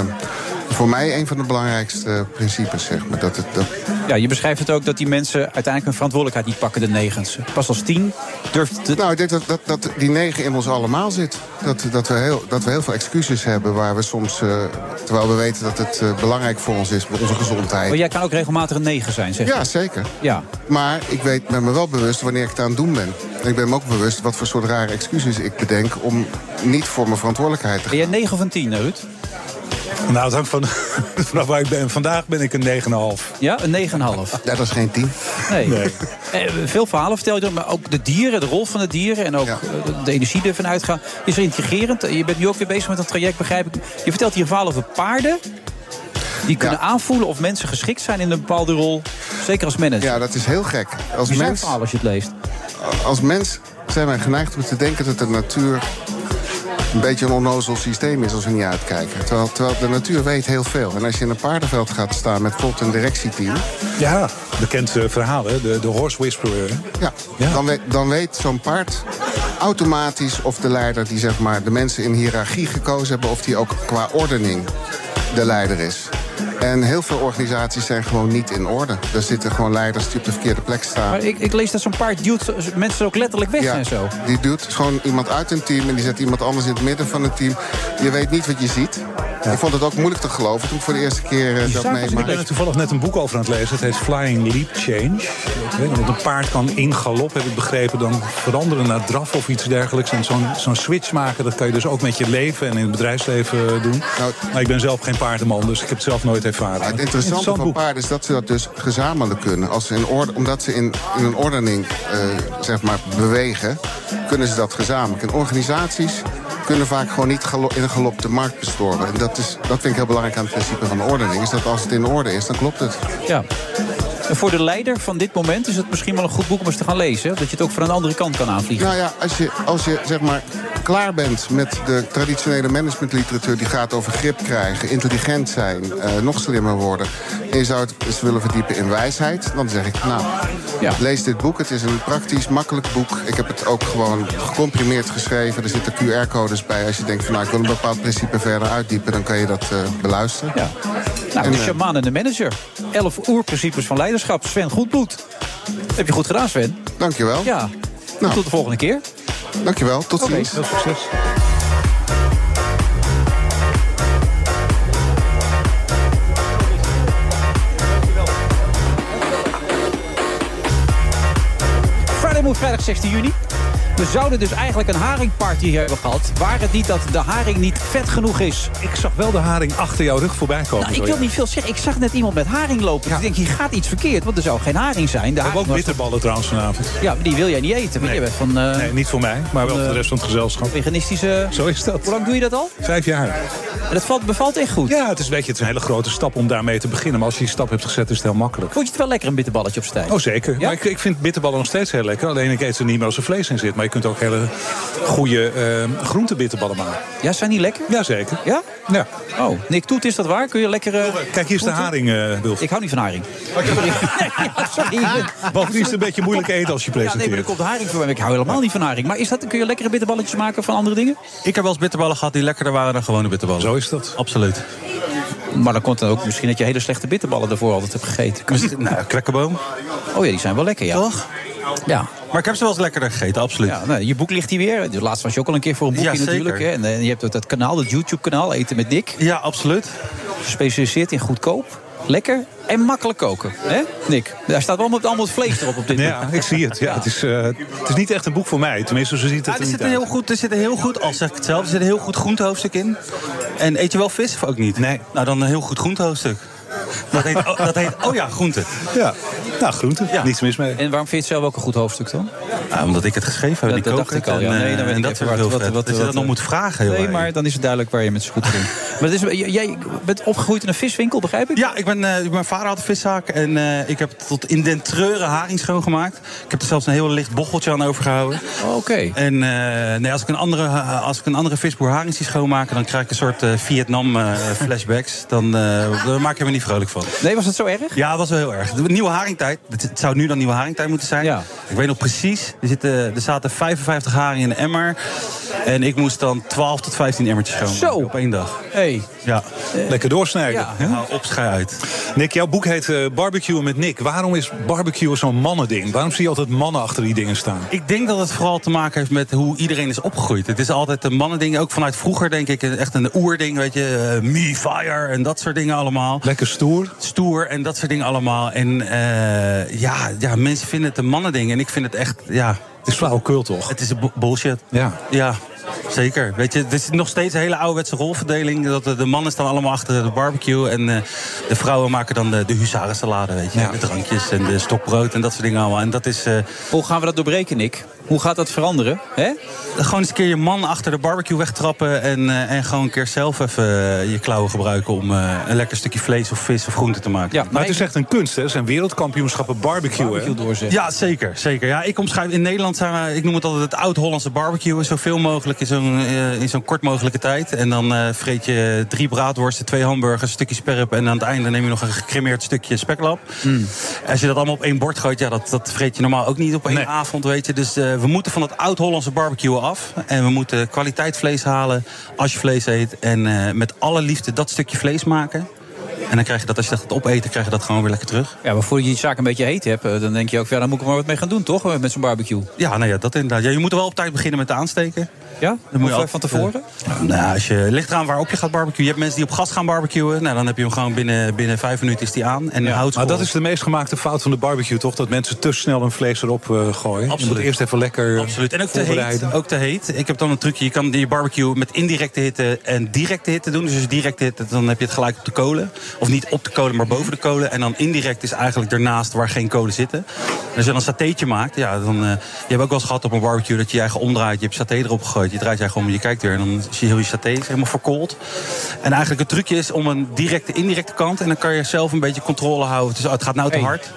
voor mij een van de belangrijkste principes, zeg maar. Dat het, dat, Ja, je beschrijft het ook dat die mensen uiteindelijk hun verantwoordelijkheid niet pakken, de negens. Pas als tien durft het... Nou, ik denk dat, dat, dat die negen in ons allemaal zit. Dat, dat, we heel, dat we heel veel excuses hebben waar we soms... eh, terwijl we weten dat het eh, belangrijk voor ons is, voor onze gezondheid. Maar jij kan ook regelmatig een 9 zijn, zeg je? Ja, zeker. Ja. Maar ik weet, ben me wel bewust wanneer ik het aan het doen ben. En ik ben me ook bewust wat voor soort rare excuses ik bedenk... om niet voor mijn verantwoordelijkheid te gaan. Ben jij 9 of een 10, Ruud? Nou, het hangt van, vanaf waar ik ben. Vandaag ben ik een 9,5. Ja, een 9,5. Ja, dat is geen 10. Nee. Nee. Eh, veel verhalen vertel je, dan, maar ook de dieren, de rol van de dieren... en ook eh, de energie die ervan uitgaat. Is er intrigerend? Je bent nu ook weer bezig met dat traject, begrijp ik. Je vertelt hier een verhaal over paarden... die kunnen aanvoelen of mensen geschikt zijn in een bepaalde rol. Zeker als manager. Ja, dat is heel gek. Als Bizar mens, verhaal als je het leest. als mens zijn wij geneigd om te denken dat de natuur... een beetje een onnozel systeem is als we niet uitkijken. Terwijl, terwijl de natuur weet heel veel. En als je in een paardenveld gaat staan met bijvoorbeeld een directieteam... Ja, bekend eh, verhaal, hè? De, de horse whisperer. hè? Ja, Dan, weet, dan weet zo'n paard automatisch of de leider die zeg maar, de mensen in hiërarchie gekozen hebben... of die ook qua ordening de leider is. En heel veel organisaties zijn gewoon niet in orde. Er zitten gewoon leiders die op de verkeerde plek staan. Maar ik, ik lees dat zo'n paard duwt mensen ook letterlijk weg en zo. Die doet gewoon iemand uit een team en die zet iemand anders in het midden van het team. Je weet niet wat je ziet. Ik vond het ook moeilijk te geloven toen ik voor de eerste keer eh, dat Ik meemaakte. ben er toevallig net een boek over aan het lezen. Het heet Flying Leap Change. Ik Want een paard kan in galop, heb ik begrepen, dan veranderen naar draf of iets dergelijks. En zo'n zo'n switch maken, dat kan je dus ook met je leven en in het bedrijfsleven eh, doen. maar ik ben zelf geen paardenman, dus ik heb het zelf nooit ervaren. Het interessante Interessant van boek. paarden is dat ze dat dus gezamenlijk kunnen. Als ze in orde, omdat ze in, in een ordening eh, zeg maar bewegen, kunnen ze dat gezamenlijk. En organisaties kunnen vaak gewoon niet in een galop de markt bestoren. En dat, is, dat vind ik heel belangrijk aan het principe van ordening. Is dat als het in orde is, dan klopt het. Ja. En voor de leider van dit moment is het misschien wel een goed boek om eens te gaan lezen. Dat je het ook van een andere kant kan aanvliegen. Nou ja, als je, als je zeg maar klaar bent met de traditionele managementliteratuur... die gaat over grip krijgen, intelligent zijn, eh, nog slimmer worden... en je zou het eens willen verdiepen in wijsheid... dan zeg ik, nou, lees dit boek. Het is een praktisch, makkelijk boek. Ik heb het ook gewoon gecomprimeerd geschreven. Er zitten QR-codes bij. Als je denkt van, nou, ik wil een bepaald principe verder uitdiepen... dan kan je dat eh, beluisteren. Ja. Nou, En, de eh, shaman en de manager. Elf oerprincipes van leiderschap leiderschap. Sven Goedboet. Heb je goed gedaan, Sven. Dankjewel. Ja. Nou. Tot de volgende keer. Dankjewel. Tot ziens. Tot veel succes. Friday vrijdag 16 juni. We zouden dus eigenlijk een haringparty hebben gehad. Waar het niet dat de haring niet vet genoeg is. Ik zag wel de haring achter jouw rug voorbij komen. Nou, ik wil niet veel zeggen. Ik zag net iemand met haring lopen. Dus ik denk, hier gaat iets verkeerd. Want er zou geen haring zijn. De We hebben haring ook was- bitterballen trouwens vanavond. Ja, maar die wil jij niet eten. Want je bent van... eh, Nee, niet voor mij, maar wel voor de eh, rest van het gezelschap. Veganistische... Zo is dat. Hoe lang doe je dat al? Vijf jaar. En dat valt, bevalt echt goed. Ja, het is, weet je, het is een hele grote stap om daarmee te beginnen. Maar als je die stap hebt gezet, is het heel makkelijk. Vond je het wel lekker, een bitterballetje op stijl? Oh, zeker. Maar ik, ik vind bitterballen nog steeds heel lekker. Alleen ik eet ze niet meer als er vlees in zit. Maar je kunt ook hele goede eh groentebitterbballen maken. Ja, zijn die lekker? Jazeker. Ja? Ja. Oh, Nick Toet, is dat waar? Kun je lekker... eh, Kijk, hier is de haring, eh Wilf. Ik hou niet van haring. Sorry. Bovendien is het een beetje moeilijk eten als je Ja, nee, maar er presenteert. komt haring voor. Ik hou helemaal niet van haring. Maar is dat, kun je lekkere bitterballetjes maken van andere dingen? Ik heb wel eens bitterballen gehad die lekkerder waren dan gewone bitterballen. Zo is dat. Absoluut. Maar dan komt dan ook misschien dat je hele slechte bitterballen ervoor altijd hebt gegeten. nou, kwekkenboom. Oh ja, die zijn wel lekker, ja. Toch? Ja. Maar ik heb ze wel eens lekkerder gegeten, absoluut. Ja, nou, je boek ligt hier weer. Dus laatst was je ook al een keer voor een boekje Ja, natuurlijk. Hè? En eh, je hebt ook dat kanaal, het YouTube-kanaal, Eten met Nick. Ja, absoluut. Gespecialiseerd in goedkoop, lekker en makkelijk koken. Hè, Nick? Daar staat allemaal, allemaal het vlees erop op dit Ja, boek. ik zie het. Ja, het, is, eh, het is niet echt een boek voor mij. Tenminste, zo ziet het Ja, er er, niet zit een heel goed, er zit een heel goed, al zeg ik het zelf, er zit een heel goed groentehoofdstuk in. En eet je wel vis of ook niet? Nee. Nou, dan een heel goed groentehoofdstuk. Dat heet, oh, dat heet, oh ja, groente. Ja, nou, groente. Ja. Niets mis mee. En waarom vind je het zelf ook een goed hoofdstuk dan? Ja, omdat ik het geschreven heb en Dat- ik dat dacht ik al, ja. en, Nee, dan weet en ik dat is wat- wat- wat- Dat je dat nog moet vragen. heel Nee, maar dan is het duidelijk waar je met z'n goed doet. Maar is, jij bent opgegroeid in een viswinkel, begrijp ik? Ja, ik ben, eh, mijn vader had een viszaak en eh, ik heb tot in den treuren haring schoongemaakt. Ik heb er zelfs een heel licht bocheltje aan overgehouden. Oh, Oké. En eh, nee, als, ik een andere, eh, als ik een andere visboer haring zie schoonmaken... dan krijg ik een soort eh, Vietnam eh, flashbacks. Dan eh, daar maak je me niet vrolijk van. Nee, was het zo erg? Ja, dat was wel heel erg. De nieuwe haringtijd. Het het zou nu dan nieuwe haringtijd moeten zijn. Ja. Ik weet nog precies. Er, zitten, er zaten 55 haringen in de emmer. En ik moest dan 12 tot 15 emmertjes schoonmaken. Zo. Op één dag. Hey. Ja. Lekker doorsnijden. Ja. Nou, uit. Nick, jouw boek heet eh Barbecue met Nick. Waarom is barbecue zo'n mannending? Waarom zie je altijd mannen achter die dingen staan? Ik denk dat het vooral te maken heeft met hoe iedereen is opgegroeid. Het is altijd een mannending, ook vanuit vroeger denk ik. Echt een oerding, weet je. eh, me, fire en dat soort dingen allemaal. Lekker stoer. Stoer en dat soort dingen allemaal. En eh, ja, ja, mensen vinden het een mannending. En ik vind het echt, ja... Het is flauwekul toch? Het is bullshit. Ja. Ja, zeker. Weet je, het is nog steeds een hele ouderwetse rolverdeling. Dat de, de mannen staan allemaal achter de barbecue. En eh, de vrouwen maken dan de, de huzarensalade, weet je. Ja. De drankjes en de stokbrood en dat soort dingen allemaal. En dat is... eh, Hoe gaan we dat doorbreken, Nick? Hoe gaat dat veranderen? Hè? gewoon eens een keer je man achter de barbecue wegtrappen. En, eh, en gewoon een keer zelf even je klauwen gebruiken om eh, een lekker stukje vlees of vis of groente te maken. Ja, Maar het is echt een kunst, hè? Het zijn wereldkampioenschappen barbecue, barbecue hè? doorzetten. Ja, zeker. zeker. Ja, ik omschrijf in Nederland zijn we, ik noem het altijd het oud-Hollandse barbecue. Zoveel mogelijk in zo'n eh, in zo'n kort mogelijke tijd. En dan eh vreet je drie braadworsten, twee hamburgers, een stukje sperp. En aan het einde neem je nog een gecremeerd stukje speklap. Als je dat allemaal op één bord gooit, ja, dat, dat vreet je normaal ook niet op één Nee. avond, weet je. Dus eh, we moeten van het oud-Hollandse barbecue af. En we moeten kwaliteit vlees halen als je vlees eet. En met alle liefde dat stukje vlees maken. En dan krijg je dat, als je dat gaat opeten, krijg je dat gewoon weer lekker terug. Ja, maar voordat je die zaak een beetje heet hebt, dan denk je ook, ja, daar moet ik er maar wat mee gaan doen, toch? Met zo'n barbecue. Ja, nou ja, dat inderdaad. Ja, je moet er wel op tijd beginnen met aansteken. Ja? Dan moet je eh, van tevoren? nou, als je ligt eraan waarop je gaat barbecuen. Je hebt mensen die op gas gaan barbecuen. Nou, dan heb je hem gewoon binnen, binnen vijf minuten is die aan. En ja, Maar dat is de meest gemaakte fout van de barbecue, toch? Dat mensen te snel hun vlees erop eh, gooien. Je Absoluut. moet eerst even lekker Absoluut. En ook te, heet, ook te heet. Ik heb dan een trucje. Je kan die barbecue met indirecte hitte en directe hitte doen. Dus als je directe hitte, dan heb je het gelijk op de kolen. Of niet op de kolen, maar boven de kolen. En dan indirect is eigenlijk daarnaast waar geen kolen zitten. En als je dan een satéetje maakt, ja, dan... eh, je hebt ook wel eens gehad op een barbecue dat je je eigen omdraait. Je hebt saté erop gegooid. Je draait om en je kijkt weer. En dan zie je heel je saté helemaal verkoold. En eigenlijk het trucje is om een directe, indirecte kant. En dan kan je zelf een beetje controle houden. Dus het gaat nou te hard.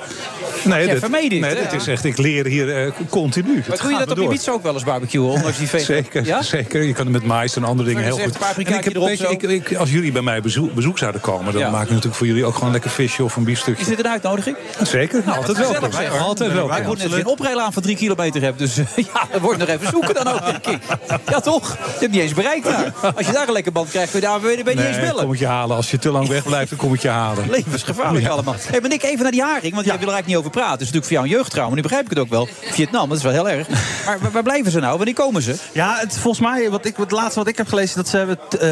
Nee, dit, nee, is echt, ik leer hier eh, continu. Het Maar doe je dat op door. Ibiza ook wel eens barbecuen? Ondanks die? Zeker, Ja? zeker. Je kan het met mais en andere dingen heel je goed. een En ik heb, erop je, ik, ik- als jullie bij mij bezoek, bezoek zouden komen, dan Ja. maak ik natuurlijk voor jullie ook gewoon lekker visje of een biefstukje. Is dit een uitnodiging? Zeker, Nou, altijd zeg. Altijd Ik welkom. moet net geen oprijlaan van drie kilometer heb. Dus ja, dat wordt nog even zoeken dan ook, denk ik. Ja, toch? Je hebt niet eens bereikt daar. Als je daar een lekker band krijgt, kun je daar ben je niet eens bellen. kom ik je halen. Als je te lang wegblijft, dan kom ik je halen. Levensgevaarlijk allemaal. Hey, maar Nick, even naar die haring. Want jij wil er eigenlijk niet over over praten. Het is natuurlijk voor jou een jeugdtrauma. Nu begrijp ik het ook wel. Vietnam, dat is wel heel erg. Maar waar, blijven ze nou? Wanneer komen ze? Ja, het, volgens mij, wat ik, het laatste wat ik heb gelezen... dat ze hebben t- eh,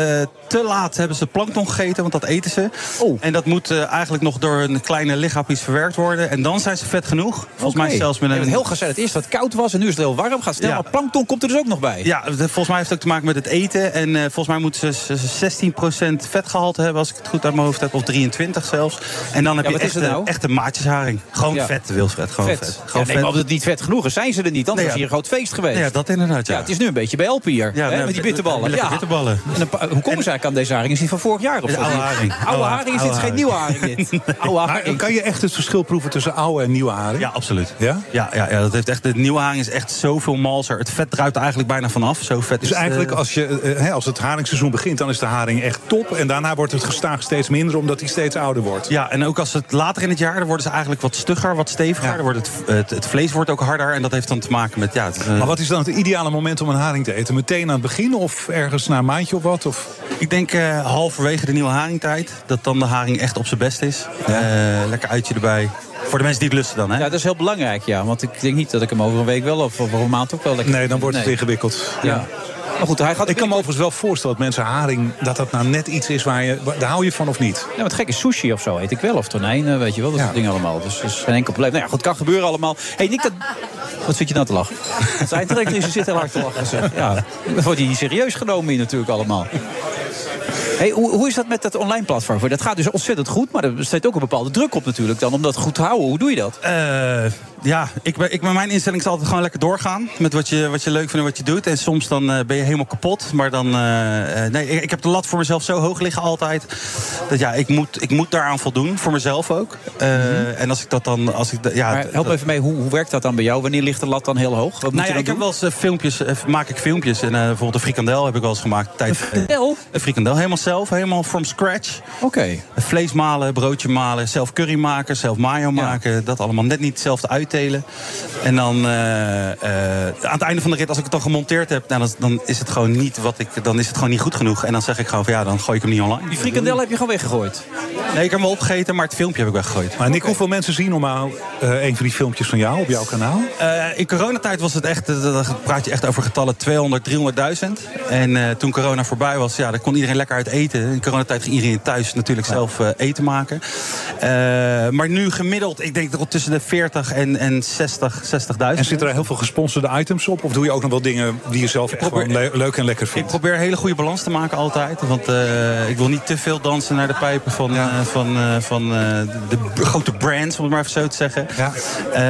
te laat hebben ze plankton gegeten, want dat eten ze. Oh. En dat moet eh, eigenlijk nog door een kleine lichaampjes verwerkt worden. En dan zijn ze vet genoeg. Volgens mij zelfs met een... heel gezegd. Het eerst wat koud was en nu is het heel warm. Gaat snel. Ja. Maar plankton komt er dus ook nog bij. Ja, volgens mij heeft het ook te maken met het eten. En eh, volgens mij moeten ze s- 16% vetgehalte hebben, als ik het goed uit mijn hoofd heb. Of 23 zelfs. En dan heb Ja, je echt, nou? echt een maatjesharing. Gewoon. Vet, Wilfred. Gewoon vet. vet. Gewoon ja, nee, maar omdat het niet vet genoeg is, zijn ze er niet. Anders Nee, ja. hier een groot feest geweest. Ja, dat inderdaad, ja. Ja, het is nu een beetje bij Elpen hier. Ja, hè, nee, met die bitterballen. ja. bitterballen. En een hoe komen ze eigenlijk aan deze haring? Is die van vorig jaar of zo? oude haring. Oude haring is dit geen nieuwe haring dit. Oude haring. kan je echt het verschil proeven tussen oude en nieuwe haring? Ja, absoluut. Ja? Ja, ja, ja, dat heeft echt, de nieuwe haring is echt zoveel malser. Het vet druipt eigenlijk bijna vanaf. Zo vet Dus is, eigenlijk eh, als, je, eh, hè, als het haringseizoen begint, dan is de haring echt top. En daarna wordt het gestaag steeds minder, omdat hij steeds ouder wordt. Ja, en ook als het later in het jaar, dan worden ze eigenlijk wat stugger, wat steviger. Wordt het, het, het vlees wordt ook harder en dat heeft dan te maken met... Ja, het, eh, Maar wat is dan het ideale moment om een haring te eten? Meteen aan het begin of ergens na een maandje of wat? Of? Ik denk eh, halverwege de nieuwe haringtijd. Dat dan de haring echt op zijn best is. Eh, lekker uitje erbij. Voor de mensen die het lusten dan, hè? Ja, dat is heel belangrijk, ja. Want ik denk niet dat ik hem over een week wel of over een maand ook wel lekker... Nee, dan wordt het Nee. ingewikkeld. Ja. Maar goed, hij gaat... Ik kan me overigens wel voorstellen dat mensen haring... dat dat nou net iets is waar je... daar hou je van of niet? Ja, het gek is sushi of zo eet ik wel. Of tonijn, weet je wel. Dat soort dingen allemaal. Dus dat is geen enkel probleem. Nou ja, goed, kan gebeuren allemaal. hey, Nick, dat... Wat zit je nou te lachen? Het zijn directrice zit heel hard te lachen. Zeg. Ja, dat wordt hier serieus genomen hier natuurlijk allemaal. Hey, hoe, is dat met dat online platform? Dat gaat dus ontzettend goed, maar er staat ook een bepaalde druk op natuurlijk dan om dat goed te houden. Hoe doe je dat? Ja, ik ben, ik, mijn instelling is altijd gewoon lekker doorgaan. Met wat je, wat je leuk vindt en wat je doet. En soms dan eh, ben je helemaal kapot. Maar dan. eh, eh, nee, ik, ik heb de lat voor mezelf zo hoog liggen altijd. Dat ja, ik moet, ik moet daaraan voldoen. Voor mezelf ook. Eh, En als ik dat dan. Als ik, ja, Mhm. Maar help dat- even mee, hoe, hoe werkt dat dan bij jou? Wanneer ligt de lat dan heel hoog? Wat moet nou je ja, dan ik heb doen? wel eens filmpjes, maak ik filmpjes. En bijvoorbeeld een frikandel heb ik wel eens gemaakt. Tijd, een frikandel? Een frikandel, helemaal zelf, helemaal from scratch. Oké. Vlees malen, broodje malen, zelf curry maken, zelf mayo maken. Dat allemaal net niet hetzelfde uittelen. En dan eh, eh, aan het einde van de rit, als ik het dan gemonteerd heb... Nou, dan, dan is het gewoon niet wat ik, dan is het gewoon niet goed genoeg. En dan zeg ik gewoon van ja, dan gooi ik hem niet online. Die frikandel heb je gewoon weggegooid? Nee, ik heb hem wel opgegeten, maar het filmpje heb ik weggegooid. Maar Nick, hoeveel mensen zien normaal eh, een van die filmpjes van jou op jouw kanaal? Eh, in coronatijd was het echt, dan praat je echt over getallen 200, 300.000. En eh, toen corona voorbij was, ja, dan kon iedereen lekker uit eten. In coronatijd ging iedereen thuis natuurlijk zelf eh, eten maken. Eh, maar nu gemiddeld, ik denk dat tussen de 40 en, en 60, 60.000. En zitten er heel veel gesponsorde items op? Of doe je ook nog wel dingen die je zelf echt le- leuk en lekker Ik vindt? probeer een hele goede balans te maken altijd. Want eh, ik wil niet te veel dansen naar de pijpen van, eh, van, eh, van de, grote brands, om het maar even zo te zeggen. Eh,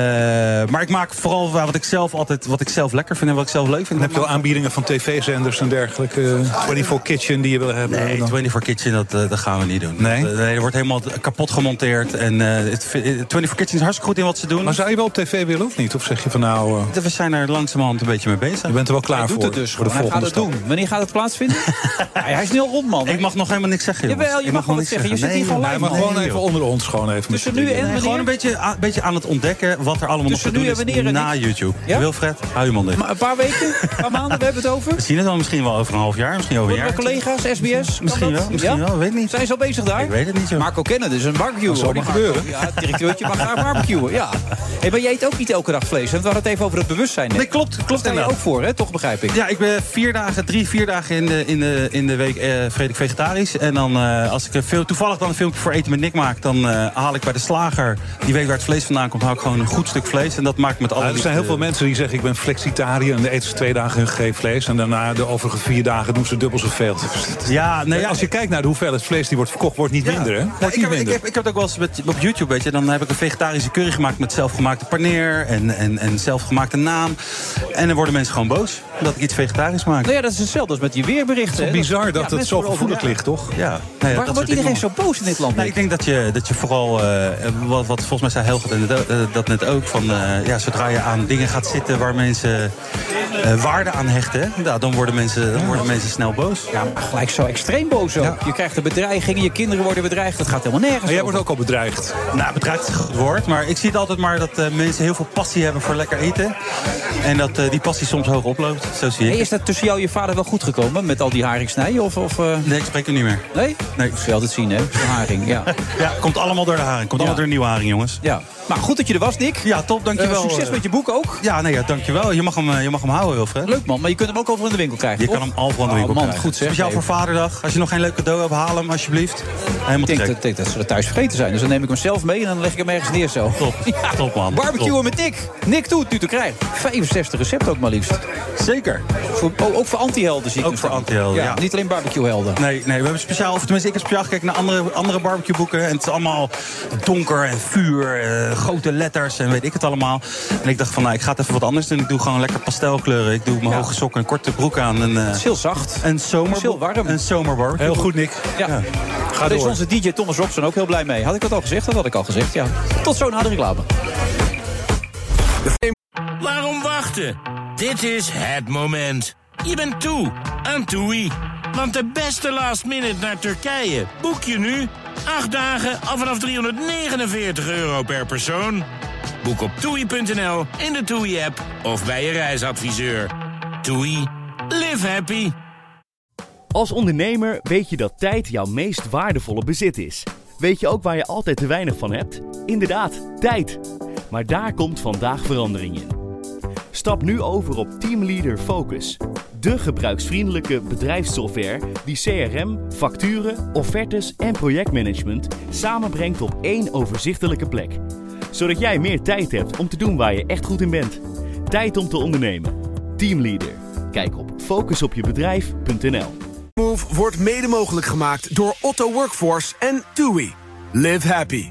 maar ik maak vooral wat ik zelf altijd wat ik zelf lekker vind en wat ik zelf leuk vind. En heb je wel aanbiedingen van tv-zenders en dergelijke? eh, 24 Kitchen die je wil hebben? Nee, 24 Kitchen, dat, dat gaan we niet doen. Nee? Dat, wordt helemaal kapot gemonteerd. En eh, het, 24 Kitchen is hartstikke goed in wat ze doen. Maar zou je wel op tv willen of niet? Of zeg je van nou... eh, We zijn er langzamerhand een beetje mee bezig. je bent er wel klaar Hij doet voor, het dus voor de. Hij volgende gaat het stap? doen. Wanneer gaat het plaatsvinden? Hij is heel rond, man. Ik mag nog helemaal niks zeggen, jongens. Jawel, je Ik mag wel nog wat zeggen. Je zit hier Nee, gewoon nee, maar man. gewoon Nee, even onder ons gewoon even. Tussen nu en. Nee, gewoon een wanneer? beetje, een beetje aan het ontdekken wat er allemaal nog te doen nu en is wanneer na? YouTube. Wilfred, hou je mond. Maar een paar weken, een paar maanden, we hebben het over. We zien het dan misschien wel over een half jaar, misschien over een jaar. collega's, SBS? Misschien wel, misschien wel, weet niet. Zijn ze al bezig daar? Ik weet het niet, joh. Marco Kennen, dus een barbecue. Dat die maar gebeuren. Ja, het directeurtje mag daar barbecuen, ja. Hey, maar jij eet ook niet elke dag vlees. hè? We hadden het even over het bewustzijn. Nee, klopt, klopt Daar sta je ook voor, hè? toch begrijp ik. Ja, ik ben vier dagen, drie, vier dagen in de, in de, in de week eh vredig vegetarisch. En dan, eh, als ik een veel, toevallig dan een filmpje voor Eten met Nick maak... dan eh, haal ik bij de slager, die weet waar het vlees vandaan komt... haal ik gewoon een goed stuk vlees. En dat maak ik met alle Nou, er zijn heel veel mensen die zeggen ik ben flexitariër... en dan eten ze twee dagen hun geen vlees... en daarna de overige vier dagen doen ze dubbel zoveel. Ja, nee, ja, Als je kijkt naar de hoeveelheid vlees die wordt verkocht... wordt niet minder, hè? Nou, ik, niet heb, ik, minder. heb, ik heb het ook wel eens met, op YouTube, weet je. Dan heb ik een vegetarische curry gemaakt met zelfgemaakte paneer en, en, en zelfgemaakte naam. En dan worden mensen gewoon boos dat ik iets vegetarisch maak. Nou ja, dat is hetzelfde als met die weerberichten. hè. Bizar dat Ja, het zo gevoelig ligt, toch? Ja, nou ja, dat Waarom wordt iedereen dingen. zo boos in dit land? Nou, ik denk dat je, dat je vooral, eh, wat, wat volgens mij zei Helga net, eh, dat net ook, van eh, ja, zodra je aan dingen gaat zitten waar mensen eh, waarde aan hechten, nou, dan, worden mensen, dan worden mensen snel boos. Ja, maar gelijk zo extreem boos ook. Je krijgt een bedreiging, je kinderen worden bedreigd. Dat gaat helemaal nergens Maar jij over. wordt ook al bedreigd. Nou, bedreigd is een goed woord. Maar ik zie het altijd maar dat mensen heel veel passie hebben voor lekker eten. En dat eh, die passie soms hoog oploopt. Zo zie ik. Hey, is dat tussen jou en je vader wel goed gekomen met al die haringsnijden? Of, of, eh, Nee, ik spreek er niet meer. Nee? Nee. Dat zul je altijd zien, hè? Haring, ja. Ja, komt allemaal door de haring. Komt allemaal door de nieuwe haring, jongens. ja. Maar goed dat je er was, Nick. Ja, top, dankjewel. Eh, succes Eh, met je boek ook. Ja, nee, ja, dankjewel. Je mag hem, eh, je mag hem houden, Wilfred. Leuk man, maar je kunt hem ook overal in de winkel krijgen. Je toch? kan hem overal in de Oh, winkel man, krijgen. goed zeg. Speciaal voor Vaderdag. Als je nog geen leuk cadeau hebt, haal hem alsjeblieft. Helemaal Ik denk, dat, denk dat ze er thuis vergeten zijn. Dus dan neem ik hem zelf mee en dan leg ik hem ergens neer zo. Top, top man. Barbecuen met Nick. Nick doet nu te krijgen. 65 recepten ook maar liefst. Zeker. Voor, oh, ook voor anti-helden zie ik Ook voor anti-helden, ja. Niet alleen barbecue-helden. Nee, nee, we hebben speciaal, of tenminste, ik heb speciaal gekeken naar andere, andere barbecue-boeken. En het is allemaal donker en vuur, eh, grote letters en weet ik het allemaal. En ik dacht van, nou, ik ga het even wat anders doen. Ik doe gewoon lekker pastelkleuren. Ik doe mijn hoge sokken, een korte broek aan. En, eh, Het is heel zacht. een zomer, heel warm. Een zomerbarbecue. Heel goed, Nick. Ja. Ga is onze DJ Thomas Robson ook heel blij mee. Had ik dat al gezegd? Dat had ik al gezegd, ja. Tot zo na de reclame. Waarom wachten? Dit is het moment. Je bent toe aan TUI. Want de beste last minute naar Turkije boek je nu. Acht dagen al vanaf 349 euro per persoon. Boek op toei.nl, in de TUI-app of bij je reisadviseur. TUI. Live happy. Als ondernemer weet je dat tijd jouw meest waardevolle bezit is. Weet je ook waar je altijd te weinig van hebt? Inderdaad, tijd. Maar daar komt vandaag verandering in. Stap nu over op Teamleader Focus. De gebruiksvriendelijke bedrijfssoftware die CRM, facturen, offertes en projectmanagement samenbrengt op één overzichtelijke plek. Zodat jij meer tijd hebt om te doen waar je echt goed in bent. Tijd om te ondernemen. Teamleader. Kijk op focusopjebedrijf.nl. Move wordt mede mogelijk gemaakt door Otto Workforce en TUI. Live happy.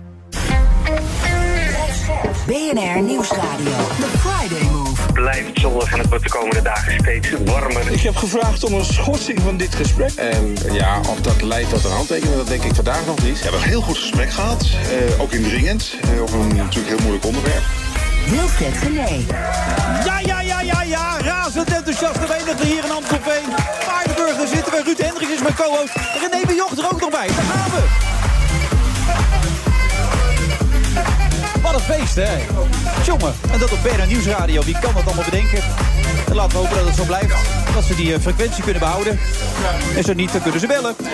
BNR Nieuwsradio. The Friday Move. Blijft zonnig en het wordt de komende dagen steeds warmer. Ik heb gevraagd om een schorsing van dit gesprek. En ja, of dat leidt tot een handtekening, dat denk ik vandaag nog niet. We hebben een heel goed gesprek gehad. eh, ook indringend. eh, over een natuurlijk heel moeilijk onderwerp. Wilfred Genee. Ja, ja, ja, ja, ja. Razend enthousiast. Weten dat we hier in Amstelveen. Paardenburg, daar zitten we. Ruud Hendricks is mijn co-host. René Bejocht er ook nog bij. Daar gaan we. Wat een feest, hè? Jongen, en dat op BNR Nieuwsradio. Wie kan dat allemaal bedenken? En laten we hopen dat het zo blijft. Dat ze die eh, frequentie kunnen behouden. En zo niet, dan kunnen ze bellen.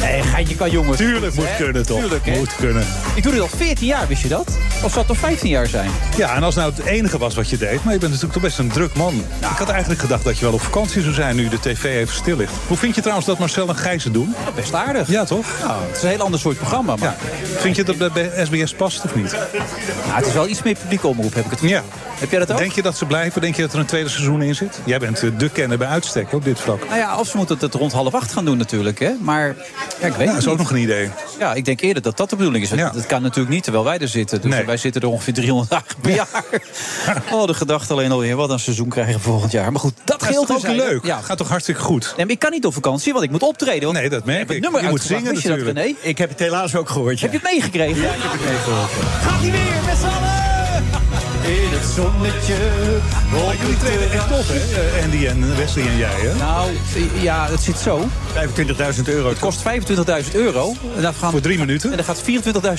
nee, geintje kan jongens. Tuurlijk moet Hè? kunnen, toch? Tuurlijk, hè? Moet kunnen. Ik doe dit al 14 jaar, wist je dat? Of zou het toch 15 jaar zijn? Ja, en als nou het enige was wat je deed... maar je bent natuurlijk toch best een druk man. Ik had eigenlijk gedacht dat je wel op vakantie zou zijn... nu de tv even stil ligt. Hoe vind je trouwens dat Marcel en Gijs het doen? Best aardig. Ja, toch? Nou, het is een heel ander soort programma. Maar... Ja. Vind je dat bij- SBS past of niet? Nou, het is wel iets meer publieke omroep, heb ik het Ja. Heb jij dat ook? Denk je dat ze blijven? Denk je dat er een tweede seizoen in zit? Jij bent eh, de kenner bij uitstek op dit vlak. Nou ja, of ze moeten het rond half acht gaan doen natuurlijk. Hè? Maar ja, ik weet Ja, dat het is ook nog een idee. Ja, ik denk eerder dat dat de bedoeling is. Ja. Dat kan natuurlijk niet terwijl wij er zitten. Dus Nee. wij zitten er ongeveer 300 dagen per jaar. Oh, de gedachte alleen alweer. Wat een seizoen krijgen we volgend jaar. Maar goed, dat Dat is geldt ook leuk? Ja. Gaat toch hartstikke goed? Nee, maar ik kan niet op vakantie, want ik moet optreden. Want Nee, dat merk ik ik. nummer Je moet zingen je dat, natuurlijk. René? Ik heb het helaas ook gehoord, ja. Heb je het meegekregen? Ja, ik heb het meegekregen. Gaat hij weer met z'n allen? In het zonnetje. Maar jullie treden echt tof, hè? Eh, Andy en Wesley en jij, hè? Nou, ja, het zit zo. 25.000 euro. Het kost 25.000 euro. En dat gaan, Voor drie minuten? En dan gaat 24.000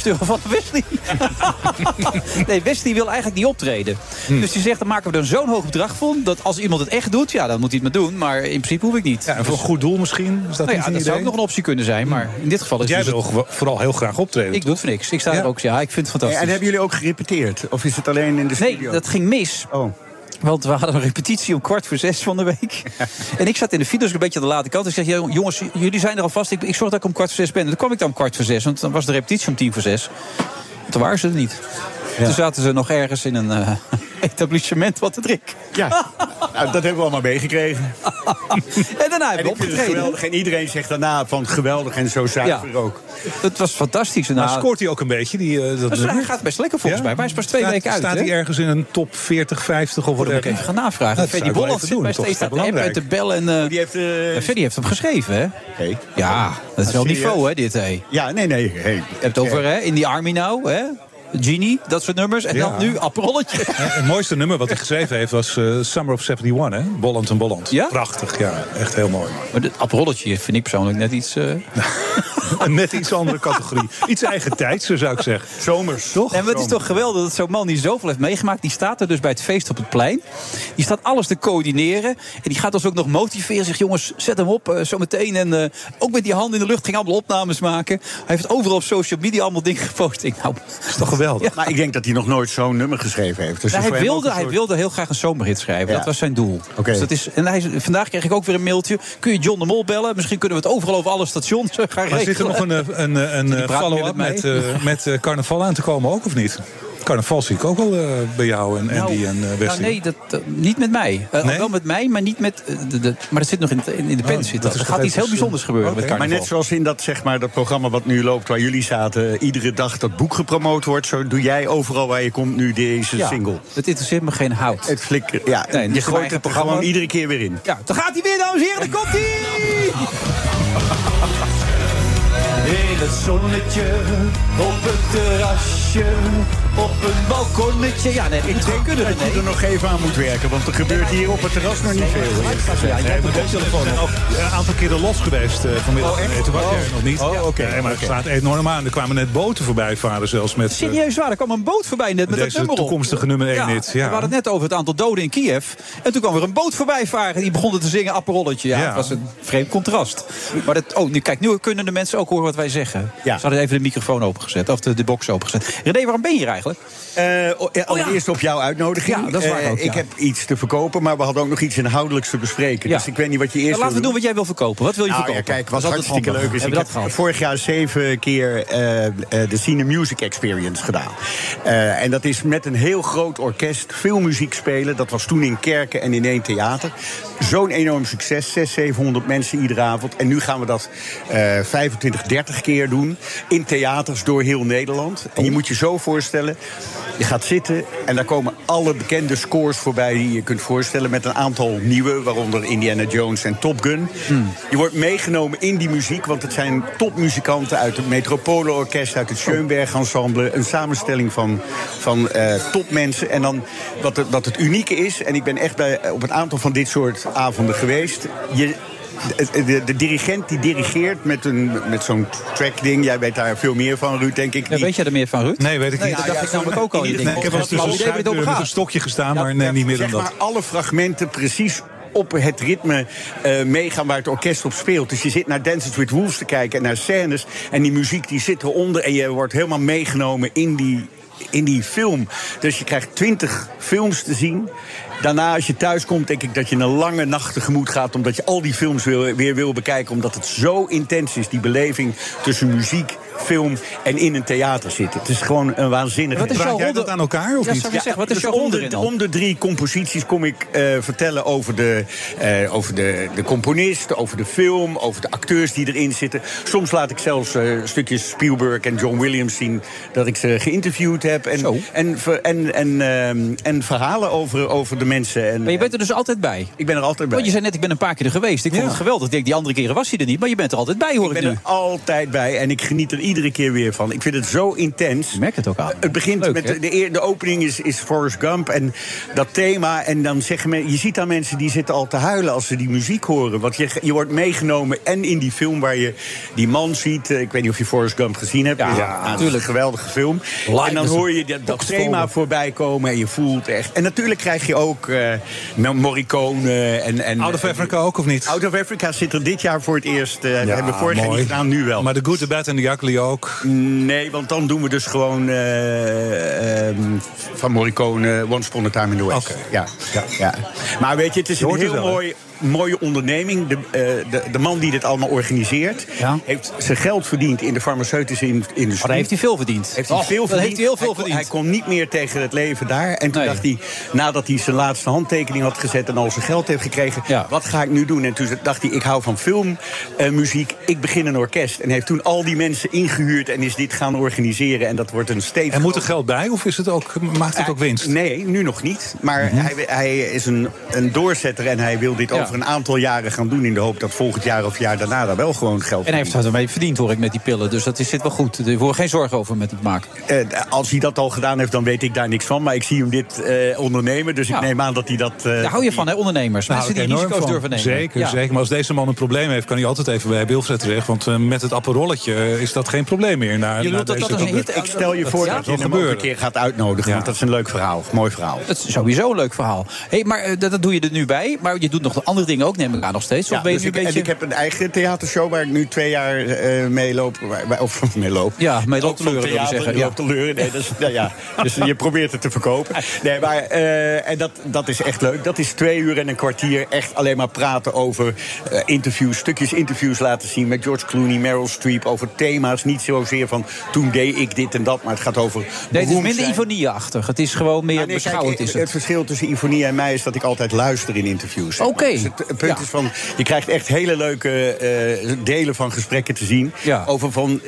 euro van Wesley. nee, Wesley wil eigenlijk niet optreden. Hm. Dus die zegt, dan maken we er zo'n hoog bedrag van... dat als iemand het echt doet, ja, dan moet hij het maar doen. Maar in principe hoef ik niet. Ja, en voor een goed doel misschien? Is dat nou niet ja, een dat idee? zou ook nog een optie kunnen zijn. Maar in dit geval is jij dus wil vooral heel graag optreden. Ik doe het voor niks. Ik sta Ja. er ook. Ja, ik vind het En fantastisch. hebben jullie ook gerepeteerd? Of is het alleen in de Nee, dat ging mis. Oh. Want we hadden een repetitie om kwart voor zes van de week. En ik zat in de file, dus een beetje aan de late kant. Ik zeg, jongens, jullie zijn er alvast. Ik, ik zorg dat ik om kwart voor zes ben. En toen kwam ik dan om kwart voor zes, want dan was de repetitie om tien voor zes. Toen waren ze er niet. Toen zaten ze nog ergens in een eh, etablissement wat te drinken. Ja, nou, dat hebben we allemaal meegekregen. En daarna En hebben we opgetreden. geweldig. En iedereen zegt daarna van geweldig en zo zuiver ook. Het was fantastisch. En Nou, nou, scoort hij ook een beetje? Die, eh, dat dat is- nummer? hij gaat best lekker volgens Ja? mij. Maar hij is pas twee Staat- weken uit. Staat hè? hij ergens in een top 40, 50 of dat moet ik even gaan navragen. Dat Freddy wel Bolland zit toch? steeds Dat aan de app en belangrijk. te bellen. En, eh, Die heeft... eh, ja, Freddy heeft hem geschreven, hè? Oké. Ja, dat is wel niveau, hè, dit, hé. Ja, nee, nee. Hey, Je hebt het over hè, in die army nou, hè? Genie, dat soort nummers. En dan Ja. nu Aperolletje. En Het mooiste nummer wat hij geschreven heeft was eh, Summer of 71, hè? Bolland en Bolland. Ja? Prachtig, ja. Echt heel mooi. Maar het Aperolletje vind ik persoonlijk net iets... eh, Een net iets andere categorie. Iets eigen tijds, zou ik zeggen. Zomers, toch? En wat is toch geweldig dat zo'n man die zoveel heeft meegemaakt... die staat er dus bij het feest op het plein. Die staat alles te coördineren. En die gaat ons ook nog motiveren. Zegt, jongens, zet hem op eh, zometeen. En eh, ook met die handen in de lucht ging allemaal opnames maken. Hij heeft overal op social media allemaal dingen gepost. Ik, nou, is toch geweldig? Maar ik denk dat hij nog nooit zo'n nummer geschreven heeft. Dus Nou, hij, wilde, een hij wilde heel graag een zomerhit schrijven. Ja. Dat was zijn doel. Oké. Dus dat is, en hij, vandaag kreeg ik ook weer een mailtje. Kun je John de Mol bellen? Misschien kunnen we het overal over alle stations gaan Maar regelen. zit er nog een, eh, een, eh, een meer follow-up met met, eh, met eh, carnaval aan te komen ook, of niet? Carnaval zie ik ook wel eh, bij jou en Andy en uh, nou, nee, dat, dat- niet met mij. Nee? Wel met mij, maar niet met... de, de- maar dat zit nog in, het- in, in de pen. Oh, zit dat Er gaat iets heel bijzonders gebeuren met Maar carnaval. net zoals in dat, zeg maar, dat programma wat nu loopt, waar jullie zaten, iedere dag dat boek gepromoot wordt, zo doe jij overal waar je komt nu deze Ja, single. Het interesseert me geen hout. Het flikker, ja. Nee, je gooit het programma. gewoon iedere keer weer in. Ja, dan gaat hij weer, dames en heren. Daar komt hij! In het zonnetje, op het terrasje, op een balkonnetje. Ja, nee, ik denk kunnen dat je er nog even aan moet werken, want er gebeurt hier op het terras nog niet veel. Ja, jij hebt een koptelefoon zijn op. ook een aantal keren los geweest eh, vanmiddag. Oh, echt? Nee, toen was jij er nog niet. Oh, oké, Nee, maar het staat enorm aan. Er kwamen net boten voorbij varen zelfs met... eh, Serieus waar, er kwam een boot voorbij net met dat nummer op. toekomstige nummer één hit, ja. We hadden het net over het aantal doden in Kiev. En toen kwam er een boot voorbij varen. en Die begonnen te zingen Aperolletje. Ja, het was een vreemd contrast. Maar dat, oh, nu, kijk, nu kunnen de mensen ook horen wat wij zeggen. Ja. Ze hadden even de microfoon opengezet. Of de, de box opengezet. René, waarom ben je hier eigenlijk? Eh, o- ja, allereerst op jouw uitnodiging. Ja, dat is waar Eh, ook, Ik heb iets te verkopen, maar we hadden ook nog iets inhoudelijks te bespreken. Dus ik weet niet wat je eerst Nou, laten we doen wat jij wil verkopen. Wat wil je Nou, verkopen? Ja, kijk, wat hartstikke leuk is. Ik heb gehad? vorig jaar zeven keer eh, de Cine Music Experience gedaan. En dat is met een heel groot orkest veel muziek spelen. Dat was toen in kerken en in één theater. Zo'n enorm succes. 600, 700 mensen iedere avond. En nu gaan we dat eh 25, 30 keer doen. In theaters door heel Nederland. En je moet je zo voorstellen. Je gaat zitten en daar komen alle bekende scores voorbij die je kunt voorstellen. Met een aantal nieuwe, waaronder Indiana Jones en Top Gun. Je wordt meegenomen in die muziek, want het zijn topmuzikanten uit het Metropole Orkest, uit het Schoenberg Ensemble. Een samenstelling van, van eh, topmensen. En dan wat het, wat het unieke is, en ik ben echt bij, op een aantal van dit soort avonden geweest. Je, de, de, de dirigent die dirigeert met, een, met zo'n track-ding. Jij weet daar veel meer van, Ruud, denk ik. Ja, weet jij er meer van, Ruud? Nee, weet ik Nee, niet. dat dacht ik namelijk ook al. Ik heb het over met een stokje gestaan, maar nee, niet meer dan zeg dat. maar alle fragmenten precies op het ritme eh, meegaan waar het orkest op speelt. Dus je zit naar Dances with Wolves te kijken en naar scènes. En die muziek die zit eronder. En je wordt helemaal meegenomen in die, in die film. Dus je krijgt twintig films te zien. Daarna, als je thuis komt, denk ik dat je een lange nacht tegemoet gaat. Omdat je al die films weer, weer wil bekijken. Omdat het zo intens is, die beleving tussen muziek, film en in een theater zitten. Het is gewoon een waanzinnige... Wat is jouw dat aan elkaar of Ja, niet? zeggen, wat is dus jouw om de, om de drie composities kom ik eh, vertellen over, de, eh, over de, de componist, over de film, over de acteurs die erin zitten. Soms laat ik zelfs eh, stukjes Spielberg en John Williams zien dat ik ze geïnterviewd heb. En, en, ver- en, en, ehm, en verhalen over, over de mensen. En, Maar je bent er dus altijd bij? Ik ben er altijd bij. Want je zei net, ik ben een paar keer er geweest. Ik vond Ja. het geweldig. Ik denk, die andere keren was hij er niet. Maar je bent er altijd bij, hoor Ik ik, ben nu. er altijd bij en ik geniet er iedere keer weer van. Ik vind het zo intens. Ik merk het ook aan. Het begint Leuk, met de, de, opening is, is Forrest Gump en dat thema. En dan zeggen men, je ziet aan mensen die zitten al te huilen als ze die muziek horen. Want je, je wordt meegenomen en in die film waar je die man ziet. eh, Ik weet niet of je Forrest Gump gezien hebt. Ja, Nou, natuurlijk. een geweldige film. En dan hoor je dat, thema voorbij komen en je voelt echt. En natuurlijk krijg je ook eh Morricone en... en Out of Africa ook of niet? Out of Africa zit er dit jaar voor het eerst. eh hebben we vorig jaar niet gedaan, nu wel. Maar de Good, the Bad en the Ugly ook. Nee, want dan doen we dus gewoon eh, ehm, van Morricone Once Upon a Time in the West. Ja, ja, ja. Maar weet je, het is Je een heel hè? Mooi, mooie onderneming. De, eh, de, de man die dit allemaal organiseert... Ja. heeft zijn geld verdiend in de farmaceutische in- industrie. Maar daar heeft hij veel verdiend. Heeft hij Och, veel verdiend. heeft hij heel veel kon- verdiend. Hij kon niet meer tegen het leven daar. En toen Nee. dacht hij, nadat hij zijn laatste handtekening had gezet... en al zijn geld heeft gekregen, Ja. wat ga ik nu doen? En toen dacht hij, ik hou van filmmuziek, ik begin een orkest. En heeft toen al die mensen ingehuurd en is dit gaan organiseren. En dat wordt een steeds... En moet er geld bij of is het ook, maakt het ook winst? Nee, nu nog niet. Maar hij, hij is een, een doorzetter en hij wil dit Ja. Over een aantal jaren gaan doen... in de hoop dat volgend jaar of jaar daarna daar wel gewoon geld En hij heeft ermee verdiend, hoor ik, met die pillen. Dus dat is, zit wel goed. Er hoeft geen zorgen over met het maken. Eh, als hij dat al gedaan heeft, dan weet ik daar niks van. Maar ik zie hem dit eh, ondernemen, dus Ja. ik neem aan dat hij dat... eh, Daar hou je van, hè, ondernemers. Daar Mensen die risico's van. durven nemen. Zeker, Ja. zeker. Maar als deze man een probleem heeft, kan hij altijd even bij Wilfred terecht. Want met het apparolletje is dat geen probleem meer. Na, Je na dat deze dat een hit- ik stel je voor Ja? dat je hem ook een keer gaat uitnodigen. Want dat is een leuk verhaal, mooi verhaal. Het is sowieso een leuk verhaal. Hey, maar dat, dat doe je er nu bij. Maar je doet nog andere dingen ook, neem ik aan, nog steeds. Of Ja, ben je dus nu ik, een beetje... En ik heb een eigen theatershow waar ik nu twee jaar eh mee loop. waar- Of mee loop. Ja, mee loopt Ook te leuren, wil je zeggen, ja. loopt te leuren. Nee, dat is, nou ja, dus je probeert het te verkopen. Nee, maar eh, en dat, dat is echt leuk. Dat is twee uur en een kwartier echt alleen maar praten over eh, interviews. Stukjes interviews laten zien met George Clooney, Meryl Streep. Over thema's. Niet zozeer van toen deed ik dit en dat. Maar het gaat over Nee, het is minder zijn. ivonieachtig. Het is gewoon meer Nou, nee, kijk, beschouwend. is het. het. verschil tussen Ivonie en mij is dat ik altijd luister in interviews. Oké. Dus het, het punt Ja. is van, je krijgt echt hele leuke eh, delen van gesprekken te zien. Ja. Over van,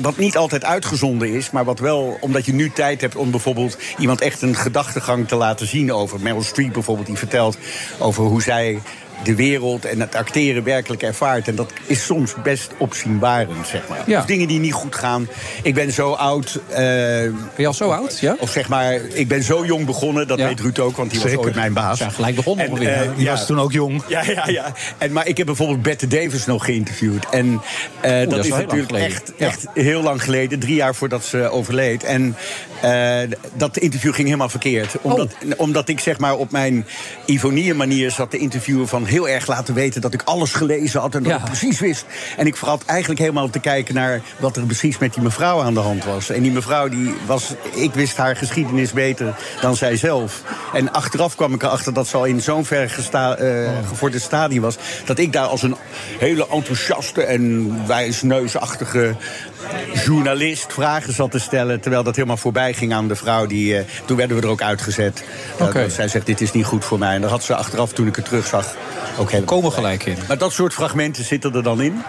wat niet altijd uitgezonden is, maar wat wel, omdat je nu tijd hebt om bijvoorbeeld iemand echt een gedachtegang te laten zien over. Meryl Streep bijvoorbeeld, die vertelt over hoe zij de wereld en het acteren werkelijk ervaart. En dat is soms best opzienbarend, zeg maar. Ja. Of dingen die niet goed gaan. Ik ben zo oud. eh, ben je al zo oud? Ja? Of zeg maar, ik ben zo jong begonnen. Dat Ja. weet Ruud ook, want die Zeker. was ooit mijn baas. Zijn gelijk begonnen En, ongeveer. eh, Ja. Die was toen ook jong. Ja, ja, ja. En, maar ik heb bijvoorbeeld Bette Davis nog geïnterviewd. En eh, dat, dat is natuurlijk echt, Ja. echt heel lang geleden. Drie jaar voordat ze overleed. En eh, dat interview ging helemaal verkeerd. Omdat, Oh. omdat ik zeg maar op mijn Ivonie-manier zat te interviewen... van heel erg laten weten dat ik alles gelezen had... en dat Ja. ik precies wist. En ik vergat eigenlijk helemaal te kijken naar... wat er precies met die mevrouw aan de hand was. En die mevrouw, die was, ik wist haar geschiedenis beter dan zij zelf. En achteraf kwam ik erachter dat ze al in zo'n ver gesta, gevorderd stadium was... dat ik daar als een hele enthousiaste en wijsneusachtige journalist vragen zat te stellen... terwijl dat helemaal voorbij ging aan de vrouw. Die, eh, toen werden we er ook uitgezet. Oké. dat zij zegt, dit is niet goed voor mij. En dat had ze achteraf, toen ik het terugzag, ook helemaal Komen gelijk in. Maar dat soort fragmenten zitten er dan in.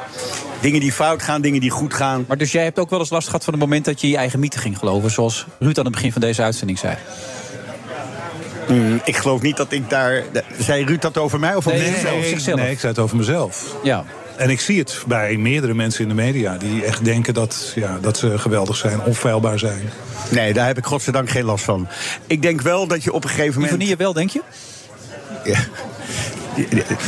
Dingen die fout gaan, dingen die goed gaan. Maar dus jij hebt ook wel eens last gehad van het moment dat je je eigen mythe ging geloven. Zoals Ruud aan het begin van deze uitzending zei. Mm, ik geloof niet dat ik daar... Zei Ruud dat over mij of over Nee, zichzelf? over zichzelf. nee, ik zei het over mezelf. Ja. En ik zie het bij meerdere mensen in de media die echt denken dat, ja, dat ze geweldig zijn, onfeilbaar zijn. Nee, daar heb ik godzijdank geen last van. Ik denk wel dat je op een gegeven moment... Ivonie wel, denk je? Ja.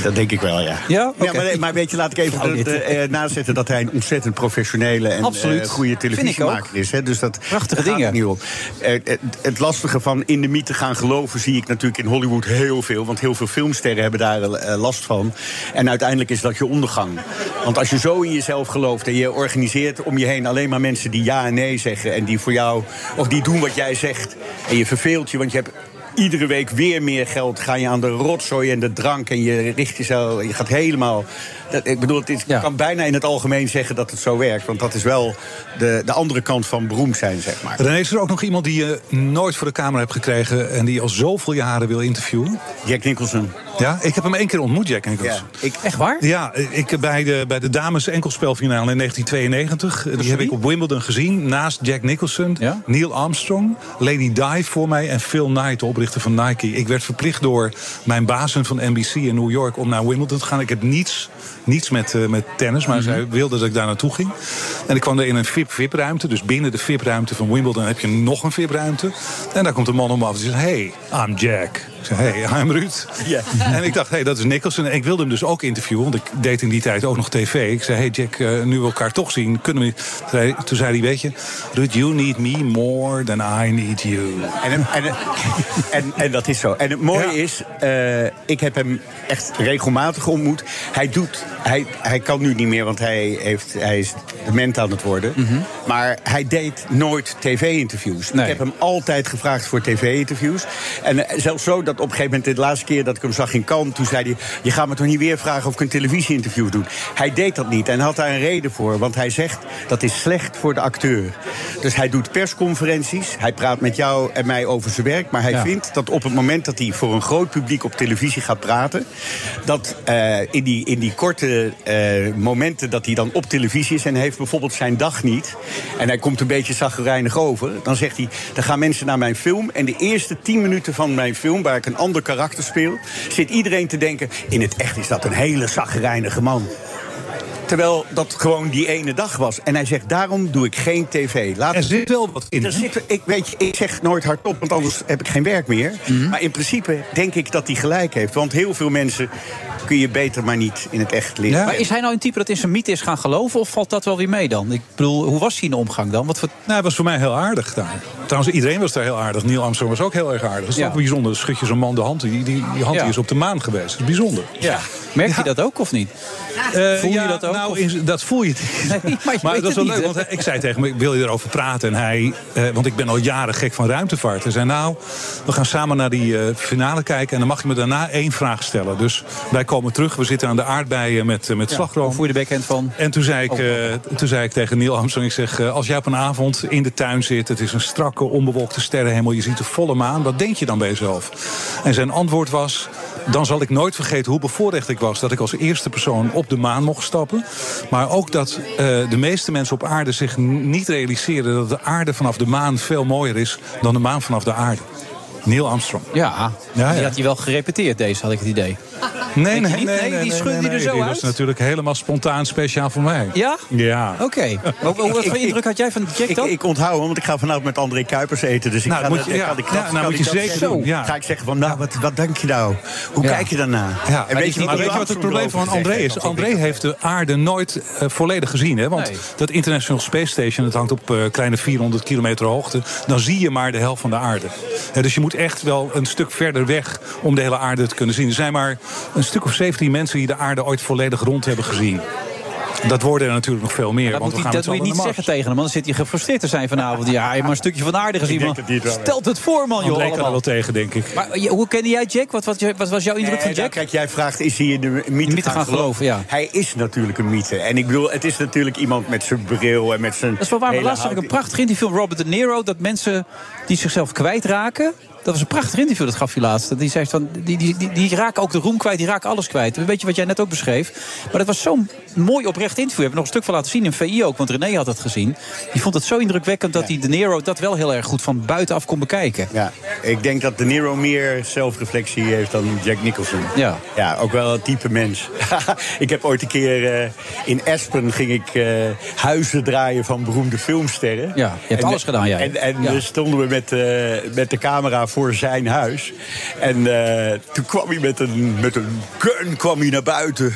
Dat denk ik wel, ja. Ja? Maar, maar weet je, laat ik even Nou, dit- eh, eh, nazetten dat hij een ontzettend professionele en eh, goede televisiemaker is. Hè? Dus dat Prachtige dingen. het niet om. Het, het lastige van in de mythe gaan geloven zie ik natuurlijk in Hollywood heel veel. Want heel veel filmsterren hebben daar last van. En uiteindelijk is dat je ondergang. Want als je zo in jezelf gelooft en je organiseert om je heen alleen maar mensen die ja en nee zeggen. En die voor jou, of die doen wat jij zegt. En je verveelt je, want je hebt iedere week weer meer geld. Ga je aan de rotzooi en de drank. En je richt jezelf. Je gaat helemaal. Dat, ik bedoel, het is- ik kan bijna in het algemeen zeggen dat het zo werkt. Want dat is wel de, de andere kant van beroemd zijn, zeg maar. René, is er ook nog iemand die je nooit voor de camera hebt gekregen en die je al zoveel jaren wil interviewen? Jack Nicholson. Ja, ik heb hem één keer ontmoet, Jack Nicholson. ik, Echt waar? Ja, ik bij de, bij de dames enkelspelfinale in 1992. Die heb ik op Wimbledon gezien. Naast Jack Nicholson, Neil Armstrong, Lady Di voor mij en Phil Knight, de oprichter van Nike. Ik werd verplicht door mijn bazen van NBC in New York om naar Wimbledon te gaan. Ik heb niets, niets met, eh, met tennis, maar zij wilde dat ik daar naartoe ging. En ik kwam er in een VIP-VIP-ruimte. Dus binnen de VIP-ruimte van Wimbledon heb je nog een VIP-ruimte. En daar komt een man om af en zegt: Hey, I'm Jack. Ik zeg, hey, I'm Ruud. En ik dacht, hey, dat is Nicholson. En ik wilde hem dus ook interviewen, want ik deed in die tijd ook nog tv. Ik zei, hey Jack, eh, nu we elkaar toch zien, kunnen we... Zei- Toen zei hij, weet je, Ruud, you need me more than I need you. En, en, en, en dat is zo. En het mooie is, eh, ik heb hem echt regelmatig ontmoet. Hij doet, hij, hij kan nu niet meer, want hij, heeft, hij is dement aan het worden. Maar hij deed nooit tv-interviews. Ik heb hem altijd gevraagd voor tv-interviews. En eh, zelfs zo dat op een gegeven moment, de laatste keer dat ik hem zag in Cannes... toen zei hij, je gaat me toch niet weer vragen of ik een televisie-interview doe. Hij deed dat niet en had daar een reden voor. Want hij zegt, dat is slecht voor de acteur. Dus hij doet persconferenties. Hij praat met jou en mij over zijn werk. Maar hij Ja. vindt dat op het moment dat hij voor een groot publiek op televisie gaat praten... dat eh, in, die, in die korte eh, momenten dat hij dan op televisie is... en heeft bijvoorbeeld zijn dag niet... en hij komt een beetje zagrijnig over... dan zegt hij, dan gaan mensen naar mijn film... en de eerste tien minuten van mijn film, waar een ander karakter speel, zit iedereen te denken: in het echt is dat een hele zagrijnige man. Terwijl dat gewoon die ene dag was. En hij zegt, daarom doe ik geen tv. Laat Er zit wel wat in. Er zit, ik, weet je, ik zeg nooit hardop, want anders heb ik geen werk meer. Mhm. Maar in principe denk ik dat hij gelijk heeft. Want heel veel mensen kun je beter maar niet in het echt leren. Maar is hij nou een type dat in zijn mythe is gaan geloven? Of valt dat wel weer mee dan? Ik bedoel, hoe was hij in de omgang dan? Wat voor... Nou, hij was voor mij heel aardig daar. Trouwens, iedereen was daar heel aardig. Neil Armstrong was ook heel erg aardig. Dat is Ja. ook bijzonder. Schud je zo'n man de hand. Die, die, die hand Ja. die is op de maan geweest. Dat is bijzonder. Ja. Merk je dat ook of niet? Eh, Voel je ja, dat ook, Nou, in- dat voel je. Nee, maar je maar weet dat is het wel leuk, niet, want ik zei tegen hem, wil je erover praten? En hij, eh, want ik ben al jaren gek van ruimtevaart. Hij zei, nou, we gaan samen naar die eh, finale kijken... en dan mag je me daarna één vraag stellen. Dus wij komen terug, we zitten aan de aardbeien met, eh, met Ja, slagroom. je de backhand van? En toen zei, ik, Oh, eh, toen zei ik tegen Neil Armstrong, ik zeg... eh, als jij op een avond in de tuin zit, het is een strakke, onbewolkte sterrenhemel... je ziet de volle maan, wat denk je dan bij jezelf? En zijn antwoord was... Dan zal ik nooit vergeten hoe bevoorrecht ik was dat ik als eerste persoon op de maan mocht stappen. Maar ook dat de meeste mensen op aarde zich niet realiseren dat de aarde vanaf de maan veel mooier is dan de maan vanaf de aarde. Neil Armstrong. Ja, Ja, die had hij wel gerepeteerd, deze had ik het idee. Nee, nee, nee, Nee, die schudde die er zo die uit? was natuurlijk helemaal spontaan speciaal voor mij. Ja? Ja. Oké. Wat, wat voor indruk had jij van Jack dan? ik onthoud hem, want ik ga vanavond met André Kuipers eten. Dus ik Nou, ga moet dat- je- ja. die knap- nou, moet je dat zeker doen, ja. Ga ik zeggen van, nou, wat, wat denk je nou? Hoe kijk je daarna? Ja, en weet je maar wat weet je wat het probleem van André is? André heeft de aarde nooit eh, volledig gezien. Hè? Want dat International Space Station, dat hangt op eh, kleine 400 kilometer hoogte. Dan zie je maar de helft van de aarde. Dus je moet echt wel een stuk verder weg om de hele aarde te kunnen zien. Er zijn maar een stuk of 17 mensen die de aarde ooit volledig rond hebben gezien. Dat worden er natuurlijk nog veel meer. Dat want moet, we hij, gaan dat moet je niet zeggen tegen hem, want dan zit hij gefrustreerd te zijn vanavond. Ja, hebt maar een stukje van de aarde gezien. Ik man. hij het Stelt het voor, man, joh. Kan er wel tegen, denk ik. Maar hoe kende jij Jack? Wat, wat, wat was jouw indruk Nee, van nou, Jack? kijk, jij vraagt, is hij in de mythe, mythe gaan, gaan geloven, ja. Hij is natuurlijk een mythe. En ik bedoel, het is natuurlijk iemand met zijn bril en met zijn... Dat is wel waar, maar hele laatst zag ik een prachtig interview van Robert De Niro... dat mensen die zichzelf kwijtraken... Dat was een prachtig interview, dat gaf hij laatst. Die zei van, die, die, die, die raken ook de roem kwijt, die raken alles kwijt. Weet je wat jij net ook beschreef? Maar dat was zo'n mooi oprecht interview. We hebben nog een stuk van laten zien in VI ook, want René had het gezien. Die vond het zo indrukwekkend dat die De Niro dat wel heel erg goed van buitenaf kon bekijken. Ja, ik denk dat De Niro meer zelfreflectie heeft dan Jack Nicholson. Ja. Ja, ook wel een type mens. ik heb ooit een keer eh, in Aspen ging ik eh, huizen draaien van beroemde filmsterren. Ja, je hebt alles gedaan, jij. En, en Ja. stonden we met, eh, met de camera voor zijn huis. En eh, toen kwam hij met een, met een gun kwam hij naar buiten.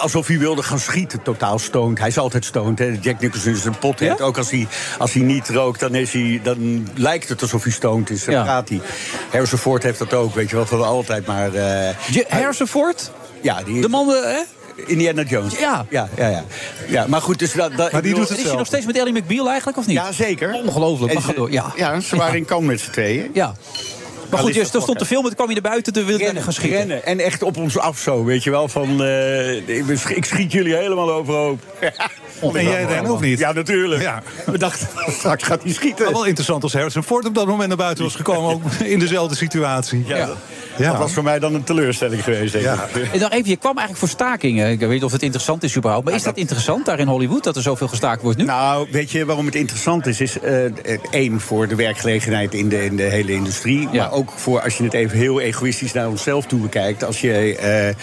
Alsof hij wilde gaan schieten. Totaal stoned. Hij is altijd stoned. Hè. Jack Nicholson is een pothead. Ja? Ook als hij, als hij niet rookt, dan, is hij, dan lijkt het alsof hij stoned is. Dan Ja. praat hij. Harrison Ford heeft dat ook, weet je wel. Van altijd maar... Harrison Ford? ja, die, De man, eh, hè? Indiana Jones. Ja. Ja, ja, ja. ja maar goed, dus dat... dat Maar die doet het Is hij nog steeds met Ellie McBeal eigenlijk, of niet? Ja, zeker. Ongelooflijk, ze-. Ja. Ja, ze waren in Cannes met z'n tweeën. Ja. Maar goed, is je dat stond te fokken. filmen, toen kwam je naar buiten, toen wilde je Rennen, gaan schieten. rennen. En echt op ons af zo, weet je wel. Van, eh, ik schiet jullie helemaal overhoop. En jij rennen of niet? Ja, natuurlijk. Ja. We dachten, straks gaat hij schieten. Maar wel interessant als Harrison Ford op dat moment naar buiten was gekomen. Ook in dezelfde situatie. Ja, dat- Ja. Dat was voor mij dan een teleurstelling geweest, denk Ja. ik. En dan even, je kwam eigenlijk voor stakingen. Ik weet niet of het interessant is überhaupt. Maar is dat interessant daar in Hollywood, dat er zoveel gestaakt wordt nu? Nou, weet je waarom het interessant is? Is eh, één, voor de werkgelegenheid in de, in de hele industrie. Ja. Maar ook voor, als je het even heel egoïstisch naar onszelf toe bekijkt. Als je eh,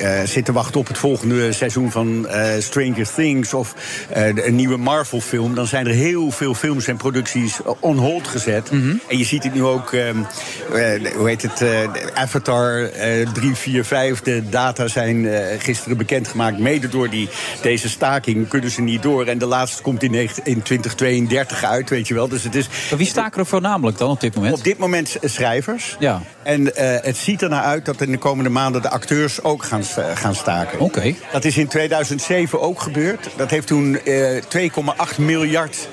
eh, zit te wachten op het volgende seizoen van eh, Stranger Things... of eh, een nieuwe Marvel-film... dan zijn er heel veel films en producties on hold gezet. Mhm. En je ziet het nu ook, ehm, eh, hoe heet het, Avatar eh 3, 4, 5... de data zijn gisteren bekendgemaakt. Mede door die, deze staking kunnen ze niet door. En de laatste komt in, negen- in 2032 uit, weet je wel. Dus het is Maar wie staken er voornamelijk dan op dit moment? op dit moment schrijvers. Ja. En het ziet ernaar uit dat in de komende maanden de acteurs ook gaan, sta- gaan staken. Oké. Dat is in 2007 ook gebeurd. Dat heeft toen eh 2,8 miljard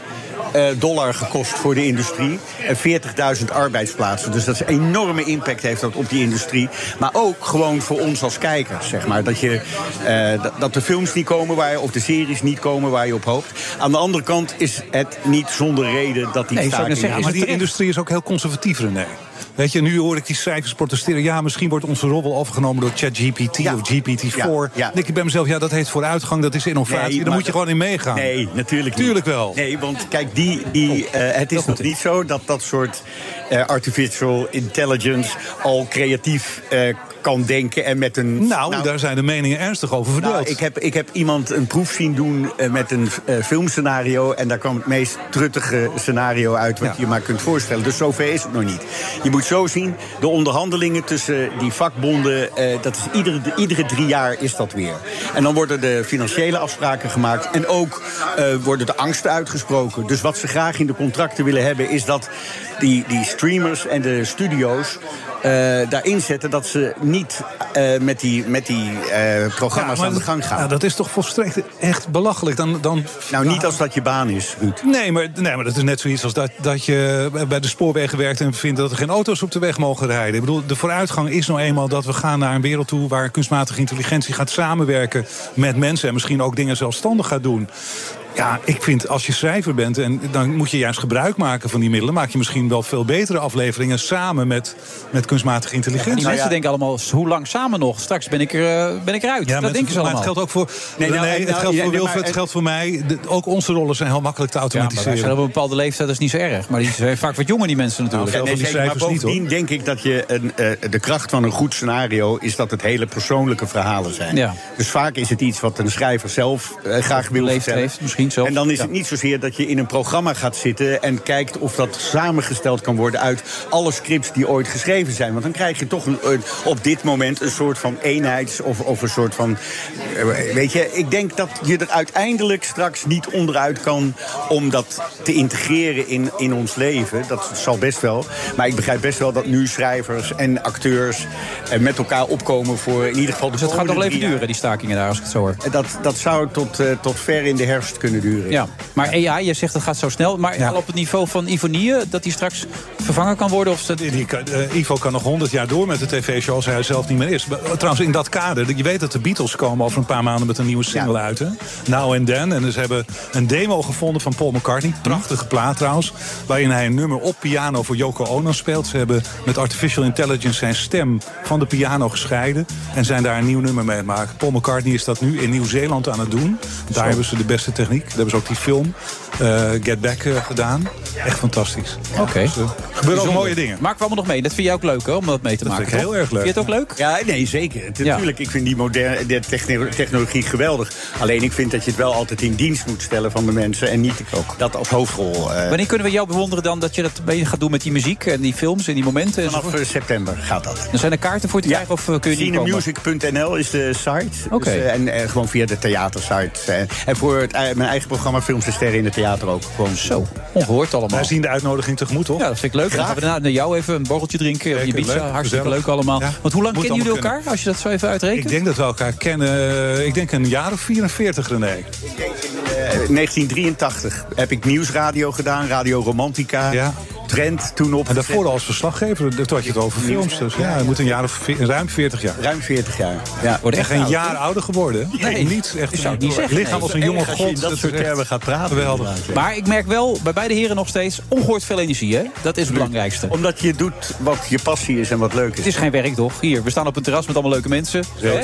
eh, dollar gekost voor de industrie. En 40.000 arbeidsplaatsen. Dus dat is een enorme impact heeft dat op die industrie. Maar ook gewoon voor ons als kijkers, zeg maar. Dat, je, eh, dat- de films niet komen waar je, of de series niet komen waar je op hoopt. Aan de andere kant is het niet zonder reden dat die Nee, staking... zeggen, maar die industrie is ook heel conservatief, René. Weet je, nu hoor ik die cijfers protesteren. Ja, misschien wordt onze rol wel overgenomen door ChatGPT of GPT-4. Ja, ik bij mezelf, ja, dat heet vooruitgang, dat is innovatie. Nee, Daar moet je gewoon in meegaan. Nee, natuurlijk niet. Tuurlijk wel. Nee, want kijk, die, die, eh, het is nog niet zo dat dat soort eh, artificial intelligence al creatief eh, kan denken en met een. Nou, daar zijn de meningen ernstig over verdeeld. Nou, ik, heb, ik heb iemand een proef zien doen eh, met een eh, filmscenario. En daar kwam het meest truttige scenario uit wat je je maar kunt voorstellen. Dus zover is het nog niet. Je moet zo zien, de onderhandelingen tussen die vakbonden. eh, dat is iedere, iedere drie jaar is dat weer. En dan worden de financiële afspraken gemaakt. En ook worden de angsten uitgesproken. Dus wat ze graag in de contracten willen hebben, is dat die, die streamers en de studio's. eh, daarin zetten dat ze niet eh, met die, met die eh, programma's Ja, aan de gang gaan. Ja, dat is toch volstrekt echt belachelijk. Dan, dan, nou, niet als dat je baan is, Ruud. Nee maar, nee, maar dat is net zoiets als dat, dat je bij de spoorwegen werkt... en vindt dat er geen auto's op de weg mogen rijden. Ik bedoel, de vooruitgang is nou eenmaal dat we gaan naar een wereld toe... waar kunstmatige intelligentie gaat samenwerken met mensen... en misschien ook dingen zelfstandig gaat doen. Ja, ik vind als je schrijver bent en dan moet je juist gebruik maken van die middelen... maak je misschien wel veel betere afleveringen samen met, met kunstmatige intelligentie. Die mensen denken allemaal, hoe lang samen nog? Straks ben ik, er, eh, ben ik eruit. Ja, dat mensen- denken ze maar allemaal. het geldt ook voor. Nee, Nee, nou, het nou, geldt ja, voor Wilfred, maar- het geldt voor mij. De- ook onze rollen zijn heel makkelijk te Ja, maar automatiseren. op een bepaalde leeftijd, dat is niet zo erg. Maar die zijn vaak wat jonger, die mensen natuurlijk. Ja, nee, zeker, maar bovendien denk ik dat je een, eh, de kracht van een goed scenario is dat het hele persoonlijke verhalen zijn. Ja. Dus vaak is het iets wat een schrijver zelf eh, graag wil vertellen. heeft, zelf. En dan is Ja. het niet zozeer dat je in een programma gaat zitten en kijkt of dat samengesteld kan worden uit alle scripts die ooit geschreven zijn. Want dan krijg je toch een, een- op dit moment een soort van eenheids- of, of een soort van. eh, Weet je, ik denk dat je er uiteindelijk straks niet onderuit kan om dat te integreren in, in ons leven. Dat zal best wel. Maar ik begrijp best wel dat nu schrijvers en acteurs eh, met elkaar opkomen voor in ieder geval de Dus het gaat nog even duren, die stakingen daar, als ik het zo hoor. Dat, dat zou tot, eh, tot ver in de herfst kunnen duren. Ja, maar AI, je zegt het gaat zo snel. Maar al op het niveau van Ivonie, dat die straks vervangen kan worden? Of dat... Die kan- eh, Ivo kan nog honderd jaar door met de tv-show als hij er zelf niet meer is. Maar, Trouwens, in dat kader, je weet dat de Beatles komen over een paar maanden met een nieuwe single uit. Hè? Now and Then. En dus hebben een demo gevonden van Paul McCartney. Prachtige plaat trouwens. Waarin hij een nummer op piano voor Yoko Ono speelt. Ze hebben met artificial intelligence zijn stem van de piano gescheiden. En zijn daar een nieuw nummer mee aan het maken. Paul McCartney is dat nu in Nieuw-Zeeland aan het doen. Daar hebben ze de beste techniek. Daar hebben ze ook die film eh, Get Back eh, gedaan. Echt fantastisch. Oké. Dus, eh, gebeuren ook mooie dingen. Maken we allemaal nog mee. Dat vind jij ook leuk, hè, om dat mee te Dat maken. vind ik heel erg leuk. Vind je het ook leuk? Ja, nee, zeker. Natuurlijk, ik vind die moderne de techno- technologie geweldig. Alleen ik vind dat je het wel altijd in dienst moet stellen van de mensen. En niet dat als hoofdrol. eh, Wanneer kunnen we jou bewonderen dan dat je dat mee gaat doen met die muziek en die films en die momenten? Vanaf enzovoort? september gaat dat. Dan zijn er kaarten voor te krijgen of eh, kun je? Cinemusic.nl is de site. Oké. Dus, eh, en gewoon via de theatersite. En voor het, eh, mijn eigen programma Films en Sterren in het Theater ook. Gewoon zo. Ongehoord allemaal. Wij zien de uitnodiging tegemoet, toch? Ja, dat vind ik leuk. Dan gaan we daarna naar jou even een borreltje drinken. op Je leuk, Hartstikke gezellig. leuk allemaal. Ja. Want hoe lang kennen jullie elkaar? Als je dat zo even uitrekent? Ik denk dat we elkaar kennen, eh, ik denk een jaar of 44, René. Eh, 1983 heb ik nieuwsradio gedaan, Radio Romantica. Ja. Trend toen op. En daarvoor al als verslaggever, toen had je het over films. Dus ja, je moet een jaar of ruim 40 jaar. Ruim 40 jaar. Ja. Wordt Echt een jaar ouder geworden. Nee. niet echt. Ik zou het niet zeggen, Lichaam nee. als een jonge god. dat soort termen gaat praten. Geweldig. Maar ik merk wel bij beide heren nog steeds ongehoord veel energie. Hè? Dat is het belangrijkste. Omdat je doet wat je passie is en wat leuk is. Het is geen werk, toch? Hier, we staan op een terras met allemaal leuke mensen. Zo.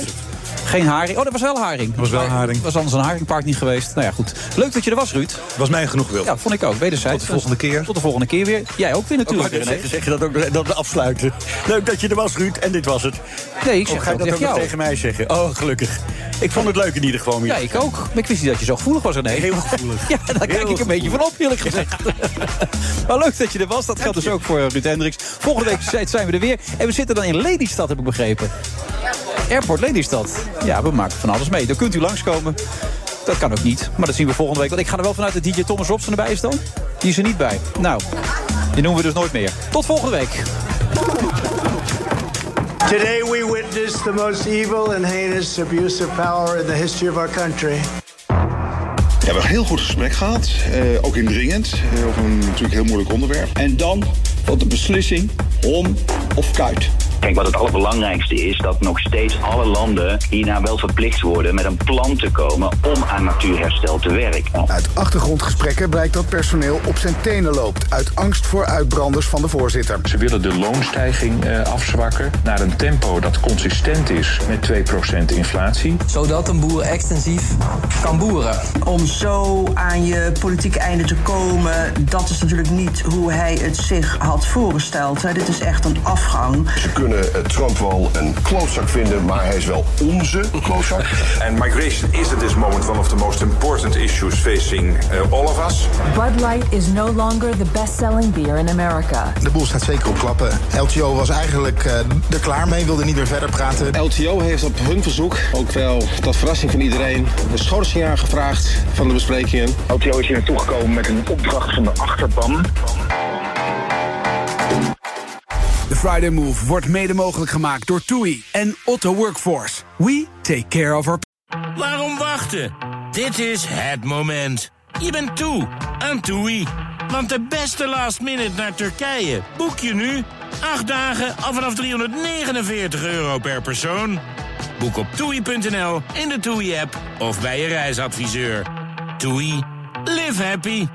Geen haring. Oh, dat was wel haring. Dat was wel haring. Dat was anders een haringpark niet geweest. Nou ja, goed. Leuk dat je er was, Ruud. Was mij genoeg wil. Ja, vond ik ook. Wederzijds. Tot de volgende keer. Tot de volgende keer weer. Jij ook weer natuurlijk, ik zeg je dat ook dat we afsluiten. Leuk dat je er was, Ruud. En dit was het. Nee, ik Of zeg ga je dat tegen ook nog tegen mij zeggen? Oh, gelukkig. Ik vond het leuk in ieder geval. Ja, ik ook. Maar ik wist niet dat je zo gevoelig was, René. Heel gevoelig. Ja, daar kijk ik een beetje van op, eerlijk gezegd. maar leuk dat je er was. Dat geldt dus ook voor eh, Ruud Hendricks. Volgende week zijn we er weer. En we zitten dan in Lelystad, heb ik begrepen. Airport Lelystad. Ja, we maken van alles mee. Dan kunt u langskomen. Dat kan ook niet. Maar dat zien we volgende week. Want ik ga er wel vanuit dat DJ Thomas Robson erbij is dan. Die is er niet bij. Nou, die noemen we dus nooit meer. Tot volgende week. Today we witnessed the most evil and heinous abuse of power in the history of our country. We hebben een heel goed gesprek gehad, eh, ook indringend, eh, over een natuurlijk heel moeilijk onderwerp. En dan wordt de beslissing om of kuit. Kijk, wat het allerbelangrijkste is, dat nog steeds alle landen hierna wel verplicht worden met een plan te komen om aan natuurherstel te werken. Uit achtergrondgesprekken blijkt dat personeel op zijn tenen loopt... uit angst voor uitbranders van de voorzitter. Ze willen de loonstijging eh, afzwakken naar een tempo dat consistent is met 2% inflatie. Zodat een boer extensief kan boeren. Om zo aan je politieke einde te komen, dat is natuurlijk niet hoe hij het zich had voorgesteld. hè. Dit is echt een afgang. Ze kunnen eh, Trump wel een klootzak vinden, maar hij is wel onze klootzak. And migration is at this moment one of the most important issues facing uh, all of us. Bud Light is no longer the best-selling beer in America. De boel staat zeker op klappen. LTO was eigenlijk eh, er klaar mee, wilde niet meer verder praten. LTO heeft op hun verzoek, ook wel tot verrassing van iedereen, de schorsing aangevraagd van de besprekingen. LTO is hier naartoe gekomen met een opdracht van de achterban. De Friday Move wordt mede mogelijk gemaakt door TUI en Otto Workforce. We take care of our... Waarom wachten? Dit is het moment. Je bent toe aan TUI. Want de beste last minute naar Turkije boek je nu. 8 dagen al vanaf 349 euro per persoon. Boek op toei.nl, in de TUI-app of bij je reisadviseur. TUI, live happy.